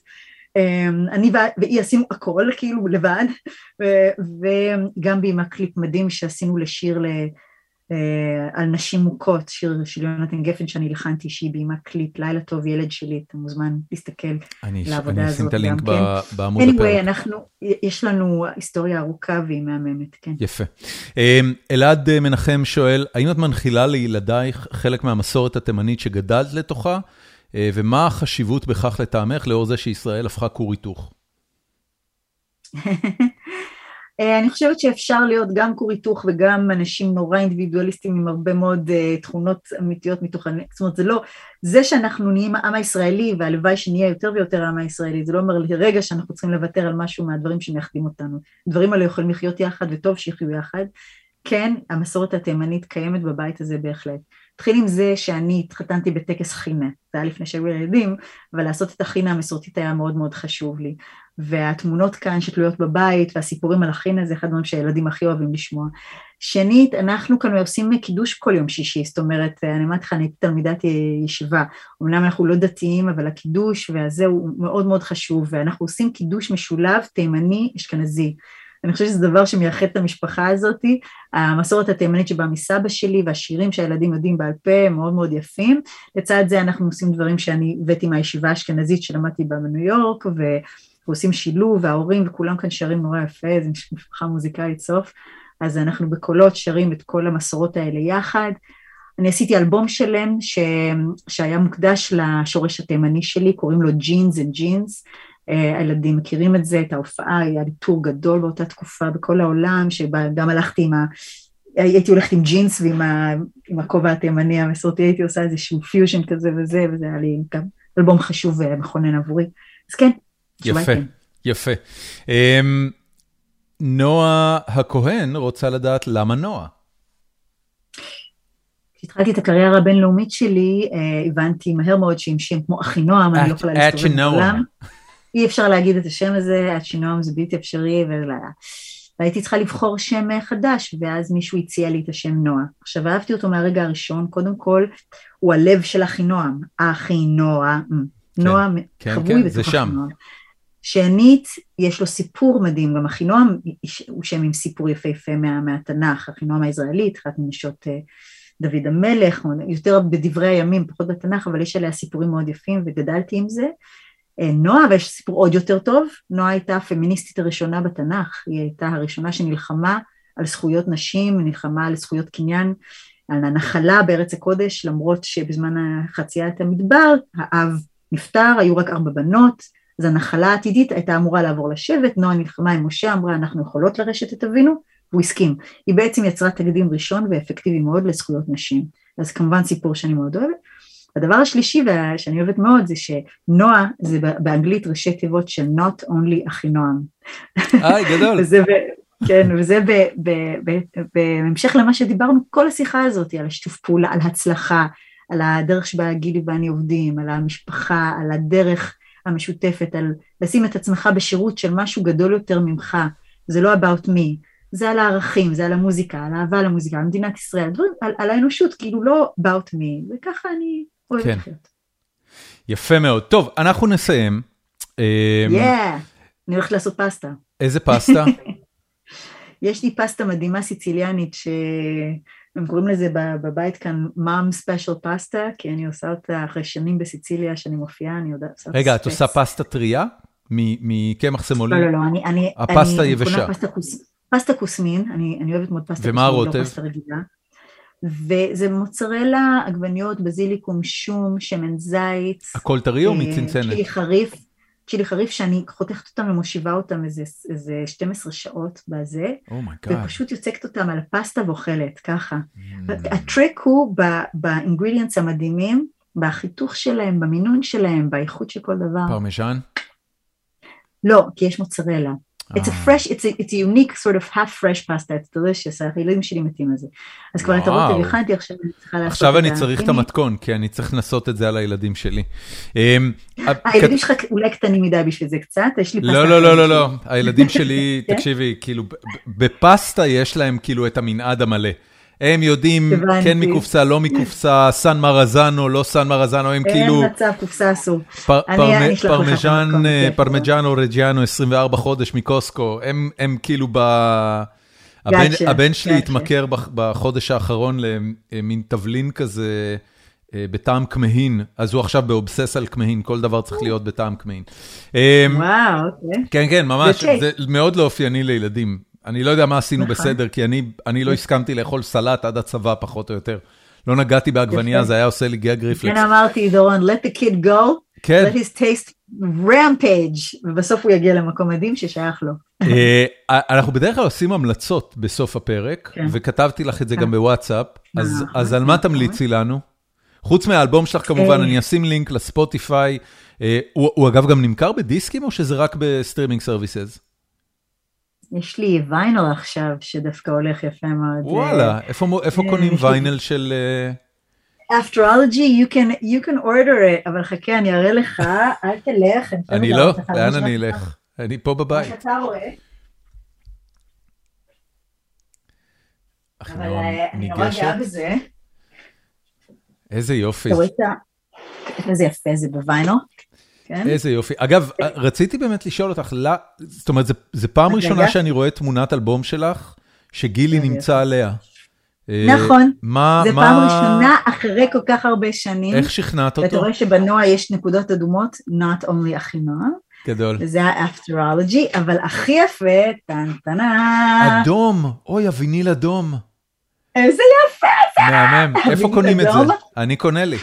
אני והיא עשינו הכל כאילו לבד וגם ביימה קליפ מדהים שעשינו לשיר על נשים מוכות, שיר של יונתן גפן שאני הלחנתי שהיא ביימה קליפ, לילה טוב ילד שלי, אתה מוזמן להסתכל לעבודה הזאת. אני אשים את הלינק בעמוד הפרק. anyway, אנחנו, יש לנו היסטוריה ארוכה והיא מהממת, כן. יפה. אלעד מנחם שואל, האם את מנחילה לילדייך חלק מהמסורת התימנית שגדלת לתוכה? ומה החשיבות בכך לטעמך לאור זה שישראל הפכה כור היתוך? אני חושבת שאפשר להיות גם כור היתוך וגם אנשים נורא אינדיבידואליסטים עם הרבה מאוד תכונות אמיתיות מתוך, זאת אומרת זה לא, זה שאנחנו נהיים העם הישראלי והלוואי שנהיה יותר ויותר העם הישראלי, זה לא אומר לרגע שאנחנו צריכים לוותר על משהו מהדברים שמייחדים אותנו, דברים האלה יכולים לחיות יחד וטוב שיחיו יחד, כן המסורת התימנית קיימת בבית הזה בהחלט. התחיל עם זה שאני התחתנתי בטקס חינה, זה היה לפני שהיו ילדים, אבל לעשות את החינה המסורתית היה מאוד מאוד חשוב לי. והתמונות כאן שתלויות בבית, והסיפורים על החינה זה אחד הדברים שהילדים הכי אוהבים לשמוע. שנית, אנחנו כאן עושים קידוש כל יום שישי, זאת אומרת, אני אומרת לך, אני הייתי תלמידת ישיבה, אמנם אנחנו לא דתיים, אבל הקידוש והזה הוא מאוד מאוד חשוב, ואנחנו עושים קידוש משולב תימני אשכנזי. אני חושבת שזה דבר שמייחד את המשפחה הזאת, המסורת התימנית שבאה מסבא שלי והשירים שהילדים יודעים בעל פה מאוד מאוד יפים. לצד זה אנחנו עושים דברים שאני הבאתי מהישיבה האשכנזית שלמדתי בה בניו יורק, ועושים שילוב, וההורים וכולם כאן שרים נורא יפה, זו משפחה מוזיקלית סוף. אז אנחנו בקולות שרים את כל המסורות האלה יחד. אני עשיתי אלבום שלם ש... שהיה מוקדש לשורש התימני שלי, קוראים לו Genes and Jeans. הילדים מכירים את זה, את ההופעה, היה לי טור גדול באותה תקופה בכל העולם, שבה גם הלכתי עם ה... הייתי הולכת עם ג'ינס ועם הכובע התימני המסורתי, הייתי עושה איזשהו פיוז'ן כזה וזה, וזה היה לי גם אלבום חשוב ומכונן עבורי. אז כן, יפה, יפה. Um, נועה הכהן רוצה לדעת למה נועה. כשהתחלתי את הקריירה הבינלאומית שלי, הבנתי מהר מאוד שעם שם כמו אחינועם, אני לא יכולה להסתובב בעולם. אי אפשר להגיד את השם הזה, עד שנועם זה בלתי אפשרי, והייתי צריכה לבחור שם חדש, ואז מישהו הציע לי את השם נועה. עכשיו אהבתי אותו מהרגע הראשון, קודם כל, הוא הלב של אחינועם, אחינועה, נועה חבוי בתוך אחינועם. שנית, יש לו סיפור מדהים, גם אחינועם הוא שם עם סיפור יפהפה מה, מהתנ"ך, אחינועם הישראלית, אחת מנשות דוד המלך, יותר בדברי הימים, פחות בתנ"ך, אבל יש עליה סיפורים מאוד יפים וגדלתי עם זה. נועה, ויש סיפור עוד יותר טוב, נועה הייתה הפמיניסטית הראשונה בתנ"ך, היא הייתה הראשונה שנלחמה על זכויות נשים, נלחמה על זכויות קניין, על הנחלה בארץ הקודש, למרות שבזמן חציית המדבר, האב נפטר, היו רק ארבע בנות, אז הנחלה העתידית הייתה אמורה לעבור לשבט, נועה נלחמה עם משה, אמרה אנחנו יכולות לרשת את אבינו, והוא הסכים. היא בעצם יצרה תקדים ראשון ואפקטיבי מאוד לזכויות נשים. אז כמובן סיפור שאני מאוד אוהבת. הדבר השלישי שאני אוהבת מאוד זה שנועה זה באנגלית ראשי תיבות של Not Only אחינועם. היי, גדול. וזה ב, כן, וזה ב, ב, ב, בהמשך למה שדיברנו כל השיחה הזאת, על השיתוף פעולה, על הצלחה, על הדרך שבה גילי ואני עובדים, על המשפחה, על הדרך המשותפת, על לשים את עצמך בשירות של משהו גדול יותר ממך, זה לא about me, זה על הערכים, זה על המוזיקה, על אהבה למוזיקה, על מדינת ישראל, דברים, על, על האנושות, כאילו לא about me, וככה אני אוהבת כן. לחיות. יפה מאוד. טוב, אנחנו נסיים. יאה, אני הולכת לעשות פסטה. איזה פסטה? יש לי פסטה מדהימה סיציליאנית, שהם קוראים לזה בבית כאן מאם ספיישל פסטה, כי אני עושה אותה אחרי שנים בסיציליה שאני מופיעה, אני יודעת... רגע, את עושה פסטה טריה? מקמח סמולינה? לא, לא, לא, אני... הפסטה אני יבשה. פסטה, כוס, פסטה כוסמין, אני, אני אוהבת מאוד פסטה ומה כוסמין, הרוטב? וזה מוצרלה, עגבניות, בזיליקום, שום, שמן זית. הכל טרי או אה, מצנצנת? צ'ילי חריף, צ'ילי חריף שאני חותכת אותם ומושיבה אותם איזה, איזה 12 שעות בזה, oh my god. ופשוט יוצקת אותם על הפסטה ואוכלת, ככה. Mm. הטריק הוא ב ingredients המדהימים, בחיתוך שלהם, במינון שלהם, באיכות של כל דבר. פרמיז'ן? לא, כי יש מוצרלה. It's a אה. fresh, it's a, it's a unique sort of half fresh pasta, it's delicious, הילדים שלי מתים על זה. אז כבר את וואו. הרוטב הכנתי, עכשיו אני צריכה לעשות את עכשיו אני צריך את. המתכון, כי אני צריך לנסות את זה על הילדים שלי. אמ, הילדים שלך אולי קטנים מדי בשביל זה קצת, יש לי פסטה. לא, לא, לא, לא, לא, שלי. הילדים שלי, כן? תקשיבי, כאילו, בפסטה יש להם כאילו את המנעד המלא. הם יודעים. כן מקופסה, לא מקופסה, סן מרזנו, לא סן מרזנו, הם כאילו אין מצב, קופסה אסור. פר- אני- פרמ- אני אשלח לך את פרמיז'ן, המתכון, אה, כן. פרמיג'אנו רג'יאנו 24 חודש מקוסטקו, הם הם כאילו ב... הבן- שלי. התמכר בח- בחודש האחרון למין תבלין כזה אה, בטעם כמהין, אז הוא עכשיו ב obsess על כמהין, כל דבר צריך להיות בטעם כמהין. אה, וואו, אוקיי. כן, כן, ממש. זה מאוד לא אופייני לילדים. אני לא יודע מה עשינו נכון. בסדר, כי אני, אני לא הסכמתי לאכול סלט עד הצבא, פחות או יותר. לא נגעתי בעגבנייה. זה היה עושה לי gag כן reflex. אמרתי, דורון, let the kid go, כן. let his taste rampage, ובסוף הוא יגיע למקום מדהים ששייך לו. אה, אנחנו בדרך כלל עושים המלצות בסוף הפרק, כן. וכתבתי לך את זה גם בוואטסאפ, אז- נכון, אז על מה. תמליצי לנו? חוץ מהאלבום שלך כמובן, אה. אני אשים לינק לספוטיפיי. אה, הוא אגב גם נמכר בדיסקים או שזה רק ב streaming services? יש לי ויינל עכשיו, שדווקא הולך יפה מאוד. וואלה, איפה איפה אה, קונים ויינל של... אה, Afterology, you can, you can order it, אבל חכה, אני אראה לך, אל תלך. אני לא, לאן. אני אלך? אני פה בבית. מה שאתה רואה. אבל אה, אני נורא. גאה בזה. איזה יופי. אתה רואה את ה... איזה יפה זה בוויינל. כן? איזה יופי. אגב, רציתי באמת לשאול אותך, לא- זאת אומרת, זה- זה פעם. ראשונה שאני רואה תמונת אלבום שלך, שגילי. נמצא עליה. אה, נכון. זה מה- פעם ראשונה אחרי כל כך הרבה שנים. איך שכנעת ואתה אותו? רואה שבנוע יש נקודות אדומות, not only אחינועם, גדול. וזה האפטרולוגי, אבל הכי יפה, טן טנה. אדום, אוי, הוויניל אדום. איזה יפה, מהמם. איפה קונים את זה? אני קונה לי.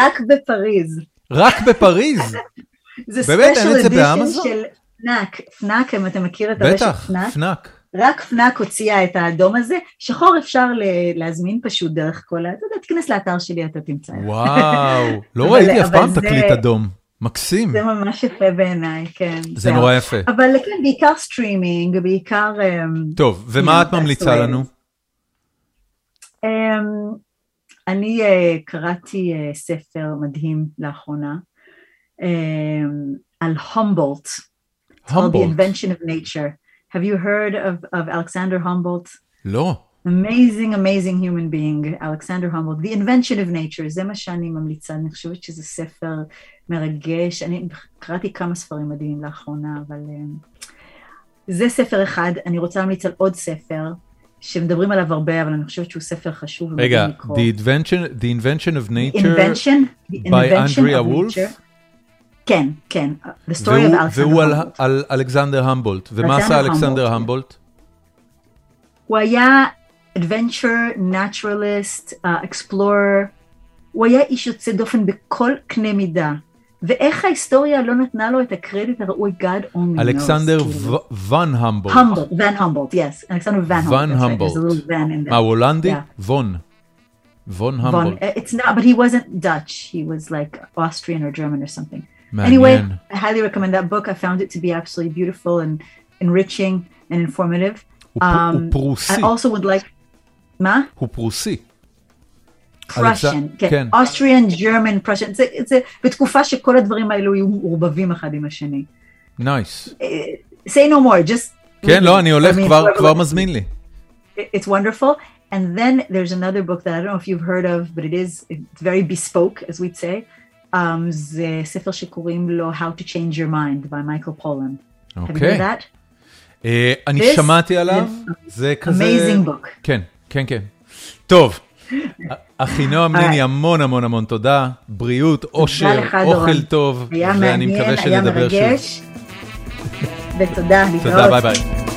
רק בפריז. רק בפריז. זה special edition? של פנאק. פנאק, אם אתה מכיר את הרשת בטח, פנאק. רק פנאק הוציאה את האדום הזה. שחור אפשר להזמין פשוט דרך כל ה... אתה יודע, תיכנס לאתר שלי, אתה תמצא. וואו, לא ראיתי אף פעם תקליט אדום. מקסים. זה ממש יפה בעיניי, כן. זה. נורא יפה. אבל כן, בעיקר סטרימינג, בעיקר... אמ, טוב, ומה את ממליצה לנו? אני אה, קראתי אה, ספר מדהים לאחרונה אמ, על הומבולט, called The. Invention of Nature. Have you heard of, of Alexander Humboldt? לא. Amazing, amazing human being, Alexander Humboldt. The Invention of Nature, זה מה שאני ממליצה, אני חושבת שזה ספר מרגש. אני קראתי כמה ספרים מדהימים לאחרונה, אבל אמ, זה ספר אחד. אני רוצה להמליץ על עוד ספר, שמדברים עליו הרבה, אבל אני חושבת שהוא ספר חשוב. רגע. The Invention the invention of Nature Invention, by Andrea Wolf? כן, כן, the story והוא- of Alexander והוא על- Humboldt. על אלכסנדר המבולט. ומה עשה אלכסנדר המבולט. המבולט? הוא היה adventure, naturalist, uh, explorer, הוא היה איש יוצא דופן בכל קנה מידה. ואיך ההיסטוריה לא נתנה לו את הקרדיט הראוי, God only knows. אלכסנדר כאילו. ו- ון המבולט. Humboldt, Van Humboldt, yes, Alexander Van Humboldt. Van that's right, Humboldt. There's a little Van in there. מה, הוא הולנדי? Yeah. וון. וון Von, המבולט. uh, it's not, but he wasn't Dutch. He was like Austrian or German or something. Anyway, מעניין. I highly recommend that book. I found it to be absolutely beautiful and enriching and informative. הוא פר- הוא Um, פרוסי. I also would like, מה? הוא פרוסי. אלכס- כן, כן. Austrian, German, Prussian, זה, בתקופה שכל הדברים האלו יהיו מעורבבים אחד עם השני. נייס. Uh, say no more, just... כן, לא, אני הולך כבר, מזמין לי. It's wonderful. And then there's another book that I don't know if you've heard of, but it is it's very bespoke, as we'd say. Um, זה ספר שקוראים לו How to Change Your Mind by Michael Pollan. אוקיי. אה, אני שמעתי עליו, זה כזה... Amazing book. כן, כן, כן. טוב, אחינועם Alright. ניני, המון המון המון תודה. בריאות, אושר. אוכל טוב, היה ואני מעניין, מקווה היה שנדבר שוב. מרגש. ותודה, להתראות. תודה, ביי ביי.